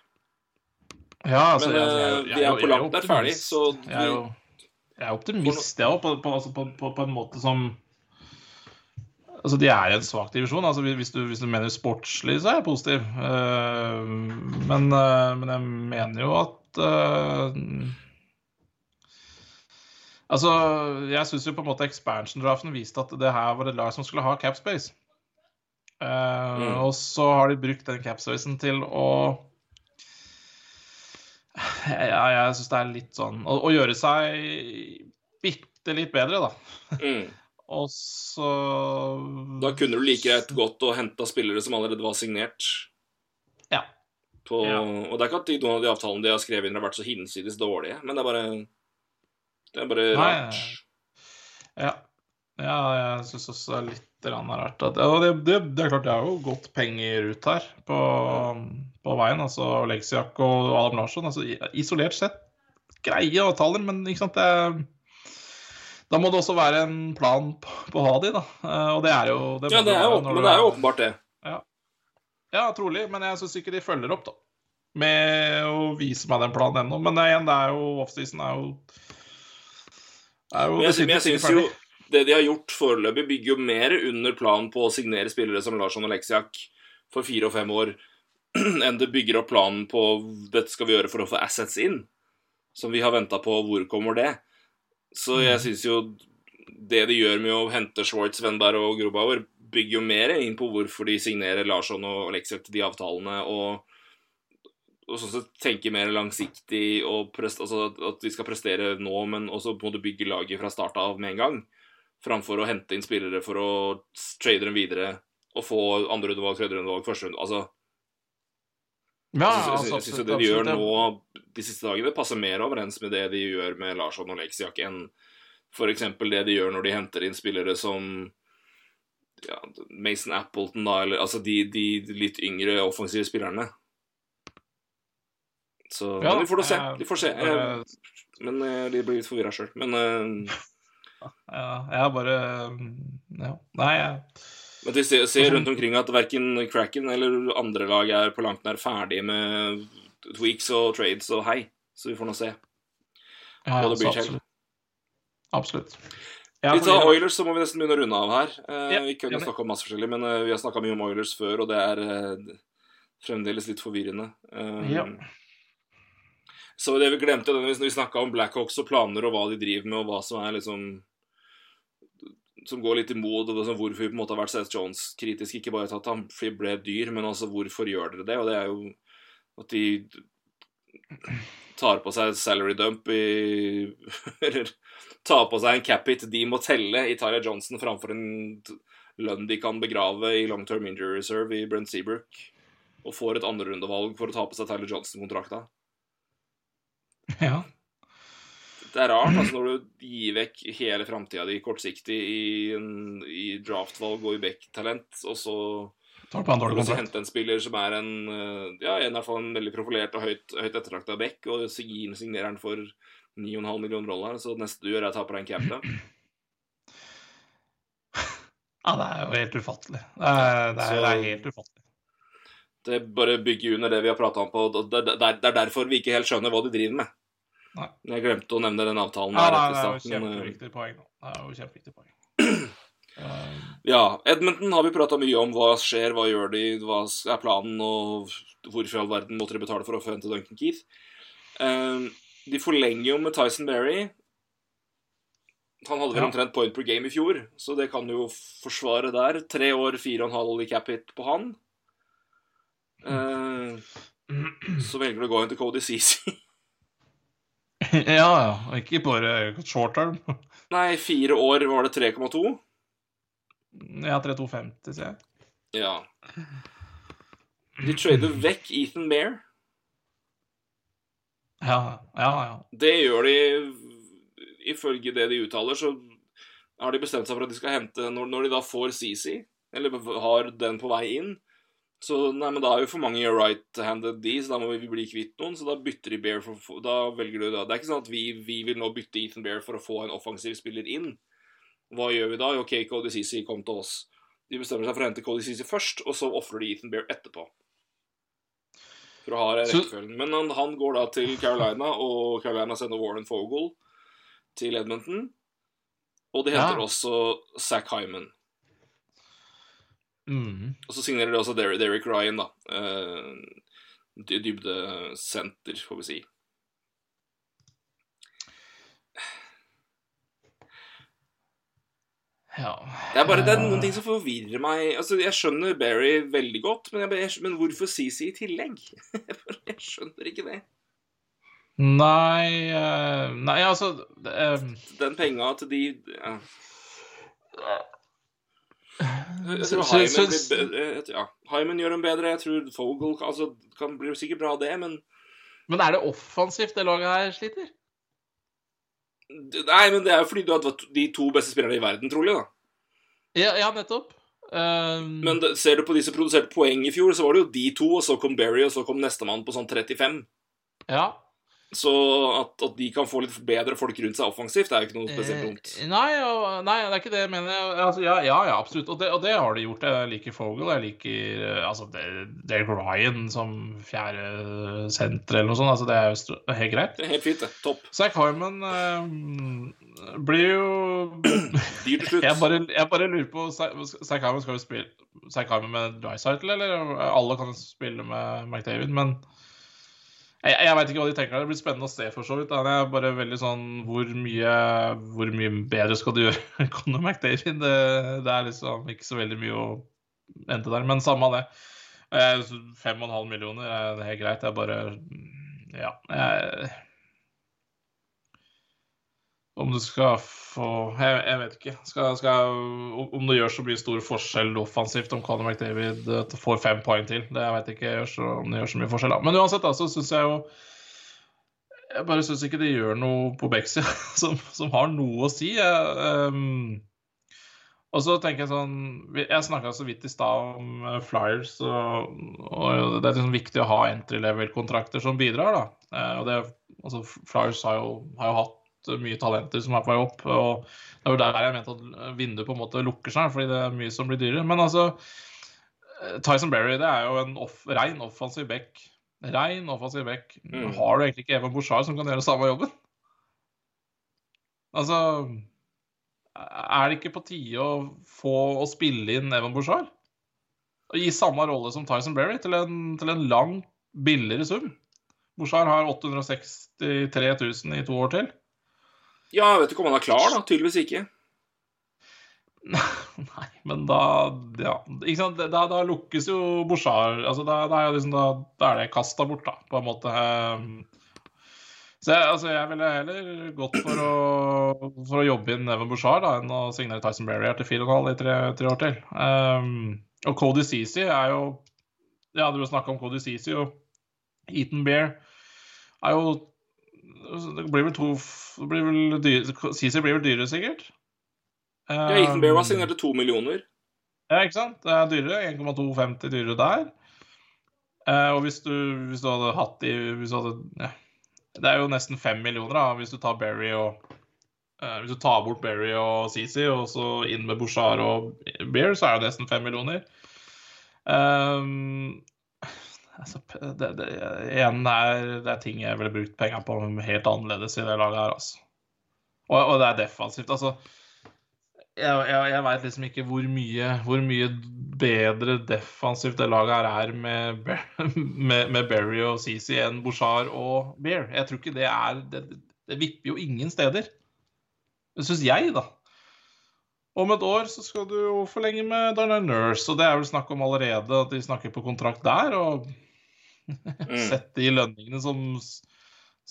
Ja, altså, Men, jeg- jeg- eh, jeg- vi er på langt nær ferdig, så Jeg er jo jeg er optimist, jeg òg, på, på, altså, på, på, på en måte som Altså, de er i en svak divisjon. Altså, hvis, du, hvis du mener sportslig, så er jeg positiv. Uh, men, uh, men jeg mener jo at uh, Altså, jeg syns jo på en måte expansion-draften viste at det her var et lag som skulle ha capspace. Uh, Mm. Og så har de brukt den capspacen til å Ja, jeg syns det er litt sånn Å, å gjøre seg bitte litt bedre, da. Mm. Og så Da kunne du like greit gått og henta spillere som allerede var signert. Ja. På, Ja. Og det er ikke at de, noen av de avtalene de har skrevet inn, har vært så hinsides dårlige, men det er bare Det er bare Nei, rart. Ja. ja jeg syns også det er litt rart. At, ja, det, det, det er klart det er jo gått penger ut her på, på veien. Altså Oleksiak og Adam Larsson. Altså, isolert sett greie avtaler, men ikke sant det Da må det også være en plan på, på å ha de, da. Eh, Og det er jo det Ja, det er jo, men det er jo åpenbart det. Ja, trolig, men jeg syns ikke de følger opp, da. Med å vise meg den planen ennå. Men igjen, det er jo offseason er jo er jo Men jeg, jeg syns jo det de har gjort foreløpig, bygger jo mer under planen på å signere spillere som Larsson og Leksiak for fire og fem år, enn det bygger opp planen på dette skal vi gjøre for å få assets inn. Som vi har venta på. Hvor kommer det? Så jeg Mm. syns jo det de gjør med å hente Schwartz, Wenberg og Grobauer, bygger jo mer inn på hvorfor de signerer Larsson og Alexia til de avtalene, og, og sånn sett tenker mer langsiktig og prest, altså at- at de skal prestere nå, men også på en måte bygge laget fra start av med en gang. Framfor å hente inn spillere for å trade dem videre og få andre rundevalg, tredje rundevalg, første runde Altså, Ja, altså, jeg syns jo det de gjør nå de siste dagene, passer mer overens med det de gjør med Larsson og Leksiak, enn f.eks. det de gjør når de henter inn spillere som ja, Mason Appleton, da, eller altså de, de litt yngre offensive spillerne. Så Ja, vi får da se. Vi får se. Eh, Men eh, de blir litt forvirra sjøl. Men, uh... Ja, jeg har bare Ja. Nei, jeg men vi ser, ser rundt omkring at verken Cracken eller andre lag er på langt nær ferdige med tweaks og trades og hei. Så vi får nå se. ja, Hva det blir til. absolutt. Ja, Vi tar Oilers, så må vi nesten begynne å runde av her. Eh, Ja, vi kunne enig. snakke om masse forskjellig, men eh, vi har snakka mye om Oilers før, og det er eh, fremdeles litt forvirrende. Um, Ja. Så det vi glemte når vi snakka om Blackhawks og planer og hva de driver med, og hva som er liksom Som går litt imot liksom hvorfor vi på en måte har vært Seth Jones-kritisk. Ikke bare at han ble dyr, men altså hvorfor gjør dere det? Og det er jo at de tar på seg salary dump i Eller tar på seg en cap hit de må telle i Tyler Johnson framfor en lønn de kan begrave i long term injury reserve i Brent Seabrook. Og får et andrerundevalg for å ta på seg Tyler Johnson-kontrakta. ja. Det er rart altså når du gir vekk hele framtida di kortsiktig i, en, i draftvalg og i back-talent, og så Tar på en dårlig kontrakt. hente en spiller som er en eh, ja, en, i hvert fall en veldig profilert og høyt, høyt ettertrakta back, og signer signerer han for 9,5 millioner dollar, så det neste du gjør, er å ta på deg en cap. Ja, det er jo helt ufattelig. Det er, det er, det er helt ufattelig. Det bare bygger under det vi har prata om på det er derfor vi ikke helt skjønner hva de driver med. Nei. Jeg glemte å nevne den avtalen Ja, der etter det er jo eh, kjempeviktig poeng. nå. Det er jo kjempeviktig poeng. Um, Ja, Edmonton har vi prata mye om. Hva skjer, hva gjør de, hva er planen, og hvorfor i all verden måtte de betale for å få hente Duncan Keith? Eh, de forlenger jo med Tyson Berry. Han hadde vel Ja. omtrent point per game i fjor, så det kan jo forsvare der. Tre år, fire og en halv i cap hit på han. Uh, så velger du å gå inn til Cody Ceesay. ja, ja. Ikke bare short term. Nei, fire år var det 3,2. Ja, 3250, sier jeg. Ja. De trader vekk Ethan Bear. Ja, ja, ja. Det gjør de ifølge det de uttaler, så har de bestemt seg for at de skal hente Når, når de da får CC, eller har den på vei inn, så nei, men da er jo for mange right-handed de, så da må vi bli kvitt noen. Så da bytter de Bear for Da velger du da Det er ikke sånn at vi, vi vil nå bytte Ethan Bear for å få en offensiv spiller inn. Hva gjør vi da? OK, Cody CC, kom til oss. De bestemmer seg for å hente Cody CC først, og så ofrer de Ethan Bear etterpå. For å ha rekkefølgen. Men han, han går da til Carolina, og Carolina sender Warren Fogel til Edmonton. Og de henter Ja. også Zack Hyman. Mm. Og så signerer de også Der Derek Ryan, da. Uh, dy- Dybdesenter, får vi si. Ja. Det er bare det er noen ting som forvirrer meg. Altså, Jeg skjønner Barry veldig godt, men, jeg, men hvorfor CC i tillegg? jeg skjønner ikke det. Nei eh, Nei, altså det, eh, Den penga til de ja. Jeg tror Hyman, blir bedre, jeg tror- ja. Hyman gjør dem bedre. Jeg tror Fogel altså, kan bli sikkert bra, det, men Men er det offensivt det laget her sliter? Nei, men det er jo fordi du har de to beste spillerne i verden, trolig, da. Ja, ja nettopp. Um... Men det, ser du på de som produserte poeng i fjor, så var det jo de to, og så kom Barry, og så kom nestemann på sånn 35. ja. Så at, at de kan få litt bedre folk rundt seg offensivt, er jo ikke noe spesielt dumt. Eh, Nei, nei, det er ikke det jeg mener. Altså, ja, ja, ja, absolutt. Og det, og det har de gjort. Jeg liker Fogel. Jeg liker eh, altså, Dale Derek Ryan som fjerde senter eller noe sånt. Altså, det er jo helt greit. Det er helt fint, det. Topp. Zack Hyman eh, blir jo Dyr til slutt. jeg bare, jeg bare lurer på Zack Hyman skal jo spille Zack Hyman med Drycytle, eller? Alle kan spille med McDavid, men jeg, jeg veit ikke hva de tenker. Det blir spennende å se, for så vidt. Han er bare veldig sånn Hvor mye, hvor mye bedre skal du gjøre Conor McDavid? Det, det er liksom ikke så veldig mye å endte der. Men samme av det. Eh, så Fem og en halv millioner er helt greit. Det er bare Ja. Jeg, om du skal få Jeg, jeg vet ikke. Skal, skal, om det gjør så mye stor forskjell offensivt om Conor McDavid eh, får fem poeng til. Det jeg vet ikke gjør så, om det gjør så mye forskjell. Men uansett, da, så syns jeg jo Jeg bare syns ikke det gjør noe på Bexia som, som har noe å si. Jeg, um, og så tenker jeg sånn Jeg snakka så vidt i stad om eh, Flyers, og, og det er liksom viktig å ha entry level-kontrakter som bidrar, da. Eh, og det, altså, Flyers har jo, har jo hatt mye talenter som er på vei opp. og Det er jo der jeg mente at vinduet på en måte lukker seg, fordi det er mye som blir dyrere. Men altså eh, Tyson Berry det er jo en off, rein offensiv back. Rein offensiv back. Mm. Har du egentlig ikke Evan Bouchard som kan gjøre samme jobben? Altså Er det ikke på tide å få å spille inn Evan Bouchard? Og gi samme rolle som Tyson Berry til en, til en lang, billigere sum? Bouchard har 863 000 i to år til. Ja, jeg vet ikke om han er klar, da. Tydeligvis ikke. Nei, men da Ja, ikke sant. Da, da lukkes jo Bouchard altså da, da, er liksom, da, da er det kasta bort, da, på en måte. Ehm, Så jeg, altså, jeg ville heller gått for å, for å jobbe inn Evan Bouchard da, enn å signere Tyson Barrier til 4,5 i tre, tre år til. Um, og Cody Ceesay er jo Ja, du har snakka om Cody Ceesay og Eaton Bear er jo Det blir vel to det blir vel dyre, Ceesay blir vel dyrere, sikkert? Ja, Ethan Bear var Ehm, signert til to millioner. ja, ikke sant? Det er dyrere. 1,250 dyrere der. Eh, og hvis du, hvis du hadde hatt de hvis du hadde, ja. Det er jo nesten fem millioner da, hvis du tar Berry og eh, Hvis du tar bort Berry og CC, og så inn med Bouchard og Bear, så er det nesten fem millioner. Um, altså, det, det, igjen, det er, det er ting jeg ville brukt penger på helt annerledes i det laget her, altså. Og, og det er defensivt. altså jeg, jeg, jeg veit liksom ikke hvor mye, hvor mye bedre defensivt det laget her er med, med, med Berry og CC enn Bouchard og Bear. Jeg tror ikke det er Det, det vipper jo ingen steder. Det syns jeg, da. Om et år så skal du jo forlenge med Darnell Nurse, og det er vel snakk om allerede at de snakker på kontrakt der. Og Mm. sett de lønningene som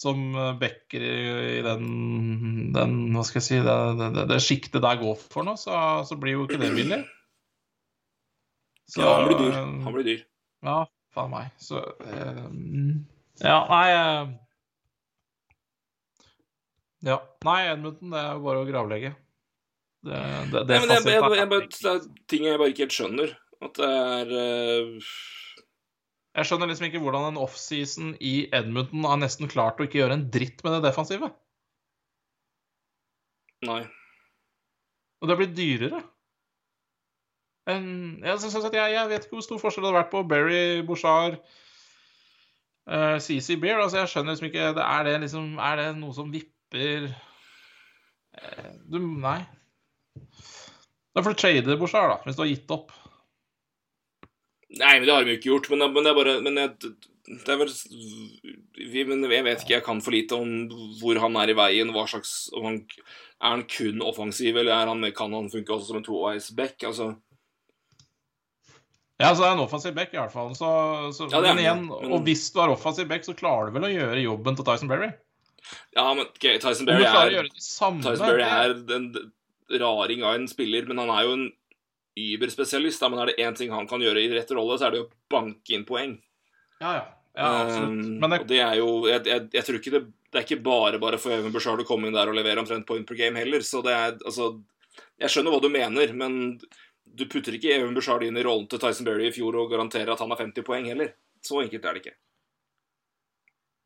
som backer i, i den, den Hva skal jeg si Det, det, det, sjiktet der går for nå, så, så blir jo ikke det billig. Så, Ja, han blir dyr. Han blir dyr. Ja, faen meg. Så eh, Ja, nei eh, Ja. Nei, Edmundton, det er jo bare å gravlegge. Det, det, det, Nei, men jeg, jeg, jeg, det er ting jeg bare ikke helt skjønner. At det er uh... Jeg skjønner liksom ikke hvordan en offseason i Edmonton har nesten klart å ikke gjøre en dritt med det defensive. Nei. Og det har blitt dyrere. En, jeg, jeg, jeg vet ikke hvor stor forskjell det hadde vært på Berry, Bouchard, uh, CC Beer. Altså, jeg skjønner liksom ikke det, Er det liksom Er det noe som vipper uh, Du Nei. Da får du trade her da, hvis du har gitt opp. Nei, men det har vi jo ikke gjort. Men, men det er bare men jeg, det er vel vi, men Jeg vet ikke, jeg kan for lite om hvor han er i veien. hva slags, om han, Er han kun offensiv, eller er han, kan han funke også som en toveis back? Altså, Ja, så er han offensiv back, i hvert fall. Så, så, Ja, men igjen, men- og hvis du er offensiv back, så klarer du vel å gjøre jobben til Tyson Berry? ja, men okay, Tyson Berry er, Tyson Berry er en raring av en spiller, men han er jo en überspesialist. Men er det én ting han kan gjøre i rett rolle, så er det å banke inn poeng. Ja, ja. ja absolutt. Um, Men det, og det er jo jeg, jeg, jeg tror ikke det Det er ikke bare bare for Even Bushard å komme inn der og levere omtrent point per game heller. Så det er altså Jeg skjønner hva du mener, men du putter ikke Even Bushard inn i rollen til Tyson Berry i fjor og garanterer at han har 50 poeng heller. Så enkelt er det ikke.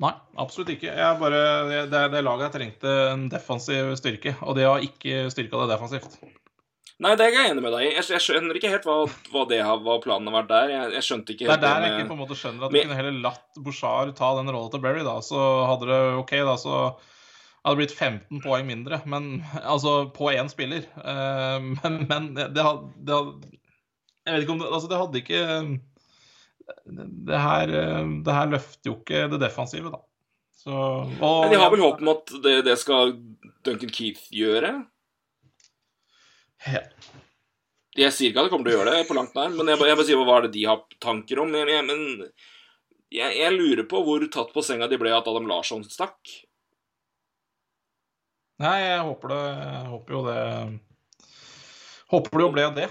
Nei, absolutt ikke. Jeg bare, det, det laget jeg trengte en defensiv styrke, og det har ikke styrka det defensivt. Nei, det er jeg enig med deg i. Jeg, jeg skjønner ikke helt hva, hva, det har, hva planen har vært der. Jeg, jeg skjønte ikke helt Det er der jeg ikke på en måte skjønner at med- du kunne heller latt Bouchard ta den rollen til Berry, da. Så hadde det OK, da, så hadde det blitt 15 poeng mindre, men altså på én spiller. Eh, men, men det hadde, det hadde Jeg vet ikke om det Altså, det hadde ikke Det her, det her løfter jo ikke det defensive, da. Så og, Men de har vel håp om at det, det skal Duncan Keith gjøre? Ja. Jeg sier ikke at de kommer til å gjøre det, på langt nær, men jeg, jeg bare sier hva er det de har tanker om. Jeg, jeg, men jeg, jeg lurer på hvor tatt på senga de ble at Adam Larsson stakk. Nei, jeg håper det Jeg håper jo det Håper det jo ble det.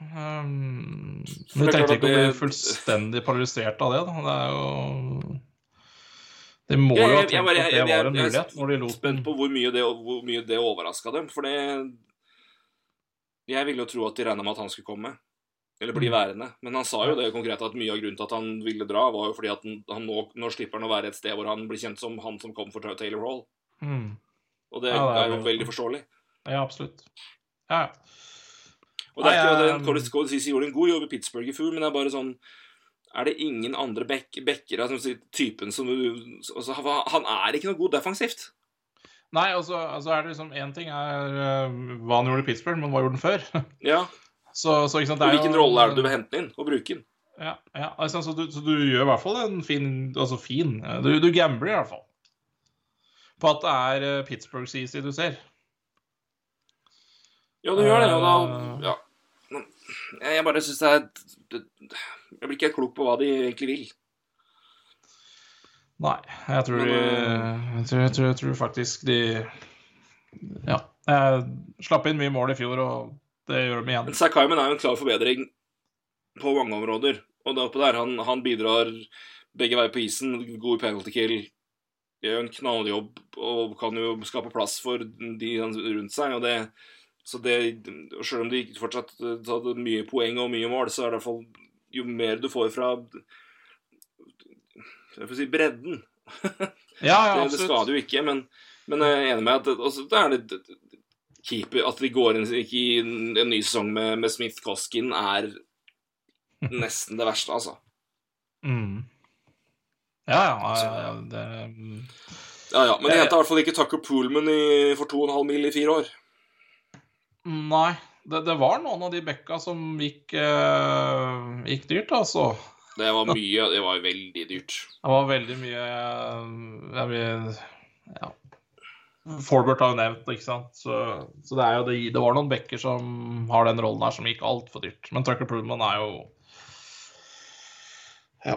Um, du det er tenkte ikke å bli fullstendig paralysert av det, da. Det er jo De må jo ha tenkt at det var en jeg mulighet når de lot Spent på hvor mye det, hvor mye det overraska dem, for det Jeg ville jo tro at de regna med at han skulle komme. Eller bli Mm. værende. Men han sa jo det konkret at mye av grunnen til at han ville dra, var jo fordi at han, nå, nå slipper han å være et sted hvor han blir kjent som han som kom for Taylor Hall. mm. Og det, Ja, det er jo- veldig forståelig. Ja, absolutt. Ja, ja. Og det er ikke, at det, Corey Scott gjorde en god jobb i Pittsburgh i fjor, men det er bare sånn Er det ingen andre back, backere som sier typen som altså, han- er ikke noe god defensivt. Nei, altså, altså er det liksom Én ting er uh, hva han gjorde i Pittsburgh, men hva gjorde han før? Ja, så, så sant, det og Hvilken jo- rolle er det du vil hente inn og bruke den? Ja, ja altså, så, du, så du gjør i hvert fall en fin Altså fin Du, du gambler i hvert fall. På at det er eh, Pittsburgh CC du ser. Ja, du gjør det, og Eh. da Ja. Men jeg bare syns det er Jeg blir ikke helt klok på hva de egentlig vil. Nei, jeg tror de eh, jeg tror, jeg, tror, jeg tror faktisk de Ja. Jeg slapp inn mye mål i fjor, og det gjør de igjen. Men Zack er jo en klar forbedring på mange områder. Og det oppe der, han, han bidrar begge veier på isen, god penalty kill, gjør en knalljobb og kan jo skape plass for de rundt seg. og det så det, Selv om de ikke fortsatt Tatt hadde mye poeng og mye mål, så er det i hvert fall jo mer du får fra jeg får si bredden Ja, ja, det, det skader jo ikke, men, men jeg er enig med at det- altså, det er litt keeper At de går inn ikke i en, ny sesong med, med Smith Koskin, er nesten det verste, altså. Mm. Ja, ja, ja, ja det Ja, ja, Men de Eh, henta i hvert fall ikke Tucker Poolman i, for 2,5 mil i fire år. Nei. Det, det var noen av de bekka som gikk, eh, gikk dyrt, altså. Det var mye, det var veldig dyrt. Det var veldig mye eh, jeg vil, ja. Forbert har jo nevnt, ikke sant. Så, så det, jo det, det var noen bekker som har den rollen her, som gikk altfor dyrt. Men Tucker Prudman er jo Ja.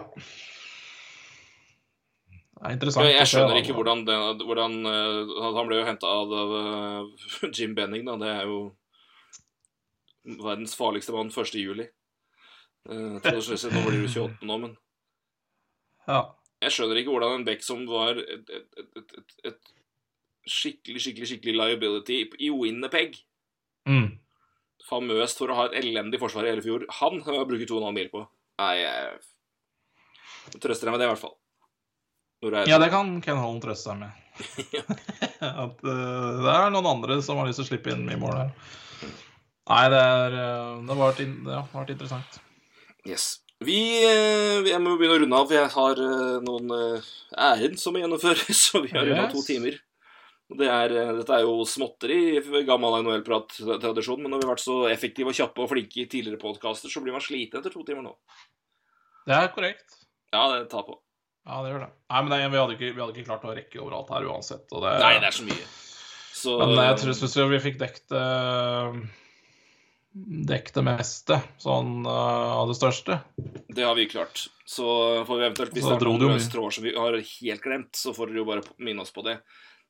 Er interessant. Jeg, jeg skjønner ikke hvordan, det, hvordan uh, Han ble jo henta av, eh, Jim Benning, da. Det er jo verdens farligste mann 1. juli. Uh, nå blir du 28 nå, men Ja. Jeg skjønner ikke hvordan en Beck som var et, et, et, et, skikkelig, skikkelig skikkelig liability i Winnerpeg Mm. Famøst for å ha et elendig forsvar i hele fjor. Han har jeg brukt 2,5 mil på. Nei, jeg trøster deg med det, i hvert fall. Er Ja, det kan Ken Holland trøste seg med. At uh, det er noen andre som har lyst til å slippe inn mye mål her. Nei, det, er, eh, det har vært, in det har vært interessant. Yes. Vi, eh, jeg må begynne å runde av, for jeg har noen ærend som må gjennomføres. Så vi har runda Yes. to timer. Det er, dette er jo småtteri i gammel NHL-prat-tradisjon, men når vi har vært så effektive og kjappe og flinke i tidligere podkaster, så blir man sliten etter to timer nå. Det er korrekt. Ja, det tar på. Ja, det gjør det. Nei, men det, vi, hadde ikke, vi hadde ikke klart å rekke overalt her uansett. Det, Nei, det er så mye. Så Men jeg tror spesielt vi fikk dekt eh, det meste, sånn eh, av det største. det har vi klart. Så får vi eventuelt, hvis det er noen løse tråder som vi har helt glemt, så får dere jo bare minne oss på det.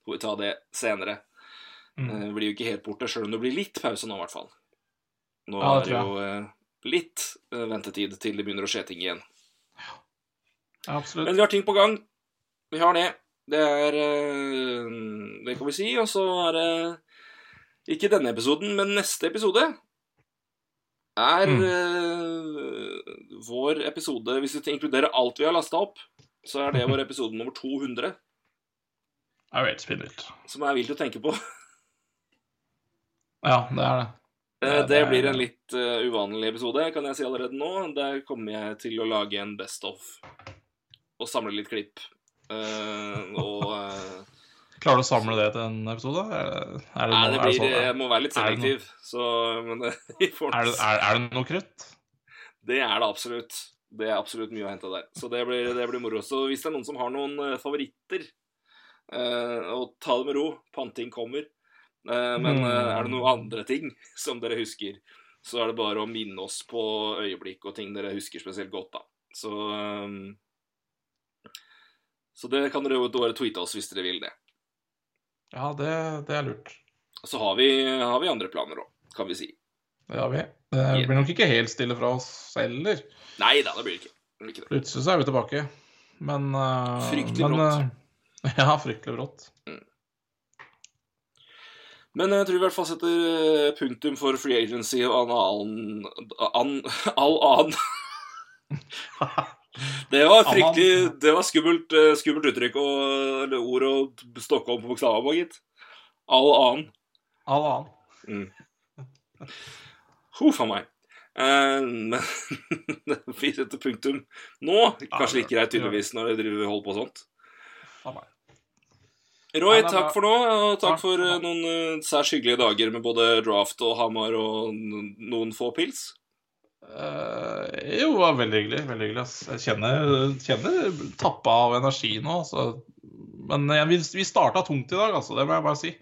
Så får vi ta det senere. Mm. Eh, blir jo ikke helt borte, sjøl om det blir litt pause nå, i hvert fall. Nå Ja, det er det jo eh, litt eh, ventetid til det begynner å skje ting igjen. Absolutt. Men vi har ting på gang. Vi har det. Det er eh, Det kan vi si. Og så er det ikke denne episoden, men neste episode er Mm. eh, vår episode Hvis vi inkluderer alt vi har lasta opp, så er det vår episode nummer 200. Det er jo helt spinnvilt. Som er vilt å tenke på. Ja, det er det. Eh, Det blir en litt uvanlig episode, kan jeg si allerede nå. Der kommer jeg til å lage en best of og samle litt klipp. Uh, og uh, Klarer du å samle det til en episode? Er det, er det, noe, det er det, blir, sånn- jeg må være litt selektiv, så Men eh, er, det, er, det noe krutt? Det er det absolutt. Det er absolutt mye å hente der. Så det blir, det blir moro. Så hvis det er noen som har noen favoritter, uh, og ta det med ro. Panting kommer. Uh, men Mm. eh, er det noen andre ting som dere husker, så er det bare å minne oss på øyeblikk og ting dere husker spesielt godt, da. Så eh, Så det kan dere jo bare tweete oss hvis dere vil det. Ja, det, det er lurt. Så har vi, har vi andre planer òg, kan vi si. Det har vi. Det blir nok ikke helt stille fra oss heller. Nei da, det blir ikke. Det blir ikke det. Plutselig så er vi tilbake. Men uh, Fryktelig men, brått. eh, ja, fryktelig brått. Men jeg tror vi i hvert fall setter eh, punktum for free agency og all annen an, All annen Det var fryktelig Det var skummelt, eh, skummelt uttrykk og eller ord å stokke om på bokstavene på, gitt. All annen. All annen. Huff a meg. Eh, Men vi setter punktum nå. Kanskje like greit, tydeligvis, når jeg driver holder på sånt. Roy, takk for nå, og takk for eh, noen eh, særs hyggelige dager med både draft og Hamar og noen få pils. Eh, jo, det var veldig hyggelig. Veldig hyggelig. ass. Jeg kjenner, kjenner tappa av energi nå. Så. Men ja, vi, vi starta tungt i dag, altså. Det må jeg bare si.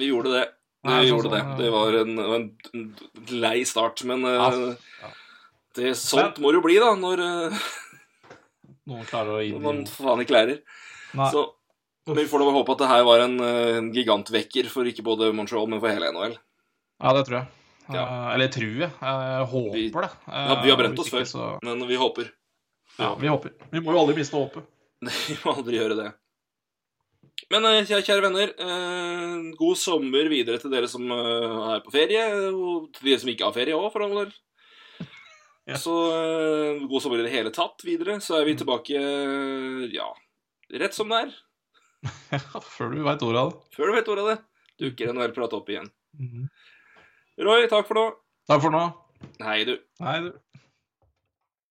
Vi gjorde det. Vi Nei, gjorde sånn, det. Det var en, en, lei start, men eh, Ja, ja. det, sånt må det jo bli, da, når, eh, Noen klarer å gi når man faen ikke lærer. Så men vi får da håpe at det her var en, en gigantvekker for ikke både Montreal, men for hele NHL. Ja, det tror jeg. Ja. Eh, eller tror jeg. Jeg håper Vi- det. Eh, Ja, vi har brent oss før, så- men vi håper. Ja, vi håper. Vi må jo aldri miste håpet. Vi må aldri gjøre det. Men eh, kjære, venner, eh, god sommer videre til dere som eh, er på ferie, og til dere som ikke har ferie òg, for all del. Ja. Så eh, god sommer i det hele tatt videre. Så er vi tilbake, eh, ja, rett som det er. Ja, før du veit ordet av det. Før du vet ordet av det, dukker NHL-prat opp igjen. Mhm. Roy, takk for nå. Takk for nå. Hei, du. Hei, du.